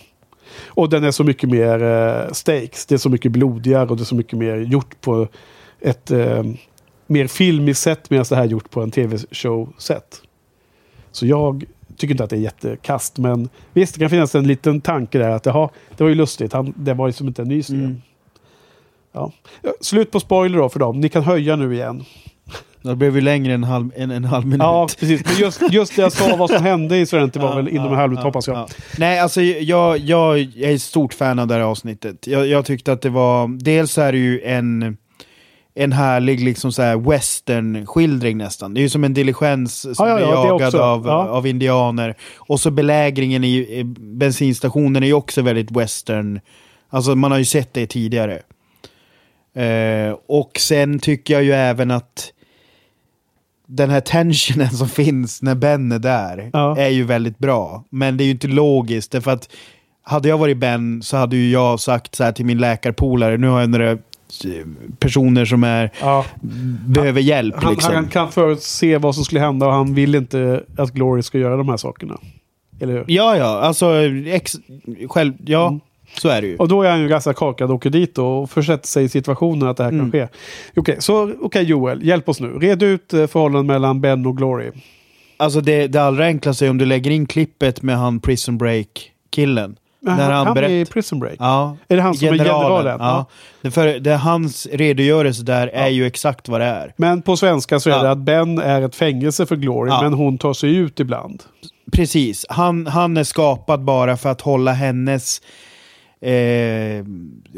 Och den är så mycket mer eh, stakes. Det är så mycket blodigare och det är så mycket mer gjort på ett eh, mer filmiskt sätt medan det här är gjort på en tv-show-sätt. Så jag tycker inte att det är jättekast. Men visst, det kan finnas en liten tanke där att jaha, det var ju lustigt. Han, det var ju som inte en ny. Mm. Ja. Slut på spoiler då för dem. Ni kan höja nu igen. det blev ju längre än en halv, en, en halv minut. Ja, precis. Men just, just det jag sa vad som hände i Serenity var väl inom en halv minut hoppas jag. Ja. Nej, alltså jag, jag är stort fan av det här avsnittet. Jag, jag tyckte att det var... Dels är det ju en, en härlig liksom så här western-skildring nästan. Det är ju som en diligens som Ja, ja, är ja, det jagad av, av indianer. Och så belägringen i, i bensinstationen är ju också väldigt western. Alltså man har ju sett det tidigare. Eh, och sen tycker jag ju även att den här tensionen som finns när Ben är där är ju väldigt bra. Men det är ju inte logiskt, därför att hade jag varit Ben så hade ju jag sagt så här till min läkarpolare, nu har jag några personer som är, Ja. behöver hjälp. Han, liksom. han kan förutse vad som skulle hända och han vill inte att Glory ska göra de här sakerna. Eller hur? Ja, ja, alltså ex, själv, ja, Mm. så är det ju. Och då är han ju ganska kakad och åker dit och försätter sig i situationen att det här Mm. kan ske. Okej, så okej Joel, hjälp oss nu. Red ut eh, förhållandet mellan Ben och Glory. Alltså det, det allra enklaste är om du lägger in klippet med han Prison Break-killen. Men När han han är i Prison Break. Ja. Är det han som är generalen? Ja. Det för, det, hans redogörelse där är ju exakt vad det är. Men på svenska så är Ja. det att Ben är ett fängelse för Glory, Ja. men hon tar sig ut ibland. Precis. Han, han är skapad bara för att hålla hennes eh,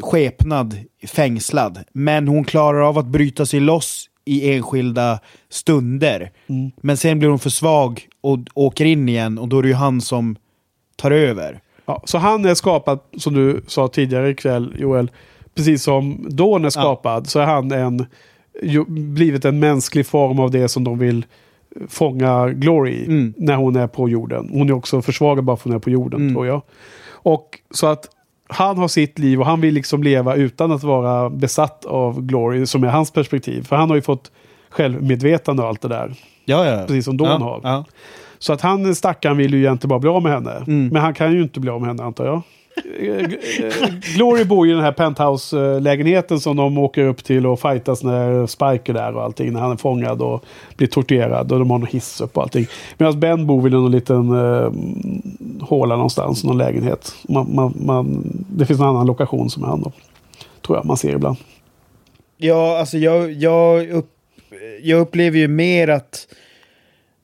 skepnad fängslad. Men hon klarar av att bryta sig loss i enskilda stunder. Mm. Men sen blir hon för svag och åker in igen och då är det ju han som tar över. Ja, så han är skapad, som du sa tidigare ikväll Joel, precis som Dawn är skapad, så är han en, blivit en mänsklig form av det som de vill fånga Glory i Mm. när hon är på jorden. Hon är också försvagad bara för att hon är på jorden, Mm. tror jag. Och så att han har sitt liv och han vill liksom leva utan att vara besatt av Glory, som är hans perspektiv. För han har ju fått självmedvetande och allt det där. Ja, ja. Precis som Dawn ja, har. Så att han stackaren vill ju egentligen bara bli av med henne. Mm. Men han kan ju inte bli av med henne antar jag. Glory bor ju i den här penthouse-lägenheten som de åker upp till och fightas när Spike är där och allting. När han är fångad och blir torterad och de har någon hiss upp och allting. Medan Ben bor vid någon liten uh, håla någonstans, någon lägenhet. Man, man, man, det finns en annan lokation som är han då. Tror jag man ser ibland. Ja, alltså jag, jag, upp, jag upplever ju mer att,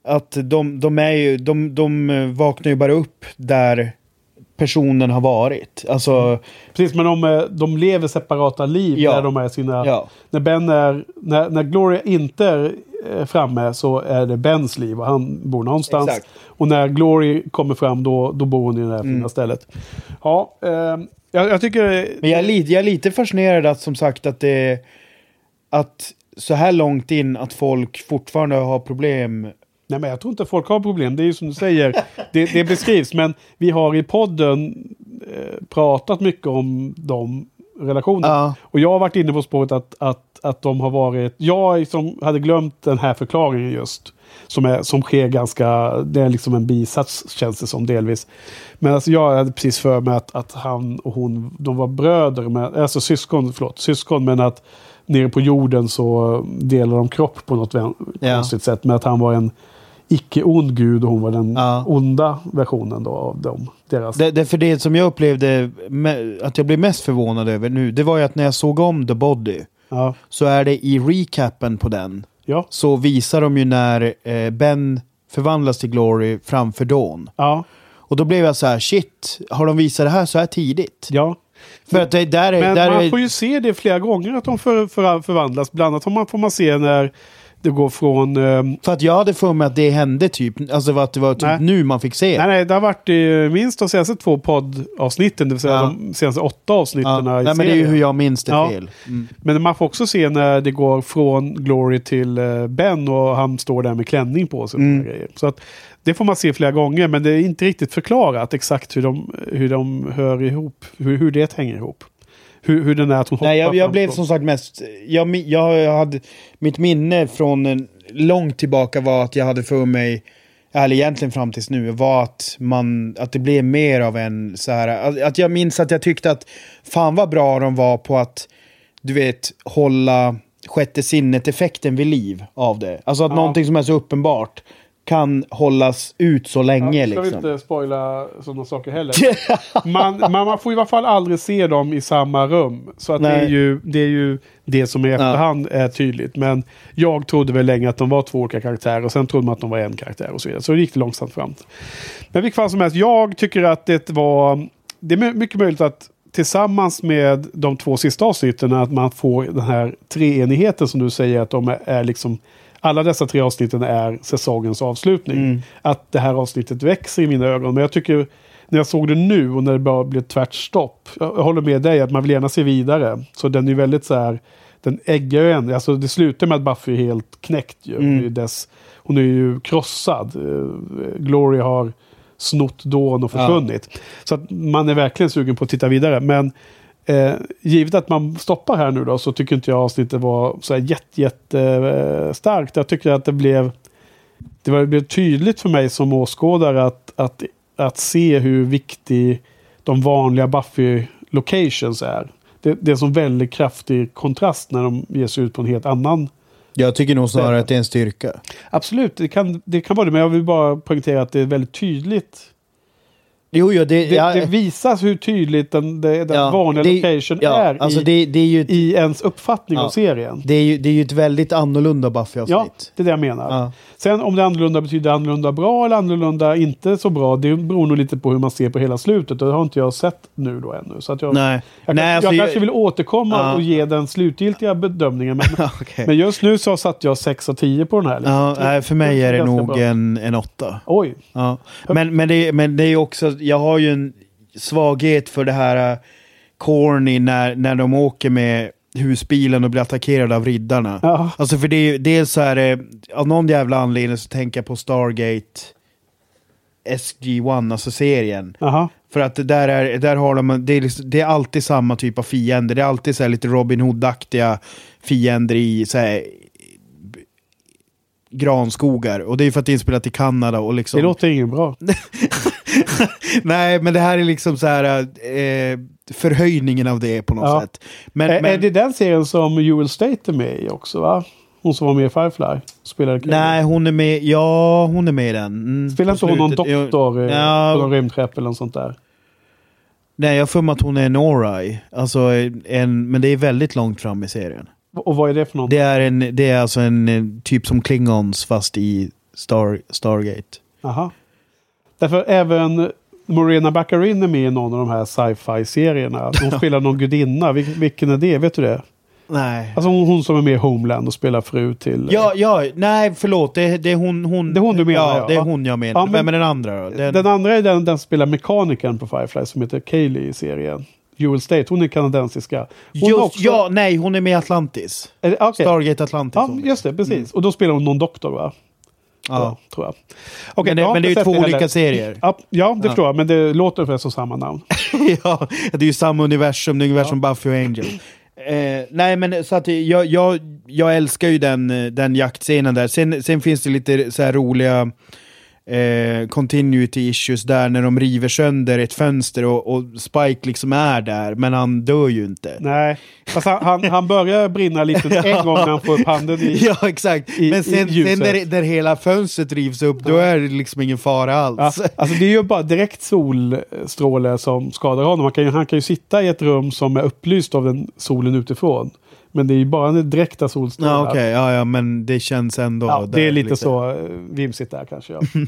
att de, de, är ju, de, de vaknar ju bara upp där personen har varit. Alltså, Precis, men de, eh, de lever separata liv Ja. när de är sina... Ja. När Ben är... När, när Gloria inte är eh, framme så är det Bens liv och han bor någonstans. Exakt. Och när Glory kommer fram då, då bor hon i det här Mm. fina stället. Ja, eh, jag, jag tycker... men jag är, lite, jag är lite fascinerad att som sagt att det att så här långt in att folk fortfarande har problem. Nej, men jag tror inte folk har problem. Det är ju som du säger, det, det beskrivs. Men vi har i podden eh, pratat mycket om de relationerna. Ja. Och jag har varit inne på spåret att, att, att de har varit... Jag som hade glömt den här förklaringen just. Som, är, som sker ganska... Det är liksom en bisats känns det som delvis. Men alltså jag hade precis för mig att, att han och hon, de var bröder, med, alltså syskon, förlåt, syskon. Men att nere på jorden så delar de kropp på något Ja. konstigt sätt. Men att han var en icke-ond gud och hon var den Ja. onda versionen då av dem. Deras. Det, det, för det som jag upplevde att jag blev mest förvånad över nu, det var ju att när jag såg om The Body ja. så är det i recapen på den Ja. så visar de ju när eh, Ben förvandlas till Glory framför Dawn. Ja. Och då blev jag så här, shit, har de visat det här så här tidigt? ja. För att det där är... Men där man är får ju se det flera gånger att de för, för, förvandlas. Bland annat får man se när det går från... ehm, för att jag hade för mig att det hände typ, alltså att det var typ Nej. nu man fick se. nej, nej, det har varit i minst de senaste två poddavsnitten, det vill säga Ja. de senaste åtta avsnitten ja. Nej, men det är ju serien. hur jag minns det Ja. fel. Mm. Men man får också se när det går från Glory till eh, Ben och han står där med klänning på sig. Mm. Så att det får man se flera gånger, men det är inte riktigt förklarat exakt hur de, hur de hör ihop, hur, hur det hänger ihop. Hur, hur den är att hon Nej, jag, jag blev som sagt mest... Jag, jag, jag hade, mitt minne från en, långt tillbaka var att jag hade för mig, eller egentligen fram tills nu, var att, man, att det blev mer av en så här... Att, att jag minns att jag tyckte att fan vad bra de var på att, du vet, hålla sjätte sinnet-effekten vid liv av det. Alltså att Ja. någonting som är så uppenbart kan hållas ut så länge Ja, ska vi liksom. inte spoila sådana saker heller. man, man, man får i alla fall aldrig se dem i samma rum. Så att det, är ju, det är ju det som i efterhand är tydligt. Men jag trodde väl länge att de var två olika karaktärer och sen trodde man att de var en karaktär och så vidare. Så det gick det långsamt fram. Men vilket fall som helst, jag tycker att det var... Det är my- mycket möjligt att tillsammans med de två sista avsnitten att man får den här treenigheten som du säger att de är, är liksom alla dessa tre avsnitten är säsongens avslutning. Mm. Att det här avsnittet växer i mina ögon. Men jag tycker när jag såg det nu och när det bara blev tvärt stopp. Jag jag håller med dig att man vill gärna se vidare. Så den är väldigt så här. Den äggar ju en. Alltså det slutar med att Buffy är helt knäckt. Ju. Ju dess, hon är ju krossad. Eh, Glory har snott Dawn och försvunnit. Så att man är verkligen sugen på att titta vidare. Men eh, givet att man stoppar här nu då så tycker inte jag avsnittet var så här jätte, jätte eh, starkt. Jag tycker att det blev det var- det blev tydligt för mig som åskådare att, att, att se hur viktig de vanliga Buffy locations är. Det, det är som väldigt kraftig kontrast när de ger sig ut på en helt annan. Jag tycker nog snarare att det är en styrka. Absolut, det kan, det kan vara det, men jag vill bara poängtera att det är väldigt tydligt. Jo, jo, det... Det, ja, det visas hur tydligt den, den Ja, vanliga det- location ja, är alltså i, det, det är ett, i ens uppfattning Ja. av serien. det är ju, det är ju ett väldigt annorlunda Buffy-avsnitt. Ja, det är det jag menar. Sen om det annorlunda betyder annorlunda bra eller annorlunda inte så bra. Det beror nog lite på hur man ser på hela slutet. Och det har inte jag sett nu då ännu. Så att jag, Nej. jag, Nej, alltså jag kanske vill återkomma och ge den slutgiltiga bedömningen. Men, Okej. men just nu så satt jag 6 av 10 på den här. liksom. Ja, för mig är det nog bra. en, en åtta. Oj. Ja. Men, men, det, men det är också, jag har ju en svaghet för det här äh, corny när, när de åker med husbilen och blir attackerade av riddarna. Ja. Alltså för det, dels så är det, av någon jävla anledning så tänker jag på Stargate SG-1, alltså serien. Aha. För att där, är, där har de, det är, liksom, det är alltid samma typ av fiender. Det är alltid så här lite Robin Hood-aktiga fiender i så här, granskogar. Och det är för att det är inspelat i Kanada och liksom... Det låter inget bra. Nej, men det här är liksom så här eh, förhöjningen av det på något Ja. sätt. Men, är, men, är det den serien som Joel State är med i också va? Hon som var med i Firefly. Spelade nej, hon är med, ja hon är med i den. Mm, Spelar inte hon någon doktor eh, Ja, på någon rymdskepp eller något sånt där? Nej, jag har för mig att hon är en Orai. Alltså en, men det är väldigt långt fram i serien. Och vad är det för någon? Det är, en, det är alltså en eh, typ som Klingons fast i Star, Stargate. Aha. Därför även Morena Baccarin är med i någon av de här sci-fi serierna. Hon spelar någon gudinna. Vil- vilken är det? Vet du det? Nej. Alltså hon, hon som är med i Homeland och spelar fru till... Ja, ja, nej förlåt. Det, det är hon, hon... Det är hon du menar, Ja, ja. det är hon jag menar. Ja, men- Vem är den andra då? Den, Den andra är den, den som spelar mekanikern på Firefly som heter Kaylee i serien. Joel State, hon är kanadensiska. Hon just, också- Ja, nej, hon är med i Atlantis. Är okej. Stargate Atlantis. Ja, just det, precis. Och då spelar hon någon doktor va? Ja. tror jag. Okej, Men det- har men det är ju två heller. olika serier. Ja, ja det Ja. förstår jag, men det låter ungefär som samma namn. ja, det är ju samma universum, det är ungefär som Buffy och Angel. Eh, nej men så att jag, jag, jag älskar ju den, eh, den jaktscenen där. Sen, sen finns det lite så här roliga eh, continuity issues där när de river sönder ett fönster och, och Spike liksom är där, men han dör ju inte. Nej, fast han, han, han börjar brinna lite en gång när han får upp handen i... Ja, exakt. i- men sen, sen när, när hela fönstret rivs upp, då är det liksom ingen fara alls. Ja, alltså det är ju bara direkt solstråle som skadar honom. Han kan, ju, han kan ju sitta i ett rum som är upplyst av den solen utifrån. Men det är ju bara den direkta solstrålen. Ja, okej. Ja, ja, men det känns ändå... Ja, det är lite, så eh, vimsigt där kanske. Ja,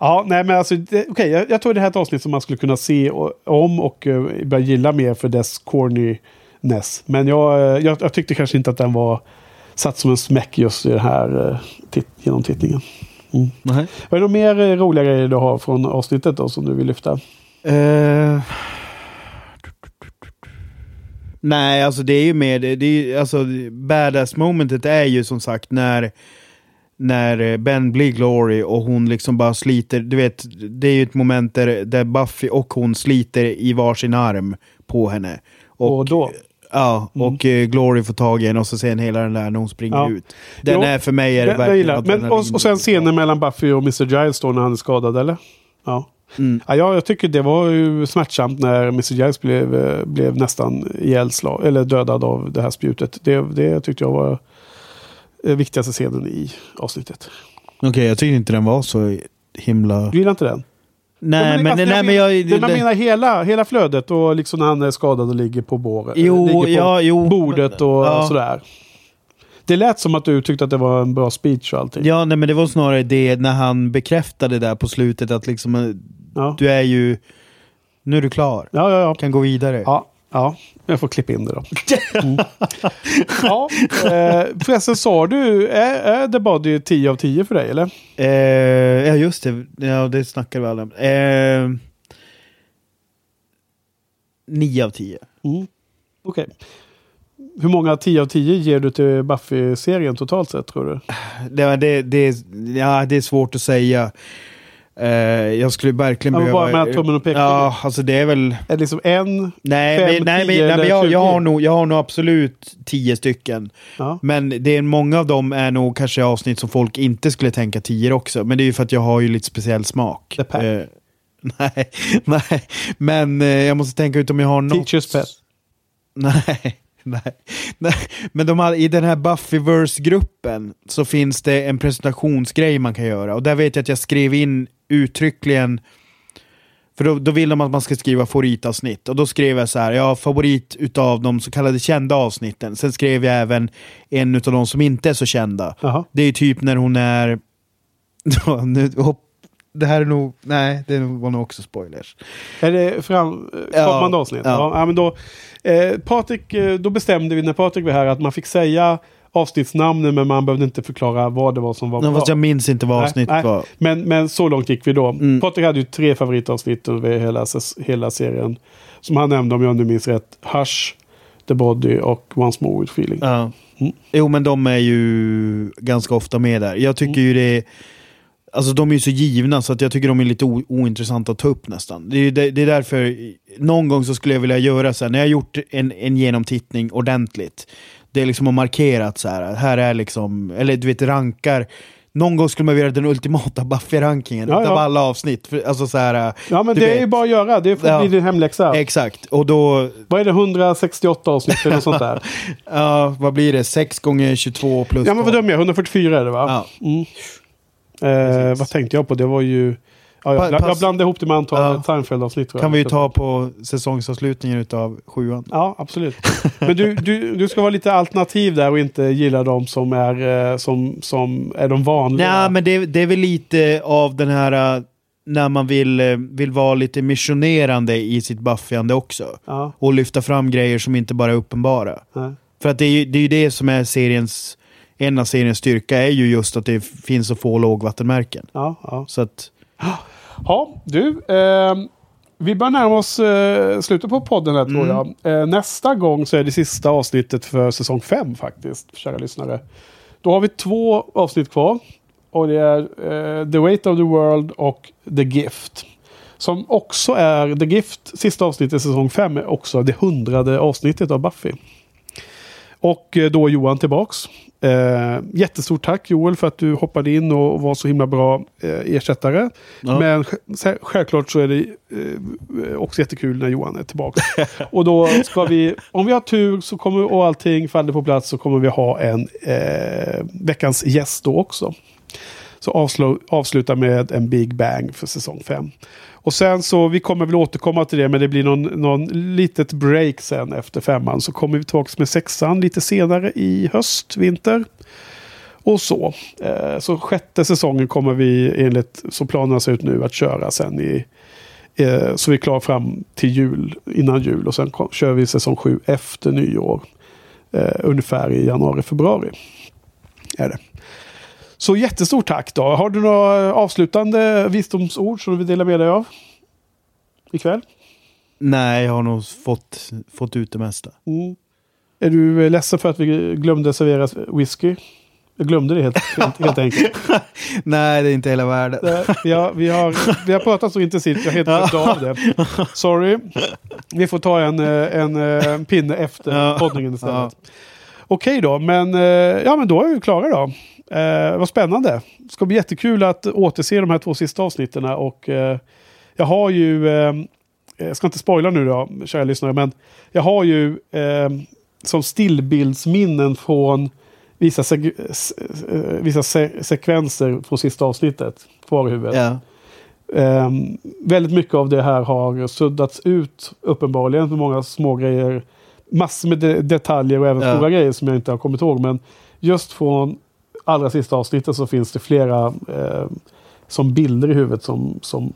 ja nej men alltså, okej, jag, jag tror det här är ett avsnitt som man skulle kunna se och, om och uh, börja gilla mer för dess cornyness. Men jag, eh, jag, jag tyckte kanske inte att den var satt som en smäck just i den här uh, tit, genomtittningen. Mm. Vad är det mer roliga grejer du har från avsnittet då som du vill lyfta? Eh, Nej, alltså det är ju mer, det, är, alltså badass momentet är ju som sagt när när Ben blir Glory och hon liksom bara sliter, du vet, det är ju ett moment där, där Buffy och hon sliter i varsin arm på henne. Och, då? Ja, och eh, Glory får tag i henne och så sen hela den där när hon springer Ja. ut. Den Jo, är för mig är det Den- verkligen jag. Men, och, och sen scenen mellan Buffy och Mr. Giles då när han är skadad, eller? Ja. Mm. Ja, jag, tycker det var ju smärtsamt när Mr. Giles blev, eh, blev nästan ihjälslag, eller dödad av det här spjutet. Det, det tyckte jag var eh, viktigaste scenen i avsnittet. Okej, jag tycker inte den var så himla... Du gillar inte den? Nej, men, alltså, nej, men jag... Men jag menar hela, hela flödet och liksom när han är skadad och ligger på, bår, Jo, ligger på ja, jo. bordet och Ja. sådär. Det lät som att du tyckte att det var en bra speech och allting. Ja, nej, men det var snarare det när han bekräftade där på slutet att liksom, eh, Ja. du är ju, nu är du klar. Ja, ja, ja. Kan gå vidare. Ja, ja. Jag får klippa in det då. Mm. ja, eh, förresten sa du, är, är The Body 10 av 10 för dig eller? Eh, ja, just det. Ja, det snackar vi alla om. Eh, 9 av 10. Mm. Okej. Hur många 10 av 10 ger du till Buffy-serien totalt sett tror du? Det, det, det, ja, det är svårt att säga. Eh, jag skulle verkligen Ja, behöva... bara mellan tummen och pekfingret. Ja, alltså det är väl... Är det liksom en, Nej, fem, men, nej, tio nej, men eller jag, jag, 20? har nog, jag har nog absolut 10 stycken. Ja. Men det är, många av dem är nog kanske avsnitt som folk inte skulle tänka 10 också. Men det är ju för att jag har ju lite speciell smak. The. Eh, nej, nej, men eh, jag måste tänka ut om jag har något. Teacher's Pet. Nej, nej, nej. Men de har, i den här Buffyverse-gruppen så finns det en presentationsgrej man kan göra. Och där vet jag att jag skrev in uttryckligen för då, då vill de att man ska skriva favoritavsnitt. Och då skrev jag så här, ja favorit utav de så kallade kända avsnitten. Sen skrev jag även en utav de som inte är så kända. Jaha. Det är typ när hon är... Nu, hopp, det här är nog... Nej, det var nog också spoilers. Är det fram, eh, Ja. kommande avsnitt? Ja. Ja. Ja, men då, eh, Patrik, eh, då bestämde vi när Patrik var här att man fick säga avsnittsnamnen men man behövde inte förklara vad det var som var bra. fast jag minns inte vad Nej, avsnittet nej. var. Men, men så långt gick vi då. Patrik hade ju tre favoritavsnitt över hela, hela serien. Som han nämnde om jag nu minns rätt. Hush, The Body och Once More With Feeling. Ja. Mm. Jo, men de är ju ganska ofta med där. Jag tycker Mm. ju det är... Alltså de är ju så givna så att jag tycker de är lite ointressanta att ta upp nästan. Det är, det, det är därför, någon gång så skulle jag vilja göra så här, när jag har gjort en, en genomtittning ordentligt. Det är liksom att markera att så här, här är liksom, eller du vet rankar. Någon gång skulle man vilja göra den ultimata Buffy-rankingen Ja, av ja. alla avsnitt. För, alltså så här, Ja men det vet. är ju bara att göra. Det får Ja. bli din hemläxa. Exakt, och då, Vad är det? 168 avsnitt eller något sånt där? ja, vad blir det? 6 gånger 22 plus Ja men vad 12. dum jag är. 144 är det va? Ja. Mm. Eh, vad tänkte jag på? Det var ju... Ja, jag, jag blandade ihop det med antalet Ja. Seinfeld-avsnitt. kan vi ju ta på säsongsavslutningen utav sjuan. Ja, absolut. Men du, du, du ska vara lite alternativ där och inte gilla de som är, eh, som, som är de vanliga. Nej, men det, det är väl lite av den här äh, när man vill, äh, vill vara lite missionerande i sitt buffyande också. Ja. Och lyfta fram grejer som inte bara är uppenbara. Nej. För att det är ju det, är det som är seriens, en av seriens styrka är ju just att det finns så få lågvattenmärken. Ja, ja. Så att, Ja, du. ehm, vi börjar närma oss eh, slutet på podden här tror Mm. jag. Eh, nästa gång så är det sista avsnittet för säsong 5 faktiskt, kära lyssnare. Då har vi två avsnitt kvar. Och det är eh, The Weight of the World och The Gift. Som också är, The Gift, sista avsnittet i säsong 5, är också det hundrade avsnittet av Buffy. Och eh, då är Johan tillbaks. Eh, jättestort tack Joel för att du hoppade in och var så himla bra eh, ersättare. Ja. Men sj- självklart så är det eh, också jättekul när Johan är tillbaka. och då ska vi, om vi har tur så kommer, och allting faller på plats så kommer vi ha en eh, veckans gäst då också. Så avslu, avsluta med en Big Bang för säsong 5. Och sen så, vi kommer väl återkomma till det, men det blir någon, någon litet break sen efter femman. Så kommer vi tillbaka med sexan lite senare i höst, vinter. Och så. Eh, så sjätte säsongen kommer vi enligt, så planerna ser ut nu, att köra sen i eh, så vi är klara fram till jul, innan jul. Och sen kom, kör vi säsong sju efter nyår. Eh, ungefär i januari, februari. Är det. Så jättestort tack då. Har du några avslutande visdomsord som du vill dela med dig av? Ikväll? nej, jag har nog fått, fått ut det mesta. Mm. Är du ledsen för att vi glömde servera whisky? Jag glömde det helt, helt, helt enkelt. nej, det är inte hela världen. Eh, Vi har, vi, har, pratat så intensivt, jag har helt glömt av det. Sorry. Vi får ta en, eh, en, eh, pinne efter Ja. poddningen istället. Okej då, men, eh, ja, men då är vi klara då. Eh, vad spännande. Det ska bli jättekul att återse de här två sista avsnitten. Och eh, jag har ju, eh, jag ska inte spoila nu då, kära lyssnare, men jag har ju eh, som stillbildsminnen från vissa, seg- eh, vissa se- sekvenser från sista avsnittet kvar i huvudet. Ja. Ehm, väldigt mycket av det här har suddats ut uppenbarligen. För många små grejer. Massor med de- detaljer och även Ja. stora grejer som jag inte har kommit ihåg. Men just från allra sista avsnittet så finns det flera eh, som bilder i huvudet som, som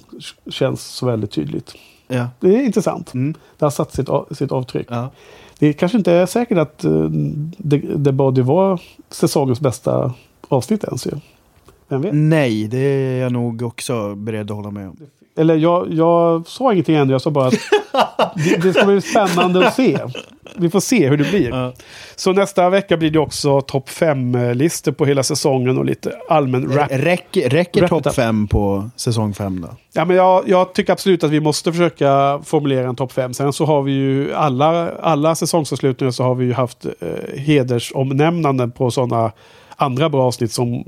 känns så väldigt tydligt. Ja. Det är intressant. Mm. Det har satt sitt, sitt avtryck. Ja. Det kanske inte är säkert att uh, The, The Body var säsongens bästa avsnitt ens ju. Vem vet? Nej, det är jag nog också beredd att hålla med om. Eller jag, jag sa ingenting än, jag sa bara att det, det ska bli spännande att se. Vi får se hur det blir. Ja. Så nästa vecka blir det också topp 5-listor på hela säsongen och lite allmän rap. Räcker, räcker topp it up. fem på säsong fem då? Ja, men jag, jag tycker absolut att vi måste försöka formulera en topp 5. Sen så har vi ju alla, alla säsongsavslutningar så har vi ju haft eh, hedersomnämnanden på sådana andra bra avsnitt som,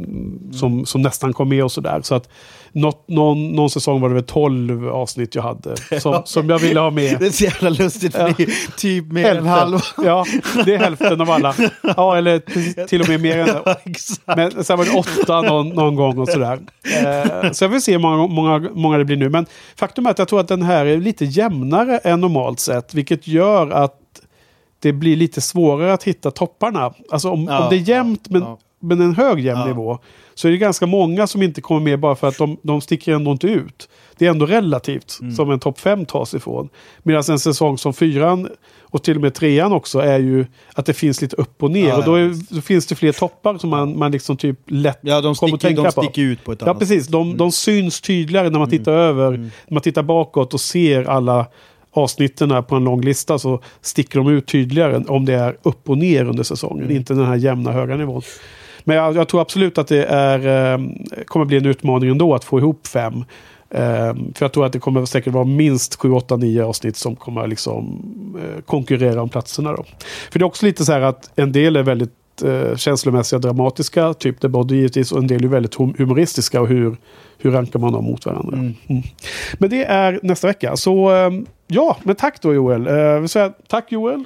som, som nästan kom med och sådär. Så att något, någon, någon säsong var det väl 12 avsnitt jag hade som, som jag ville ha med. Det är så jävla lustigt för Ja. det är typ mer än halva. Ja, det är hälften av alla. Ja, eller till och med mer än det. Exakt. Men sen var det åtta någon, någon gång och sådär. Eh, så jag vill se hur många, många, många det blir nu. Men faktum är att jag tror att den här är lite jämnare än normalt sett. Vilket gör att det blir lite svårare att hitta topparna. Alltså om, Ja, om det är jämnt men ja. Men en hög jämn Ja. nivå. Så är det ganska många som inte kommer med bara för att de, de sticker ändå inte ut. Det är ändå relativt Mm. som en topp 5 tas ifrån. Medan en säsong som fyran och till och med trean också är ju att det finns lite upp och ner. Ja, och då, ja, är, då finns det fler toppar som man, man liksom typ lätt Ja, de kommer att tänka de på. sticker ut på ett Ja, annat precis. sätt. Mm. De, de syns tydligare när man tittar över. När man tittar bakåt och ser alla avsnitten här på en lång lista så sticker de ut tydligare om det är upp och ner under säsongen. Mm. Inte den här jämna höga nivån. Men jag, jag tror absolut att det är, eh, kommer bli en utmaning ändå att få ihop fem. Eh, för jag tror att det kommer säkert vara minst 7, 8, 9 avsnitt som kommer liksom eh, konkurrera om platserna. Då. För det är också lite så här att en del är väldigt eh, känslomässiga, dramatiska, typ The Body givetvis, och en del är väldigt hum- humoristiska och hur, hur rankar man dem mot varandra. Mm. Men det är nästa vecka. Så eh, ja, men tack då Joel. Eh, vill säga, tack Joel.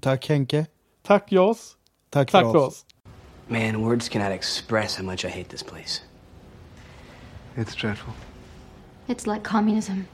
Tack Henke. Tack Jas. Tack, Tack för oss. Man, words cannot express how much I hate this place. It's dreadful. It's like communism.